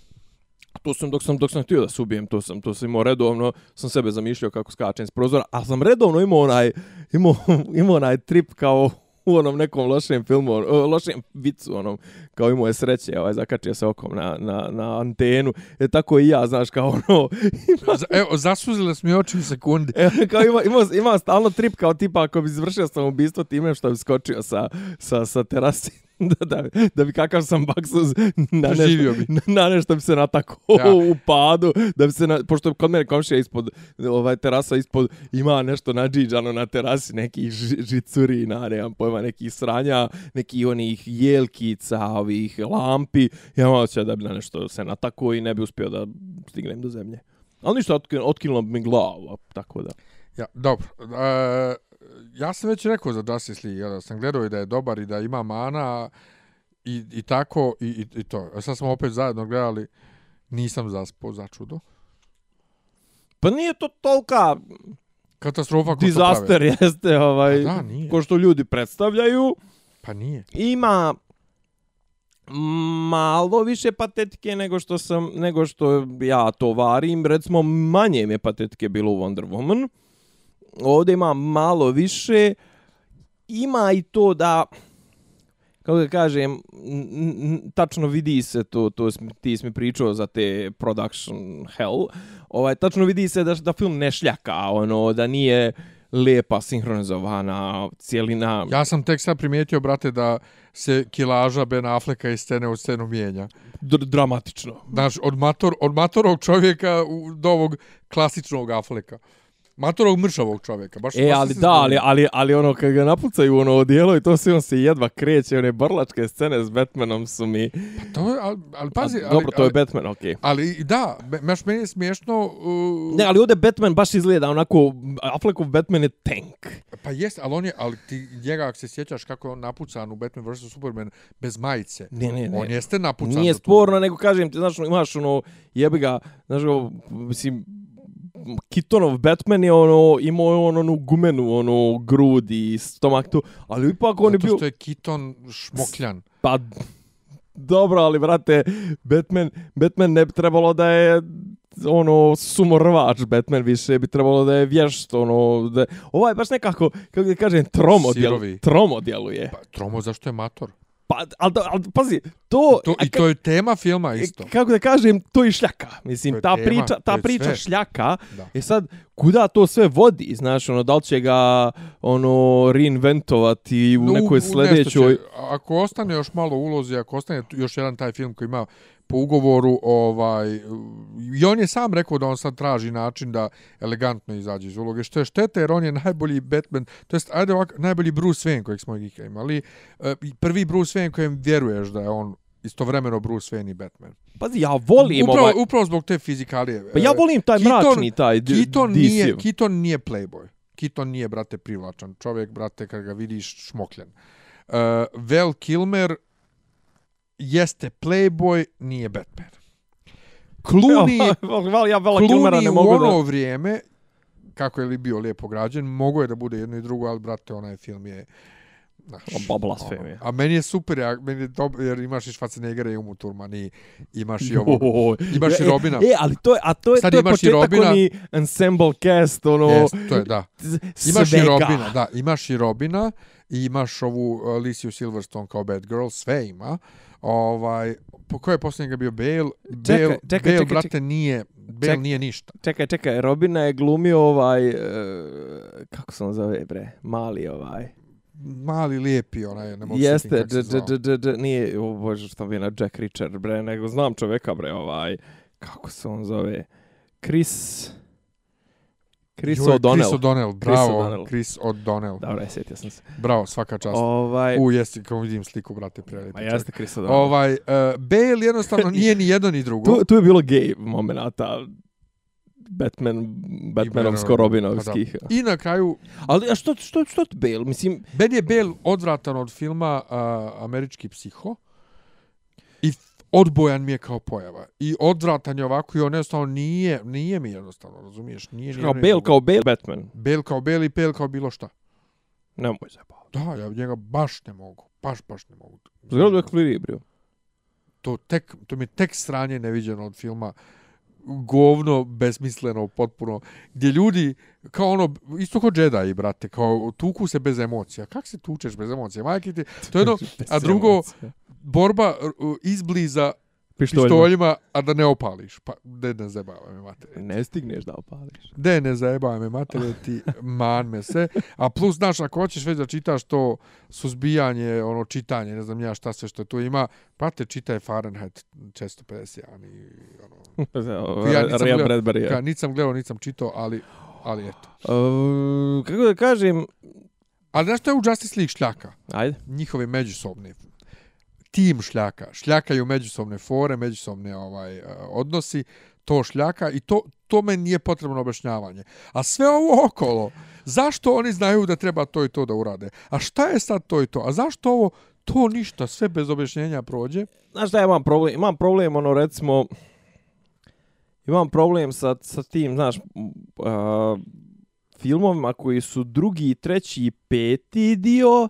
S3: To sam dok sam dok sam htio da se ubijem, to sam to sam imao redovno, sam sebe zamišljao kako skačem s prozora, a sam redovno imao onaj imao [laughs] imao onaj trip kao u onom nekom lošem filmu, o, lošem vicu onom, kao imao je sreće, ovaj zakačio se okom na, na, na antenu. E tako i ja, znaš, kao ono, [laughs] ima,
S1: Evo, zasuzile su mi oči u sekundi.
S3: e, kao ima, ima, ima stalno trip kao tipa ako bi izvršio sam ubistvo time što bi skočio sa, sa, sa terasi [laughs] da, da, da bi kakav sam baksuz na nešto,
S1: bi.
S3: na, na nešto bi se natako
S1: Ja.
S3: u [laughs] padu, da bi se, na, pošto kod mene komšija ispod, ovaj terasa ispod, ima nešto nadžiđano na terasi, nekih ži- žicurina, nemam pojma, nekih sranja, nekih onih jelkica, ovih lampi, ja malo će da bi na nešto se natako i ne bi uspio da stignem do zemlje. Ali ništa, otkin- otkinulo bi mi glavu, tako da.
S1: Ja, dobro. E, ja sam već rekao za Justice League, ja, sam gledao i da je dobar i da ima mana i, i tako i, i, i to. A sad smo opet zajedno gledali, nisam zaspao za čudo.
S3: Pa nije to tolika
S1: Katastrofa ko
S3: disaster jeste ovaj,
S1: Pa da, nije.
S3: ko što ljudi predstavljaju.
S1: Pa nije.
S3: Ima malo više patetike nego što sam nego što ja to varim recimo manje mi je patetike bilo u Wonder Woman ovdje ima malo više ima i to da kako da kažem tačno vidi se to to ti si mi pričao za te production hell ovaj tačno vidi se da da film ne šljaka ono da nije lepa sinhronizovana cijelina
S1: Ja sam tek sad primijetio, brate, da se kilaža Ben Afflecka iz scene u scenu mijenja.
S3: dr dramatično
S1: Znaš, od, mator, od matorog čovjeka u- do ovog klasičnog Afflecka. Matorog mršavog čovjeka. Baš,
S3: E,
S1: baš
S3: ali
S1: se
S3: da, ali, ali, ali ono, kad ga napucaju u ono odijelo i to sve on se jedva kreće, one brlačke scene s Batmanom su mi...
S1: To je, ali, ali pazi,
S3: A,
S1: ali,
S3: dobro, to je
S1: ali,
S3: Batman, okej.
S1: ali, da, meš meni je smiješno... Uh,
S3: Ne, ali ovdje Batman baš izgleda onako, Affleckov Batman je tank.
S1: Pa jest, ali on je, ali ti njega ako se sjećaš kako je on napucan u Batman vs Superman bez majice.
S3: Ne, ne, ne.
S1: On jeste napucan.
S3: Nije
S1: za tu-
S3: sporno, nego kažem ti, znaš, ono, imaš ono, jebi ga, znaš, ovo, mislim, Kitonov Batman je ono, imao je ono, onu gumenu, ono, grudi, stomak tu, ali ipak on je
S1: Zato
S3: bio...
S1: što je Kiton šmokljan.
S3: Pa, dobro, ali brate, Batman, Batman ne bi trebalo da je ono sumorvač Batman više bi trebalo da je vješt ono da ovaj baš nekako kako da kažem tromo djel,
S1: Sirovi.
S3: tromo djeluje
S1: Pa, Tromo, zašto je mator?
S3: Pa al, al pazi to,
S1: To, I to je tema filma
S3: ka-
S1: isto.
S3: kako da kažem to je šljaka mislim
S1: je
S3: ta
S1: tema,
S3: priča ta priča
S1: sve.
S3: šljaka
S1: Da.
S3: E sad, kuda to sve vodi? Znaš, ono, da li će ga ono, reinventovati u
S1: No,
S3: nekoj sljedećoj...
S1: Će, ako ostane još malo ulozi, ako ostane još jedan taj film koji ima po ugovoru ovaj i on je sam rekao da on sad traži način da elegantno izađe iz uloge što je šteta jer on je najbolji Batman to jest ajde ovak, najbolji Bruce Wayne kojeg smo ikad imali e, prvi Bruce Wayne kojem vjeruješ da je on istovremeno Bruce Wayne i Batman.
S3: Pazi, ja volim
S1: upravo,
S3: ovaj...
S1: Upravo zbog te fizikalije.
S3: Pa ja volim taj
S1: Keaton,
S3: mračni, taj
S1: Keaton nije, Keaton nije playboy. Keaton nije, brate, privlačan. Čovjek, brate, kad ga vidiš, šmokljen. Uh, Val Kilmer jeste playboy, nije Batman. Clooney, [laughs]
S3: ja, Kilmera ne
S1: Clooney u
S3: mogu
S1: ono
S3: da...
S1: vrijeme, kako je li bio lijepo građen, mogo je da bude jedno i drugo, ali, brate, onaj film je... Znaš,
S3: blasfemija.
S1: ono. A meni je super, ja, meni je dobro, jer imaš i Schwarzeneggera i Umu Thurman i imaš i [laughs] ovo. Imaš i
S3: E,
S1: Robina.
S3: E, ali to je, a to je,
S1: Sad
S3: to je početak
S1: Robina.
S3: oni ensemble cast, ono...
S1: Jest, to je, da. Imaš
S3: svega.
S1: i Robina, da, imaš i Robina i imaš ovu uh, Alicia Silverstone kao Bad Girl, sve ima. Ovaj, po koje je posljednjega bio Bale?
S3: Čekaj,
S1: Bale,
S3: čekaj,
S1: Bale
S3: čekaj,
S1: brate,
S3: čekaj.
S1: nije, Bale
S3: Ček-
S1: nije ništa.
S3: Čekaj, čekaj, Robina je glumio ovaj... Uh, kako se on zove, bre? Mali ovaj.
S1: Mali, lijepi, onaj, ne mogu se
S3: Jeste, d-
S1: zvao.
S3: d- d- d- nije, o bože, što bi na Jack Reacher, bre, nego znam čoveka, bre, ovaj, kako se on zove, Chris, Chris O'Donnell.
S1: Chris O'Donnell, bravo. Chris O'Donnell.
S3: Dobro, je, sjetio sam se.
S1: Bravo, svaka čast.
S3: Ovaj,
S1: U, jesi, kao vidim sliku, brate, prelijepi.
S3: ma jeste Chris O'Donnell.
S1: Ovaj, uh, Bale jednostavno [laughs] nije ni jedno ni drugo.
S3: tu, tu je bilo gay momenata, Batman, Batmanovsko Robinovskih.
S1: Pa. I na kraju,
S3: Ali a što, što, što ti Bale? Mislim,
S1: Ben je Bale odvratan od filma uh, Američki psiho odbojan mi je kao pojava. I odvratan je ovako i on jednostavno nije, nije mi jednostavno, razumiješ? Nije, ni
S3: kao
S1: ni
S3: Bale, kao Bale, Batman.
S1: Bale kao Bale i Bale kao bilo šta.
S3: Nemoj se.
S1: Da, ja njega baš ne mogu. Baš, baš ne mogu.
S3: Zgradu je.
S1: To, tek, to mi je tek sranje neviđeno od filma govno, besmisleno, potpuno, gdje ljudi, kao ono, isto kao Jedi, brate, kao tuku se bez emocija. Kak se tučeš bez emocija? Majke ti, to je jedno, [laughs] a drugo, borba izbliza
S3: Pištoljima.
S1: pištoljima, a da ne opališ. Pa, de ne zajebavaj me materije.
S3: Ne stigneš da opališ.
S1: De ne zajebavaj me materije, ti man me se. A plus, znaš, ako hoćeš već da čitaš to suzbijanje, ono, čitanje, ne znam ja šta sve što tu ima, prate, čitaj Fahrenheit 450, a ni, ono, [laughs] Ja nisam gledao-
S3: Bradbury.
S1: nisam gledao, nisam čitao, ali, ali eto.
S3: Uh, kako da kažem,
S1: Ali znaš što je u Justice League šljaka?
S3: ajde.
S1: njihove međusobne tim šljaka, šljakaju međusobne fore, međusobne ovaj e, odnosi, to šljaka i to to meni nije potrebno objašnjavanje. A sve ovo okolo, zašto oni znaju da treba to i to da urade? A šta je sad to i to? A zašto ovo to ništa, sve bez objašnjenja prođe?
S3: Znaš šta ja imam problem? Imam problem, ono, recimo, imam problem sa, sa tim, znaš, uh, filmovima koji su drugi, treći i peti dio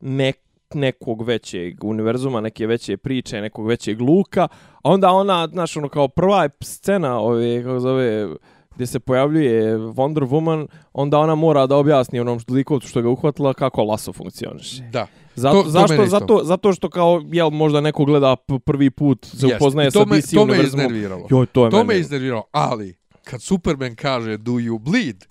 S3: nek, nekog većeg univerzuma, neke veće priče, nekog većeg luka, a onda ona, znaš, ono, kao prva je scena ove, kako zove, gdje se pojavljuje Wonder Woman, onda ona mora da objasni onom likovcu što ga uhvatila kako laso funkcioniše.
S1: Da.
S3: Zato,
S1: To- to
S3: zašto,
S1: isto.
S3: zato, zato što kao, jel, možda neko gleda prvi put, se upoznaje
S1: to
S3: sa DC
S1: to me
S3: univerzumom.
S1: iznerviralo.
S3: Joj, to je
S1: To me iznerviralo, ali kad Superman kaže do you bleed,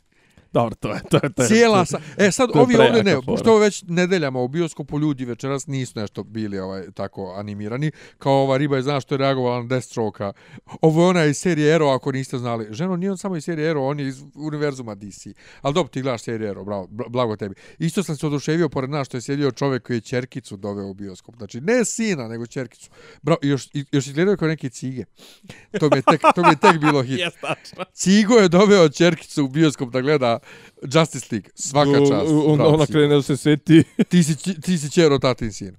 S3: Dobro, to je, to je, to je.
S1: Cijela sa... E sad ovi ovdje ne,
S3: fora.
S1: ovo već nedeljama u bioskopu ljudi večeras nisu nešto bili ovaj tako animirani, kao ova riba je zna što je reagovala na Deathstroke-a. Ovo je ona iz serije Arrow, ako niste znali. Ženo, nije on samo iz serije Arrow, on je iz univerzuma DC. Ali dobro, ti gledaš seriju Arrow, bravo, bla- blago tebi. Isto sam se oduševio pored nas što je sjedio čovjek koji je čerkicu doveo u bioskop. Znači, ne sina, nego čerkicu. Bravo, još, još izgledao kao neki cige. To mi je tek, to mi je tek bilo hit. [laughs] Cigo je doveo čerkicu u bioskop da gleda Justice League. Svaka čast.
S3: On, ona krene da se sveti. [laughs]
S1: Ti si, ći- ti si čero tatin sin.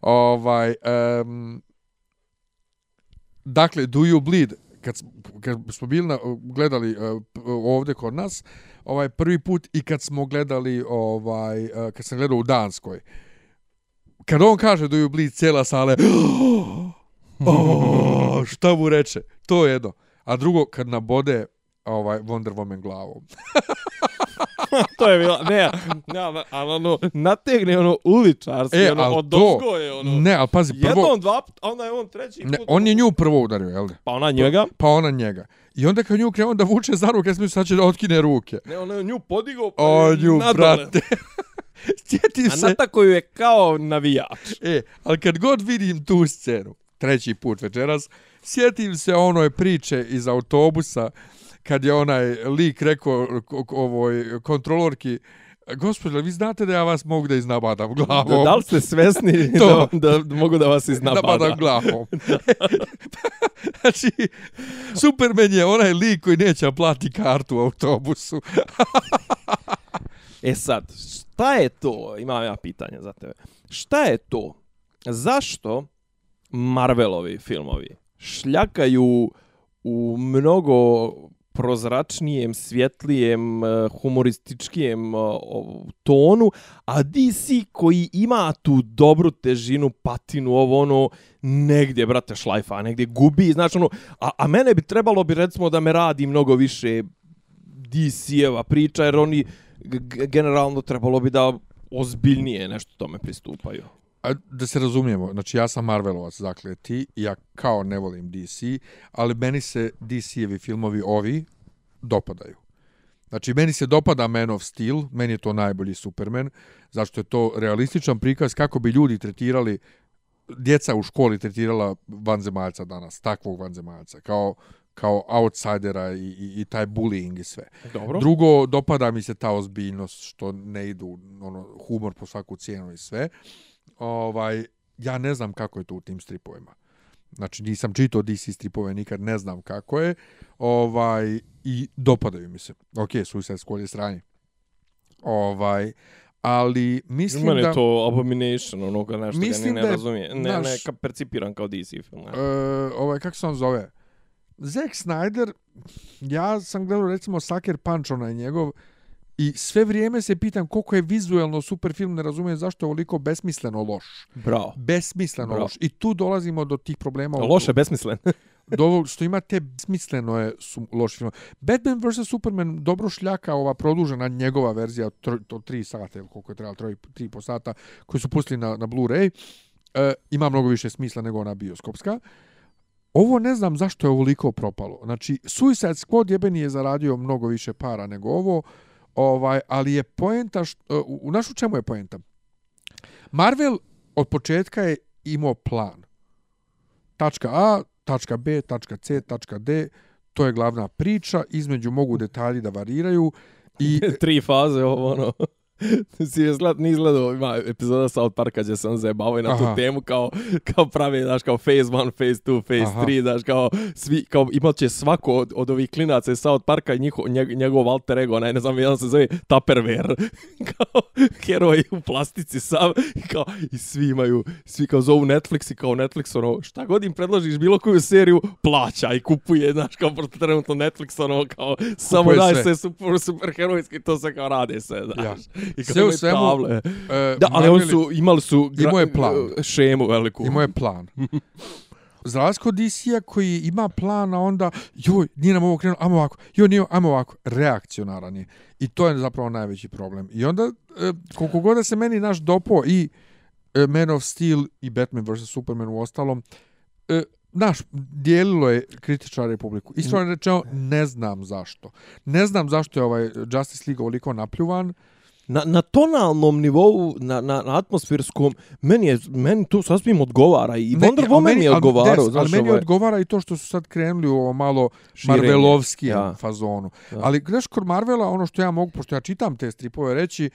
S1: Ovaj, um, dakle, Do You Bleed, kad, kad smo bili na, gledali uh, p- ovdje kod nas, ovaj prvi put i kad smo gledali, ovaj, uh, kad sam gledao u Danskoj, kad on kaže Do You Bleed, cijela sala je, [gasps] oh, šta mu reče? To je jedno. A drugo, kad nabode ovaj Wonder Woman glavom. [laughs]
S3: to je bilo, ne, ne, ali ono, nategne ono uličarski,
S1: E,
S3: ono, od
S1: to-
S3: je ono.
S1: Ne, ali pazi, prvo...
S3: Jednom, dva, a onda je on treći
S1: Ne,
S3: put.
S1: on je nju prvo udario, jel da?
S3: Pa ona njega.
S1: Pa ona njega. I onda kad nju krenuo da vuče za ruke, smislu sad će da otkine ruke.
S3: Ne, ona je nju podigao, pa
S1: O,
S3: je
S1: nju,
S3: nadole.
S1: brate. [laughs] Sjetim
S3: A
S1: se.
S3: natako ju je kao navijač.
S1: E, ali kad god vidim tu scenu, treći put večeras, sjetim se onoj priče iz autobusa kad je onaj lik rekao ovoj kontrolorki Gospodin, vi znate da ja vas mogu da iznabadam glavom.
S3: Da, da li ste svesni [laughs]
S1: To.
S3: da, da, mogu da vas iznabada?
S1: Nabadam glavom. [laughs] znači, Superman je onaj lik koji neće plati kartu u autobusu. [laughs]
S3: E sad, šta je to? Imam ja pitanje za tebe. Šta je to? Zašto Marvelovi filmovi šljakaju u mnogo prozračnijem, svjetlijem, e, humorističkijem e, tonu, a DC koji ima tu dobru težinu, patinu, ovo ono, negdje, brate, šlajfa, negdje gubi, znači ono, a, a mene bi trebalo bi recimo da me radi mnogo više DC-eva priča, jer oni generalno trebalo bi da ozbiljnije nešto tome pristupaju.
S1: A, da se razumijemo, znači ja sam Marvelovac, dakle ti, ja kao ne volim DC, ali meni se DC-evi filmovi ovi dopadaju. Znači, meni se dopada Man of Steel, meni je to najbolji Superman, zašto je to realističan prikaz kako bi ljudi tretirali, djeca u školi tretirala vanzemaljca danas, takvog vanzemaljca, kao, kao outsidera i, i, i taj bullying i sve.
S3: Dobro.
S1: Drugo, dopada mi se ta ozbiljnost što ne idu ono humor po svaku cijenu i sve. Ovaj ja ne znam kako je to u tim stripovima. Znači nisam čitao DC stripove nikad, ne znam kako je. Ovaj i dopadaju mi se. Okej, Suicide Squad je sranje. Ovaj ali mislim
S3: Mene
S1: da
S3: je to abomination, onoga nešto ga
S1: Mislim
S3: ne
S1: da je
S3: razumije. Ne,
S1: naš-
S3: ne, ka percipiram kao DC film. Ne.
S1: e, ovaj kako se on zove? Zack Snyder, ja sam gledao recimo Sucker Punch, onaj njegov, i sve vrijeme se pitam koliko je vizuelno super film, ne razumijem zašto je ovoliko besmisleno loš.
S3: Bravo.
S1: Besmisleno
S3: Bravo.
S1: loš. I tu dolazimo do tih problema.
S3: Loše, besmislen. [laughs]
S1: Do ovog što ima te besmisleno je su loši film. Batman vs. Superman dobro šljaka ova produžena njegova verzija od tr, to 3 sata koliko je trebalo, 3, 3 po sata koji su pustili na, na Blu-ray. E, ima mnogo više smisla nego ona bioskopska. Ovo ne znam zašto je ovoliko propalo. Znači, Suicide Squad jebeni je zaradio mnogo više para nego ovo, ovaj, ali je poenta, što, e, u, u našu čemu je poenta? Marvel od početka je imao plan. Tačka A, tačka B, tačka C, tačka D, to je glavna priča, između mogu detalji da variraju i [laughs]
S3: Tri faze, ovo ono. [laughs] si je izgled, ni izgledao, ima epizoda South Parka gdje se on zajebavao i na tu
S1: Aha.
S3: temu kao, kao pravi, znaš, kao phase 1, phase 2, phase
S1: Aha.
S3: 3, znaš, kao, svi, kao imat će svako od, od ovih klinaca iz South Parka i njiho, njeg, njegov alter ego, onaj, ne znam, jedan se zove Tupperware, [laughs] kao heroj u plastici sam, i kao, i svi imaju, svi kao zovu Netflix i kao Netflix, ono, šta god im predložiš bilo koju seriju, plaća i kupuje, znaš, kao pošto trenutno Netflix, ono, kao, samo daj
S1: sve.
S3: sve super, super herojski, to se kao rade sve, znaš.
S1: Ja.
S3: I
S1: Sve u svemu,
S3: table.
S1: e,
S3: Da, ali oni su, imali su
S1: Imao je plan.
S3: šemu veliku.
S1: Imao je plan. [laughs] Za razliku od DC-a koji ima plan, a onda, joj, nije nam ovo krenulo, amo ovako, joj, nije, amo ovako, reakcionaran je. I to je zapravo najveći problem. I onda, e, koliko god da se meni naš dopo i e, Man of Steel i Batman vs. Superman u ostalom, e, naš, dijelilo je kritičar republiku. Iskreno rečeno, ne znam zašto. Ne znam zašto je ovaj Justice League ovoliko napljuvan.
S3: Na, na tonalnom nivou, na, na, na atmosferskom, meni, je, meni to sasvim odgovara. I
S1: Ne,
S3: Wonder
S1: ali
S3: Woman
S1: meni-
S3: je
S1: ali
S3: odgovarao.
S1: des-
S3: znaš,
S1: ali meni
S3: ovaj,
S1: odgovara i to što su sad krenuli u ovo malo
S3: širenje.
S1: Marvelovski
S3: Ja.
S1: fazonu.
S3: Da.
S1: Ali gledaš kod Marvela, ono što ja mogu, pošto ja čitam te stripove, reći,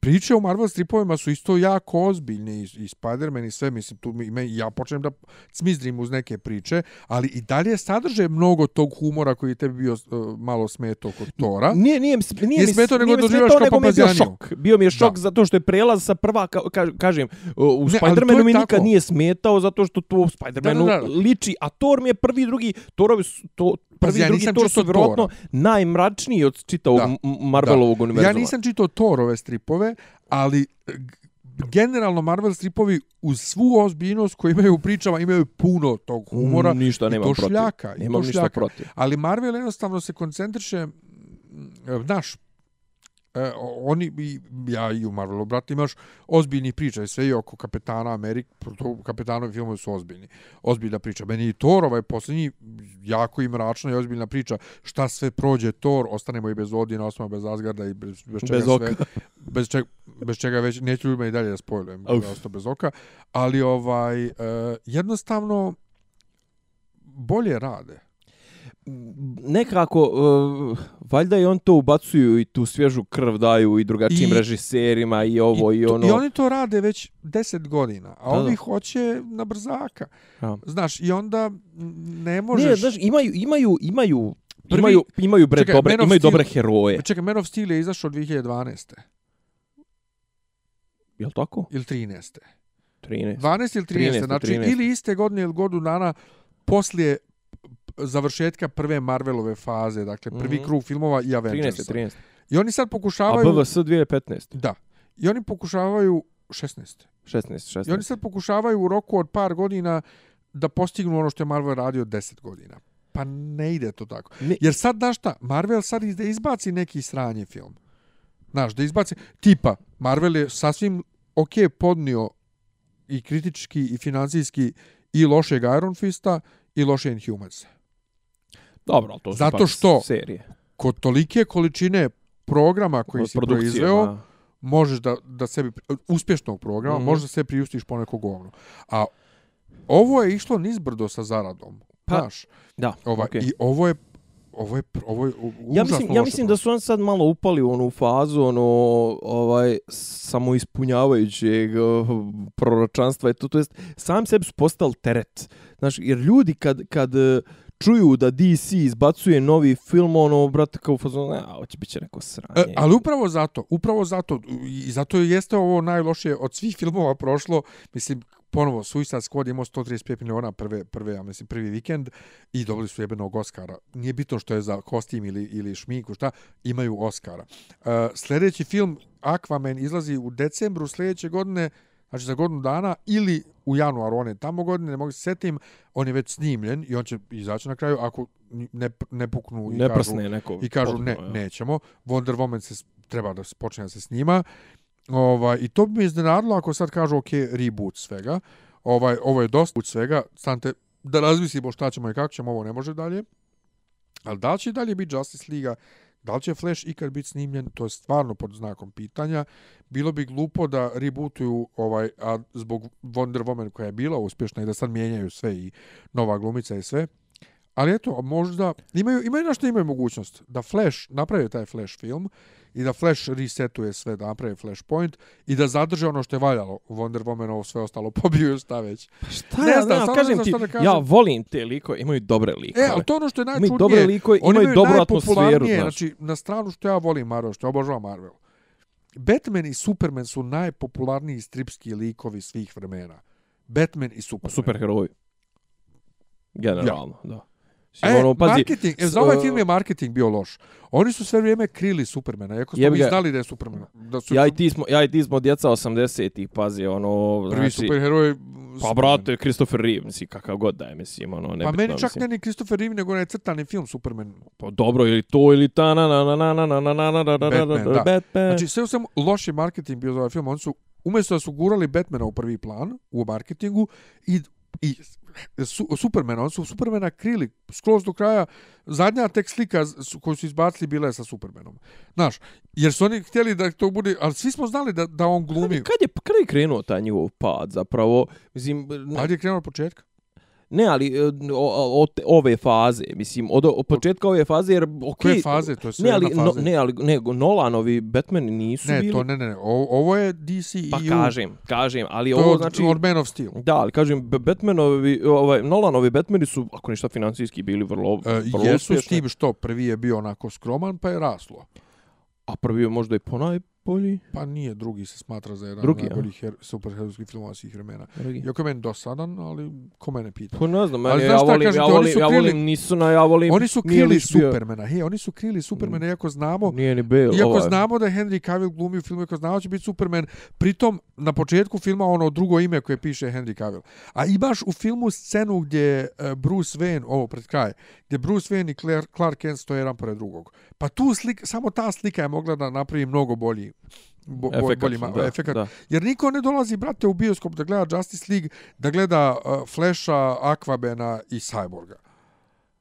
S1: priče o Marvel stripovima su isto jako ozbiljne i, i Spider-Man i sve, mislim, tu mi, me, ja počnem da cmizdrim uz neke priče, ali i dalje sadrže mnogo tog humora koji je tebi bio uh, malo smeto kod Tora.
S3: Nije, nije, nije,
S1: Nije
S3: mi,
S1: smetao, nego
S3: nije smetao,
S1: kao
S3: nego mi je bio šok. Bio mi je šok
S1: Da.
S3: zato što je prelaz sa prva, ka, ka, kažem, u Spider-Manu mi nikad nije smetao zato što to Spider-Manu
S1: da, da.
S3: liči, a Thor mi je prvi drugi, Thorovi to, prvi i
S1: ja
S3: drugi Thor su vjerojatno najmračniji od čitavog
S1: Da.
S3: Marvelovog univerzuma.
S1: Ja nisam čitao Thorove stripove, ali generalno Marvel stripovi uz svu ozbiljnost koju imaju u pričama imaju puno tog humora
S3: Mm, ništa
S1: i
S3: nemam
S1: to
S3: protiv.
S1: šljaka. i
S3: Nemam
S1: to
S3: ništa protiv.
S1: Ali Marvel jednostavno se koncentriše, m, e, oni, ja i u Marvelu, brate, imaš ozbiljnih priča sve i oko Kapetana Amerik, to Kapetanovi filmovi su ozbiljni. Ozbiljna priča. Meni i Thor, ovaj posljednji, jako i mračna i ozbiljna priča. Šta sve prođe Thor, ostanemo i bez Odina, ostanemo bez Asgarda i bez, bez čega
S3: Bez oka.
S1: sve. Bez čega, [laughs] bez čega već, neću ljudima i dalje da spojlujem, ostao bez oka. Ali ovaj, e, jednostavno, bolje rade.
S3: Nekako, uh, valjda i on to ubacuju i tu svježu krv daju i drugačijim
S1: I-
S3: režiserima i ovo i,
S1: to-
S3: ono.
S1: I oni to rade već 10 godina, a
S3: Da, da.
S1: ovi hoće na brzaka.
S3: Ja.
S1: Znaš, i onda ne možeš...
S3: Ne, znaš, imaju, imaju, imaju,
S1: Prvi-
S3: imaju, imaju, bre,
S1: Čekaj,
S3: dobre,
S1: Man
S3: imaju
S1: Steel-
S3: dobre heroje.
S1: Čekaj, Man of Steel je izašao 2012.
S3: Jel tako?
S1: ili 13.
S3: 13.
S1: 12 ili 13.
S3: 13,
S1: znači
S3: 13.
S1: ili iste godine ili godinu dana poslije završetka prve Marvelove faze, dakle prvi
S3: Mhm.
S1: krug filmova i
S3: 13.
S1: Avengersa.
S3: 13.
S1: I oni sad
S3: A
S1: pokušavaju...
S3: BVS 2015.
S1: Da. I oni pokušavaju 16.
S3: 16, 16.
S1: I oni sad pokušavaju u roku od par godina da postignu ono što je Marvel radio 10 godina. Pa ne ide to tako.
S3: Ne.
S1: Jer sad, znaš šta, Marvel sad iz- da izbaci neki sranje film. Znaš, da izbaci... Tipa, Marvel je sasvim ok podnio i kritički i financijski i lošeg Iron Fista i loše Inhumans.
S3: Dobro, to su
S1: Zato što-
S3: serije.
S1: Kod tolike količine programa koji
S3: Od
S1: si proizveo,
S3: ma.
S1: možeš da, da sebi, uspješnog programa, mm. -hmm. možeš da se priustiš po neko govno. A ovo je išlo nizbrdo sa zaradom.
S3: Pa,
S1: znaš,
S3: Da,
S1: ovaj,
S3: okej.
S1: I ovo je, ovo je, ovo je
S3: Ja mislim, ja mislim da su on sad malo upali u onu fazu ono ovaj samoispunjavajućeg uh, proročanstva i to to jest sam sebi su postali teret. Znaš, jer ljudi kad kad uh, čuju da DC izbacuje novi film, ono, brate, kao u fazonu, a, hoće biti će neko sranje.
S1: E, ali upravo zato, upravo zato, i zato jeste ovo najlošije od svih filmova prošlo, mislim, ponovo, Suicide Squad imao 135 miliona prve, prve, ja mislim, prvi vikend i dobili su jebenog Oscara. Nije bitno što je za kostim ili, ili šminku, šta, imaju Oscara. E, sljedeći film, Aquaman, izlazi u decembru sljedeće godine, znači za godinu dana, ili u januaru, on je tamo godine, ne mogu se setim, on je već snimljen i on će izaći na kraju ako ne, ne puknu i
S3: ne
S1: kažu,
S3: neko.
S1: i kažu ne,
S3: potpuno, ja.
S1: nećemo. Wonder Woman se treba da se počne da se snima. Ovaj i to bi me iznenadilo ako sad kažu ok, reboot svega. Ovaj ovo je dosta od svega, stante da razmislimo šta ćemo i kako ćemo, ovo ne može dalje. Ali da će dalje biti Justice Liga, da li će Flash ikad biti snimljen, to je stvarno pod znakom pitanja. Bilo bi glupo da rebootuju ovaj, a zbog Wonder Woman koja je bila uspješna i da sad mijenjaju sve i nova glumica i sve. Ali eto, možda imaju imaju nešto imaju mogućnost da Flash napravi taj Flash film i da Flash resetuje sve, da napravi Flashpoint i da zadrže ono što je valjalo u Wonder Woman, ovo sve ostalo [laughs] pobiju šta već.
S3: Šta
S1: Ne
S3: ja
S1: znam,
S3: znam, kažem ti,
S1: kažem.
S3: ja volim te likove, imaju dobre likove.
S1: E, ali to ono što je
S3: imaju
S1: najčudnije.
S3: dobre likove,
S1: Oni
S3: imaju dobru atmosferu, znaš.
S1: Znači, na stranu što ja volim Marvel, što ja obožavam Marvel. Batman i Superman su najpopularniji stripski likovi svih vremena. Batman i Superman.
S3: Superheroji. Generalno, da.
S1: E,
S3: ono, pazi,
S1: marketing, e, za ovaj film je marketing bio loš. Oni su sve vrijeme krili Supermana, iako smo mi znali da je Superman. Da su
S3: Ja i ti smo, ja i ti smo djeca 80-ih, pazi, ono,
S1: prvi
S3: znači,
S1: superheroj.
S3: Pa brate, Christopher Reeve, mislim, kakav god da je, mislim, ono, nebitno,
S1: Pa meni čak
S3: mislim.
S1: ne ni Christopher Reeve, nego onaj crtani film Superman.
S3: Pa dobro, ili to, ili ta na na na na na na na na na na na
S1: da.
S3: Batman.
S1: Znači, sve u svemu loš marketing bio za ovaj film. Oni su, umjesto da su gurali Batmana u prvi plan, u marketingu, i, i su, Supermana, oni su Supermana krili skroz do kraja. Zadnja tek slika koju su izbacili bila je sa Supermanom. Znaš, jer su oni htjeli da to bude, ali svi smo znali da, da on glumi.
S3: kad je, kad je krenuo taj njihov pad, zapravo, mislim, ne,
S1: Ajde je krenuo od početka.
S3: Ne ali e, o- od ove faze, mislim, od, od početka ove faze, jer, okej,
S1: Koje faze? To je sve
S3: ne, ali,
S1: jedna
S3: no,
S1: faza.
S3: ne, ali, ne, Nolanovi Batman nisu
S1: ne,
S3: bili,
S1: to ne, ne, ne. O, ovo je DC
S3: pa
S1: EU.
S3: kažem, kažem, ali
S1: To je
S3: ovo,
S1: od,
S3: znači,
S1: od Man of Steel.
S3: Da, ali kažem, Batmanovi, ovaj, Nolanovi Batmani su, ako ništa financijski, bili vrlo,
S1: E,
S3: vrlo
S1: jesu s
S3: uspješni.
S1: tim što prvi je bio onako skroman, pa je raslo.
S3: A prvi je možda i ponajbolji.
S1: Pa nije, drugi se smatra za jedan
S3: Drugi,
S1: najboljih her, superherojskih filmova svih vremena.
S3: Drugi.
S1: Iako je meni dosadan, ali ko mene pita.
S3: Pa ne znam,
S1: Ali
S3: meni, ja volim,
S1: kažem
S3: ja volim,
S1: su
S3: ja
S1: krili-
S3: volim Nisuna, ja volim...
S1: Oni su krili Supermana. Hej, oni su krili Supermana, iako znamo
S3: Nije ni Bale.
S1: Iako
S3: ovaj.
S1: znamo da je Henry Cavill glumi u filmu, iako znamo će biti Superman, pritom na početku filma ono drugo ime koje piše Henry Cavill. A imaš u filmu scenu gdje uh, Bruce Wayne, ovo pred kraj, gdje Bruce Wayne i Clark Kent stoje jedan pored drugog. Pa tu slika, samo ta slika je mogla da napravi mnogo bolji bo,
S3: Efekat,
S1: bolji ma-
S3: da,
S1: efekat.
S3: da.
S1: Jer niko ne dolazi, brate, u bioskop da gleda Justice League, da gleda uh, Flasha, Aquabena i Cyborga.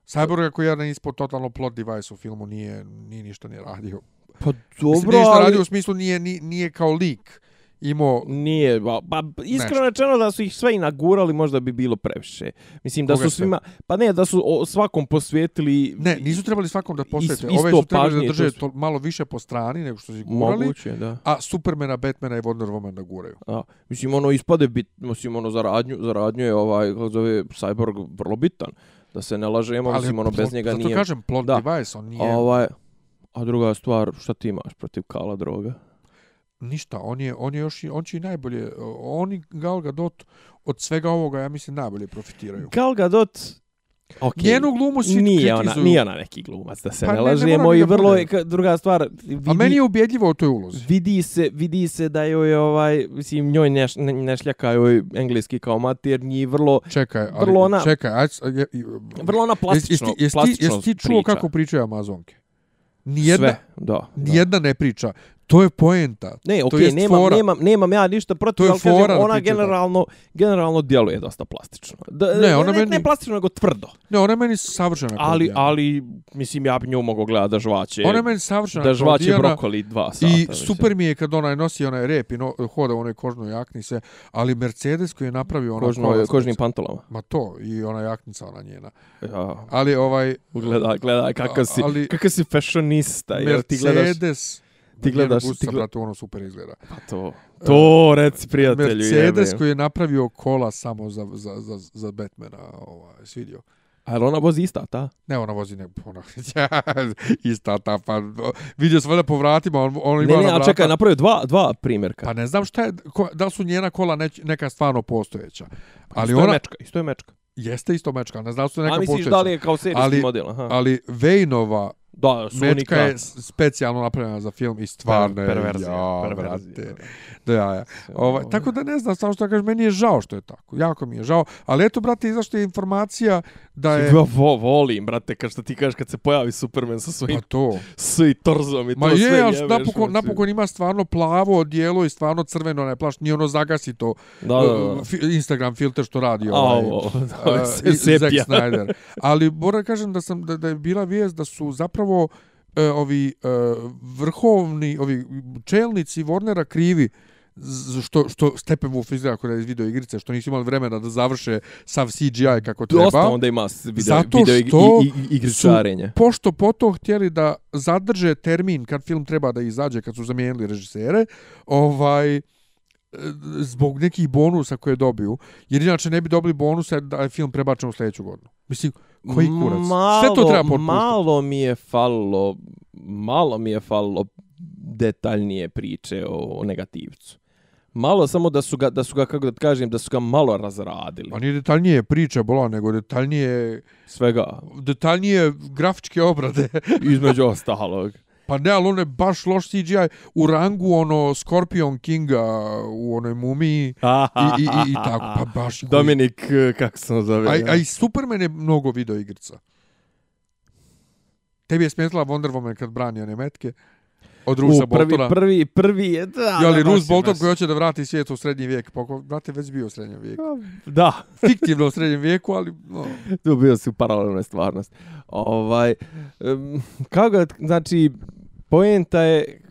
S1: Cyborga koji je jedan ispod totalno plot device u filmu, nije, nije ništa ni radio.
S3: Pa
S1: Dobro,
S3: dobro,
S1: ništa
S3: ali...
S1: radio u smislu nije, nije, nije kao lik. Imao
S3: Nije, ba, pa iskreno rečeno da su ih sve i nagurali, možda bi bilo previše. Mislim da
S1: Koga
S3: su
S1: sve?
S3: svima, pa ne, da su o, svakom posvetili
S1: Ne, nisu trebali svakom da posvete.
S3: isto
S1: Ove su trebali da drže
S3: to
S1: malo više po strani nego što su ih gurali.
S3: moguće, da.
S1: A Supermana, Batmana i Wonder Woman da guraju.
S3: A, mislim, ono ispade bit, mislim, ono za radnju, za radnju je ovaj, kako zove, Cyborg vrlo bitan. Da se ne lažemo, mislim, ono, bez
S1: plot-
S3: njega
S1: zato
S3: nije...
S1: kažem, plot
S3: Da.
S1: device, on nije
S3: Ovaj, a druga stvar, šta ti imaš protiv Kala droga?
S1: Ništa. On je, on je još, i- on će i najbolje, oni Gal Gadot od svega ovoga, ja mislim, najbolje profitiraju.
S3: Gal Gadot, okay.
S1: Njenu glumu svi
S3: nije ona,
S1: kritizuju.
S3: nije ona neki glumac, da se
S1: Pa
S3: ne,
S1: ne,
S3: lažemo. I vrlo je, druga stvar, vidi,
S1: A meni je ubjedljivo u toj ulozi.
S3: vidi se, vidi se da joj ovaj, mislim, njoj ne, ne, ne šljaka joj engleski kao maternji, vrlo,
S1: Čekaj, ali,
S3: Vrlo ona-
S1: čekaj, aj, je, je,
S3: vrlo ona plastično,
S1: jesi, jesi,
S3: plastično
S1: čuo
S3: priča.
S1: kako pričaju Amazonke? Nijedna,
S3: Sve, da. da.
S1: nijedna ne priča. To je poenta.
S3: Ne, okej,
S1: jest
S3: nemam,
S1: fora.
S3: nemam, nemam ja ništa protiv,
S1: je
S3: ali kažem,
S1: da
S3: ona
S1: priča tako.
S3: generalno, generalno djeluje dosta plastično. Da,
S1: Ne, ona
S3: ne,
S1: meni-
S3: ne plastično, nego tvrdo.
S1: Ne, ona je meni savršena
S3: Ali,
S1: komedija.
S3: ali, mislim, ja bi nju mogao gledati da žvaće,
S1: Ona je meni savršena
S3: da žvaće
S1: komedijana
S3: brokoli dva sata.
S1: I
S3: mislim.
S1: super mi je kad ona nosi onaj rep i no, hoda u onoj kožnoj jakni se, ali Mercedes koji je napravio ona
S3: Kožno,
S1: kola
S3: kožnim
S1: speca-
S3: pantolama.
S1: Ma to, i ona jaknica ona njena.
S3: Ja,
S1: Ali ovaj
S3: gledaj, gledaj, kakav si,
S1: Ali-
S3: kakav si fashionista, jer ti gledaš,
S1: Mercedes,
S3: ti gledaš-
S1: gusta,
S3: ti gled-
S1: brate, ono super izgleda.
S3: pa to, to reci prijatelju,
S1: Mercedes
S3: jebe.
S1: koji je napravio kola samo za, za, za, za Batmana, ovaj, svidio.
S3: A jel ona vozi ista, ta?
S1: Ne, ona vozi ne, ona, [laughs] ista ta, pa, vidio sam valjda po vratima, on, on ima
S3: Ne, ne,
S1: na
S3: ali
S1: vrata.
S3: čekaj, napravio dva, dva primjerka.
S1: Pa ne znam šta je, ko, da su njena kola neć, neka stvarno postojeća. Ali
S3: isto je
S1: ona
S3: mečka, isto je mečka.
S1: jeste isto mečka, ne znam da su neka
S3: A misliš
S1: postojeća.
S3: da li je kao serijski
S1: Ali-
S3: model? Aha.
S1: Ali Vejnova
S3: da, su
S1: mečka je s- specijalno napravljena za film i stvarno je,
S3: perverzija,
S1: ja,
S3: perverzija.
S1: brate, da ja, ja. Ovaj, tako da ne znam, samo što kažem, meni je žao što je tako, jako mi je žao, ali eto, brate, izašla je informacija da je,
S3: Ja vo, volim, brate, kad što ti kažeš kad se pojavi Superman sa svojim
S1: pa to, [laughs]
S3: svi torzom i to
S1: Ma
S3: sve
S1: je, ali
S3: jebeš,
S1: napokon,
S3: znači.
S1: napokon ima stvarno plavo odijelo i stvarno crveno onaj plašt, nije ono zagasi to
S3: Da, da, da.
S1: uh, Instagram filter što radi
S3: A,
S1: ovaj,
S3: ovo,
S1: uh, [laughs]
S3: da,
S1: i-
S3: se
S1: Zack
S3: sepija.
S1: Snyder. Ali moram da kažem da sam da, da je bila vijest da su zapravo uh, ovi uh, vrhovni, ovi čelnici Warnera krivi što što Steppenwolf izgleda kao da je iz video igrice, što nisu imali vremena da završe sav CGI kako treba.
S3: Dosta onda ima video,
S1: Zato
S3: video ig-
S1: što
S3: i, i, igričarenje.
S1: pošto poto htjeli da zadrže termin kad film treba da izađe, kad su zamijenili režisere, ovaj e, zbog nekih bonusa koje dobiju, jer inače ne bi dobili bonuse da je film prebačen u sljedeću godinu. Mislim, koji kurac?
S3: Malo,
S1: Sve to treba potpuštiti.
S3: Malo mi je falilo, malo mi je falilo detaljnije priče o, o negativcu. Malo samo da su ga, da su ga, kako da kažem, da su ga malo razradili.
S1: Pa nije detaljnije priča bola, nego detaljnije,
S3: Svega,
S1: detaljnije grafičke obrade.
S3: između ostalog.
S1: Pa ne, ali ono je baš loš CGI u rangu ono Scorpion Kinga u onoj mumiji i, i, i, i tako, pa baš... [laughs] koji-
S3: Dominik, eh, kako se zove?
S1: A, a i Superman je mnogo video igrica. Tebi je smetila Wonder Woman kad brani one metke od Rusa
S3: U, prvi,
S1: Boltona.
S3: prvi, prvi je, da,
S1: ali
S3: da,
S1: Rus
S3: je,
S1: Bolton koji hoće da vrati svijet u srednji vijek. Pa, brate, već bio u srednjem vijeku.
S3: Da, [laughs]
S1: Fiktivno u srednjem vijeku, ali... No.
S3: tu bio si u paralelnoj stvarnosti. Ovaj, um, kako ga, znači, poenta je,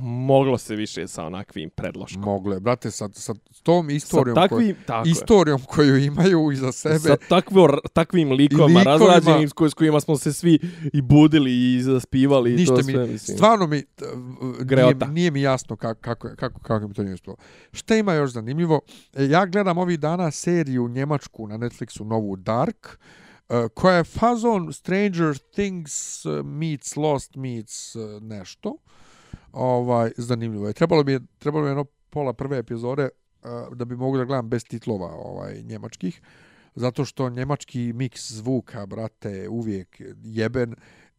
S3: moglo se više sa onakvim predloškom.
S1: Moglo je, brate, sa, sa tom
S3: Sa
S1: istorijom,
S3: takvim, tako
S1: koju,
S3: je.
S1: istorijom koju imaju iza sebe.
S3: Sa takvo, takvim likovima,
S1: likovima-
S3: razrađenim s, koj, s kojima smo se svi i budili i zaspivali
S1: Ništa
S3: to
S1: mi,
S3: sve, mislim.
S1: stvarno mi, v- nije,
S3: Greota.
S1: nije mi jasno kako, kako, kako, kako mi to nije uspjelo. Šta ima još zanimljivo? E, Ja gledam ovih dana seriju njemačku na Netflixu, novu Dark, e, koja je fazon Stranger Things meets Lost meets e, nešto. Ovaj, zanimljivo je. Trebalo mi je, trebalo mi je jedno pola prve epizode e, da bi mogu da gledam bez titlova ovaj, njemačkih. Zato što njemački miks zvuka, brate, uvijek jeben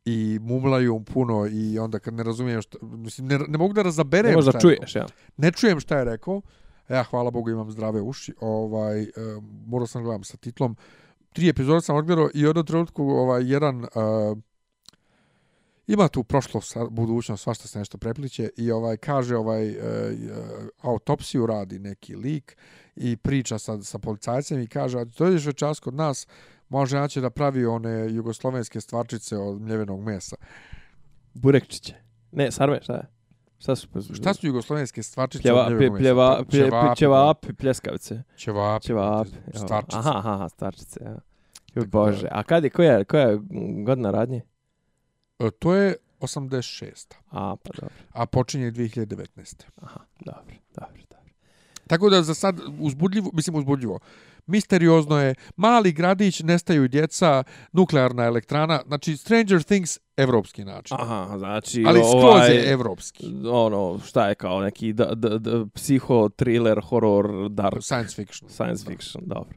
S1: i mumlaju puno i onda kad ne razumijem šta, mislim, ne, ne mogu da razaberem
S3: Ne
S1: šta je
S3: čuješ, ja.
S1: Ne čujem šta je rekao. Ja, hvala Bogu, imam zdrave uši. Ovaj, e, morao sam gledam sa titlom. Tri epizode sam odgledao i jednom trenutku ovaj, jedan... Uh, ima tu prošlost, sa- budućnost, svašta se nešto prepliče i ovaj kaže ovaj e, e, autopsiju radi neki lik i priča sa, sa policajcem i kaže a dođeš večeras kod nas može naći da pravi one jugoslovenske stvarčice od mljevenog mesa.
S3: Burekčiće. Ne, sarme, šta je? Šta su?
S1: Šta su jugoslovenske stvarčice?
S3: Pljeva,
S1: od ljevog mesa?
S3: pljeva, pje,
S1: ćevapi,
S3: ćevapi, pljeskavice.
S1: Brate,
S3: evo.
S1: Stvarčice.
S3: Aha, aha, stvarčice, ja. Bože, a kad je, koja koja je godina radnje?
S1: E, To je 86.
S3: A, pa dobro,
S1: A počinje 2019.
S3: aha, dobro, dobro, dobro.
S1: Tako da za sad uzbudljivo, mislim uzbudljivo, misteriozno je, mali gradić, nestaju djeca, nuklearna elektrana, znači Stranger Things, evropski način.
S3: Aha, znači,
S1: Ali skroz
S3: ovaj,
S1: je evropski.
S3: ono, šta je kao neki da, da, da, psiho, thriller, horror, dark,
S1: Science fiction.
S3: science fiction, dobro.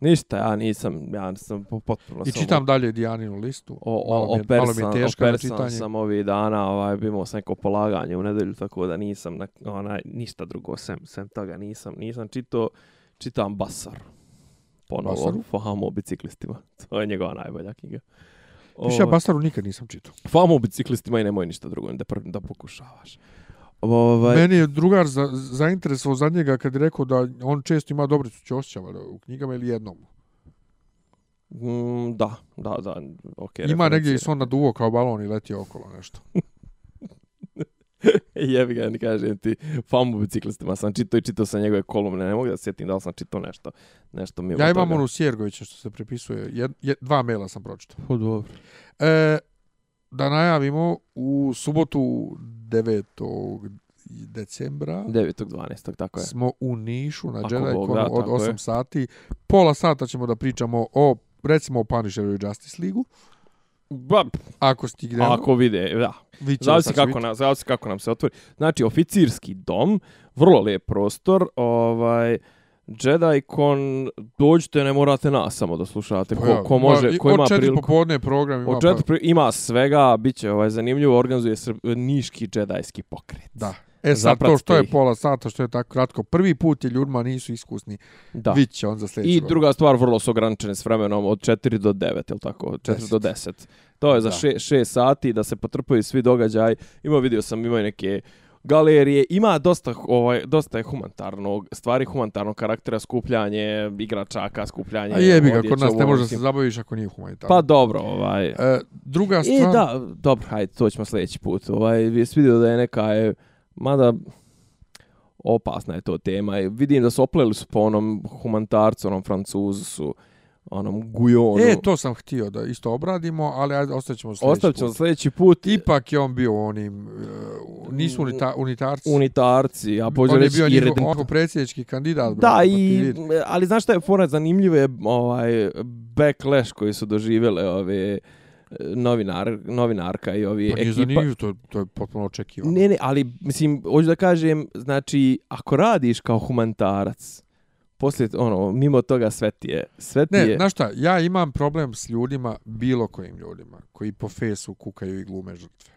S3: Ništa, ja nisam, ja po- potpuno
S1: I
S3: sam
S1: čitam dalje Dijaninu listu.
S3: O,
S1: malo,
S3: o,
S1: mi je, malo mi je teško na
S3: opersan
S1: čitanje.
S3: sam ovih dana, ovaj, imao sam neko polaganje u nedelju, tako da nisam, na, onaj, ništa drugo, sem, sem toga nisam, nisam čitao, čitam Basar. Ponovo,
S1: Basaru?
S3: Famo o biciklistima. [laughs] To je njegova najbolja knjiga.
S1: Više ja Bastaru nikad nisam čitao.
S3: Famo o biciklistima i nemoj ništa drugo, da, da pokušavaš. Ovaj,
S1: Meni je drugar za, zainteresovao za njega kad je rekao da on često ima Dobricu Ćosića valjda, u knjigama ili jednom.
S3: mm, da, da, da, ok.
S1: Ima negdje i se on naduvo kao balon i letio okolo nešto. [laughs]
S3: Jebi ga, ne kažem ti, famu biciklistima sam čitao i čitao sam njegove kolumne, ne mogu da sjetim da li sam čitao nešto, nešto mi je
S1: Ja imam
S3: toga.
S1: onu Sjergovića što se prepisuje. Jed, jed, dva maila sam pročitao.
S3: Pa dobro.
S1: E, da najavimo u subotu 9. decembra
S3: 9.12. tako je.
S1: smo u Nišu na Jedi od
S3: tako
S1: 8
S3: je.
S1: sati. Pola sata ćemo da pričamo o recimo o Punisheru i Justice League-u.
S3: Ba,
S1: Ako stignemo.
S3: ako vide, da. Zavisi kako, nam, zavisi kako nam se otvori. Znači, oficirski dom, vrlo lijep prostor, ovaj, Jedi Con, dođite, ne morate nas samo da slušate.
S1: Pa
S3: Ko, ko može, ko ima
S1: od četiri
S3: priliku.
S1: popodne program ima.
S3: Od četiri pri- ima svega, bit će ovaj, zanimljivo, organizuje se niški džedajski pokret.
S1: Da. E sad to
S3: Zapratite
S1: što je pola sata, što je tako kratko. Prvi put je ljudima nisu iskusni.
S3: Da.
S1: Vidit će on za sljedeću
S3: I
S1: godinu.
S3: druga stvar, vrlo su ograničene s vremenom od 4 do 9, ili tako? 4
S1: Deset.
S3: do 10. To je za
S1: Da.
S3: 6 sati da se potrpaju svi događaj. Ima vidio sam, ima i neke galerije, ima dosta ovaj dosta je humanitarnog stvari humanitarnog karaktera skupljanje igračaka, skupljanje.
S1: A jebi ga, kod nas ne može se zabaviš ako nije humanitarno.
S3: Pa dobro, ovaj.
S1: E, druga
S3: E,
S1: stvar...
S3: da, dobro, hajde, to ćemo sljedeći put. Ovaj, jesi vidio da je neka, je, mada opasna je to tema. Vidim da su opleli su po onom humanitarcu, onom francuzu su, onom Gujonu.
S1: E, to sam htio da isto obradimo, ali ajde, ostavit ćemo sljedeći
S3: Ostavit ćemo
S1: put.
S3: sljedeći put.
S1: Ipak je on bio onim... Uh, nisu unita, unitarci.
S3: unitarci, a pođe
S1: on je
S3: reći
S1: bio
S3: i
S1: njihov
S3: redent-
S1: onako predsjednički kandidat.
S3: Da,
S1: brate, pa
S3: i, ali znaš šta je fora zanimljivo je ovaj backlash koji su doživjele ove e, novinar, novinarka i ovi
S1: Pa nije
S3: ekipa.
S1: zanimljivo, to, to je potpuno očekivano.
S3: Ne, ne, ali mislim, hoću da kažem, znači, ako radiš kao humanitarac, poslije, ono, mimo toga sve ti je, sve ti
S1: Ne,
S3: je,
S1: znaš šta, ja imam problem s ljudima, bilo kojim ljudima, koji po fesu kukaju i glume žrtve.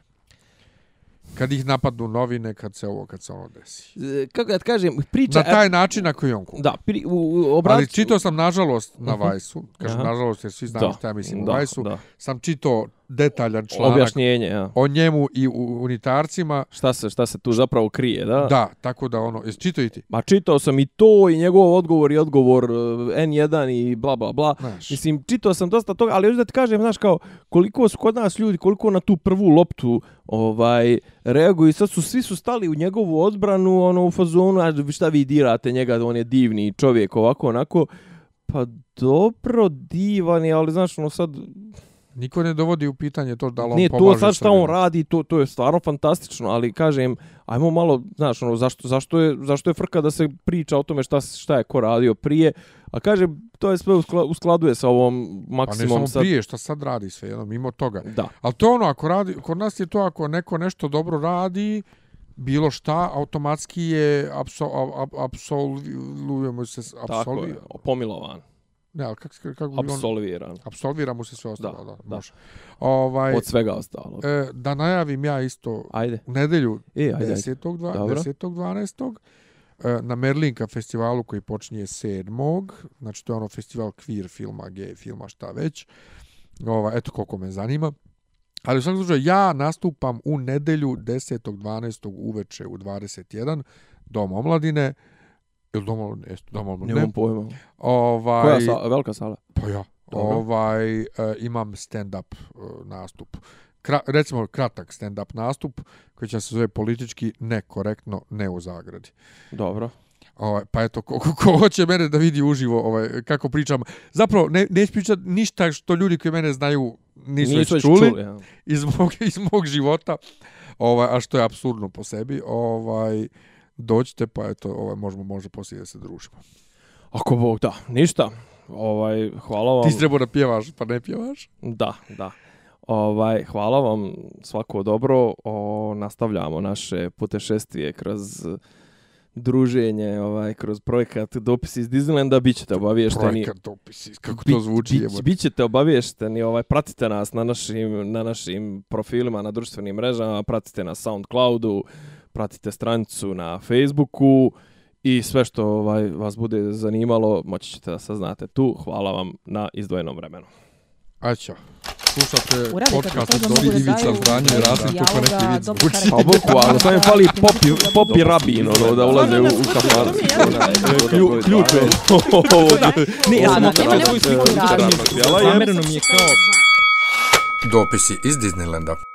S1: Kad ih napadnu novine, kad se ovo, kad se ono desi.
S3: E, kako da ti kažem, priča...
S1: Na taj način na koji on kuka.
S3: Da, pri, u, u, obrat...
S1: Ali čitao sam, nažalost, na
S3: Mhm.
S1: Vajsu, kažem
S3: Aha.
S1: nažalost jer svi
S3: da,
S1: šta ja mislim
S3: da,
S1: o Vajsu,
S3: Da.
S1: sam čitao detaljan članak
S3: Objašnjenje, ja.
S1: o njemu i u unitarcima.
S3: Šta se, šta se tu zapravo krije, da?
S1: Da, tako da ono, jesi čitao i ti?
S3: Ma čitao sam i to i njegov odgovor i odgovor e, N1 i bla bla bla.
S1: Znaš,
S3: Mislim, čitao sam dosta toga, ali još da ti kažem, znaš, kao, koliko su kod nas ljudi, koliko na tu prvu loptu ovaj reaguju i sad su, svi su stali u njegovu odbranu, ono, u fazonu, a šta vi dirate njega, on je divni čovjek, ovako, onako, pa dobro, divan je, ali znaš, ono sad,
S1: niko ne dovodi u pitanje to da li on
S3: nije to sad šta on radi, to, to je stvarno fantastično, ali kažem, ajmo malo, znaš, ono, zašto, zašto, je, zašto je frka da se priča o tome šta, šta je ko radio prije, a kažem, to je sve u skla- u skladu je sa ovom
S1: Pa ne samo
S3: sad.
S1: prije, šta sad radi sve, jedno, mimo toga.
S3: Da.
S1: Ali to ono, ako radi, kod nas je to ako neko nešto dobro radi, bilo šta, automatski je absolvujemo se, s-
S3: Tako je, pomilovan,
S1: ne, ali kako, kako bi on,
S3: absolviran,
S1: absolvira mu se sve ostalo, da,
S3: Da,
S1: da,
S3: da.
S1: može. Ovaj,
S3: od svega ostalog.
S1: e, da najavim ja isto
S3: Ajde,
S1: u nedelju
S3: e, ajde, ajde.
S1: 10. dva-
S3: Dobro.
S1: 10. 12. e, na Merlinka festivalu koji počinje 7. Znači to je ono festival queer filma, gay filma, šta već. Ova, eto koliko me zanima. Ali u svakom slučaju ja nastupam u nedelju 10. 12. uveče u 21. Dom omladine. Ili dom omladine? Jeste, dom omladine.
S3: Nemam pojma.
S1: Ovaj,
S3: Koja sa, velika sala?
S1: Pa ja.
S3: Dobro.
S1: Ovaj, e, imam stand-up e, nastup kra, recimo kratak stand-up nastup koji će se zove politički nekorektno ne u zagradi.
S3: Dobro.
S1: Ovaj, pa eto, ko, ko, ko hoće mene da vidi uživo ovaj, kako pričam. Zapravo, ne, neću pričati ništa što ljudi koji mene znaju nisu,
S3: Nisu
S1: već čuli,
S3: čuli, ja.
S1: iz, mog, iz mog života, ovaj, a što je absurdno po sebi. Ovaj, dođite, pa eto, ovaj, možemo, može poslije da se družimo.
S3: Ako Bog da, ništa. Ovaj, hvala vam.
S1: Ti si trebao da pjevaš, pa ne pjevaš.
S3: Da, da. Ovaj, hvala vam, svako dobro. O, nastavljamo naše putešestvije kroz druženje, ovaj, kroz projekat Dopis iz Disneylanda, bit ćete obavješteni.
S1: Projekat dopisi, kako to zvuči.
S3: Bi,
S1: jebote.
S3: bit ćete obavješteni, ovaj, pratite nas na našim, na našim profilima, na društvenim mrežama, pratite na Soundcloudu, pratite stranicu na Facebooku i sve što ovaj, vas bude zanimalo, moći ćete da saznate tu. Hvala vam na izdvojenom vremenu.
S1: Aj. Slušate podcast od Dobri Ivica, Zbranje, Rasim, Kukoreti,
S2: Vic,
S1: Kući.
S3: Pa boku, ali sam im fali popi, popi rabin, ono, da ulaze u, u kafar. Ključ je.
S2: Ne, ja sam opet.
S3: Ne,
S2: sliku.
S4: sam mi je kao...
S5: Dopisi iz Disneylanda.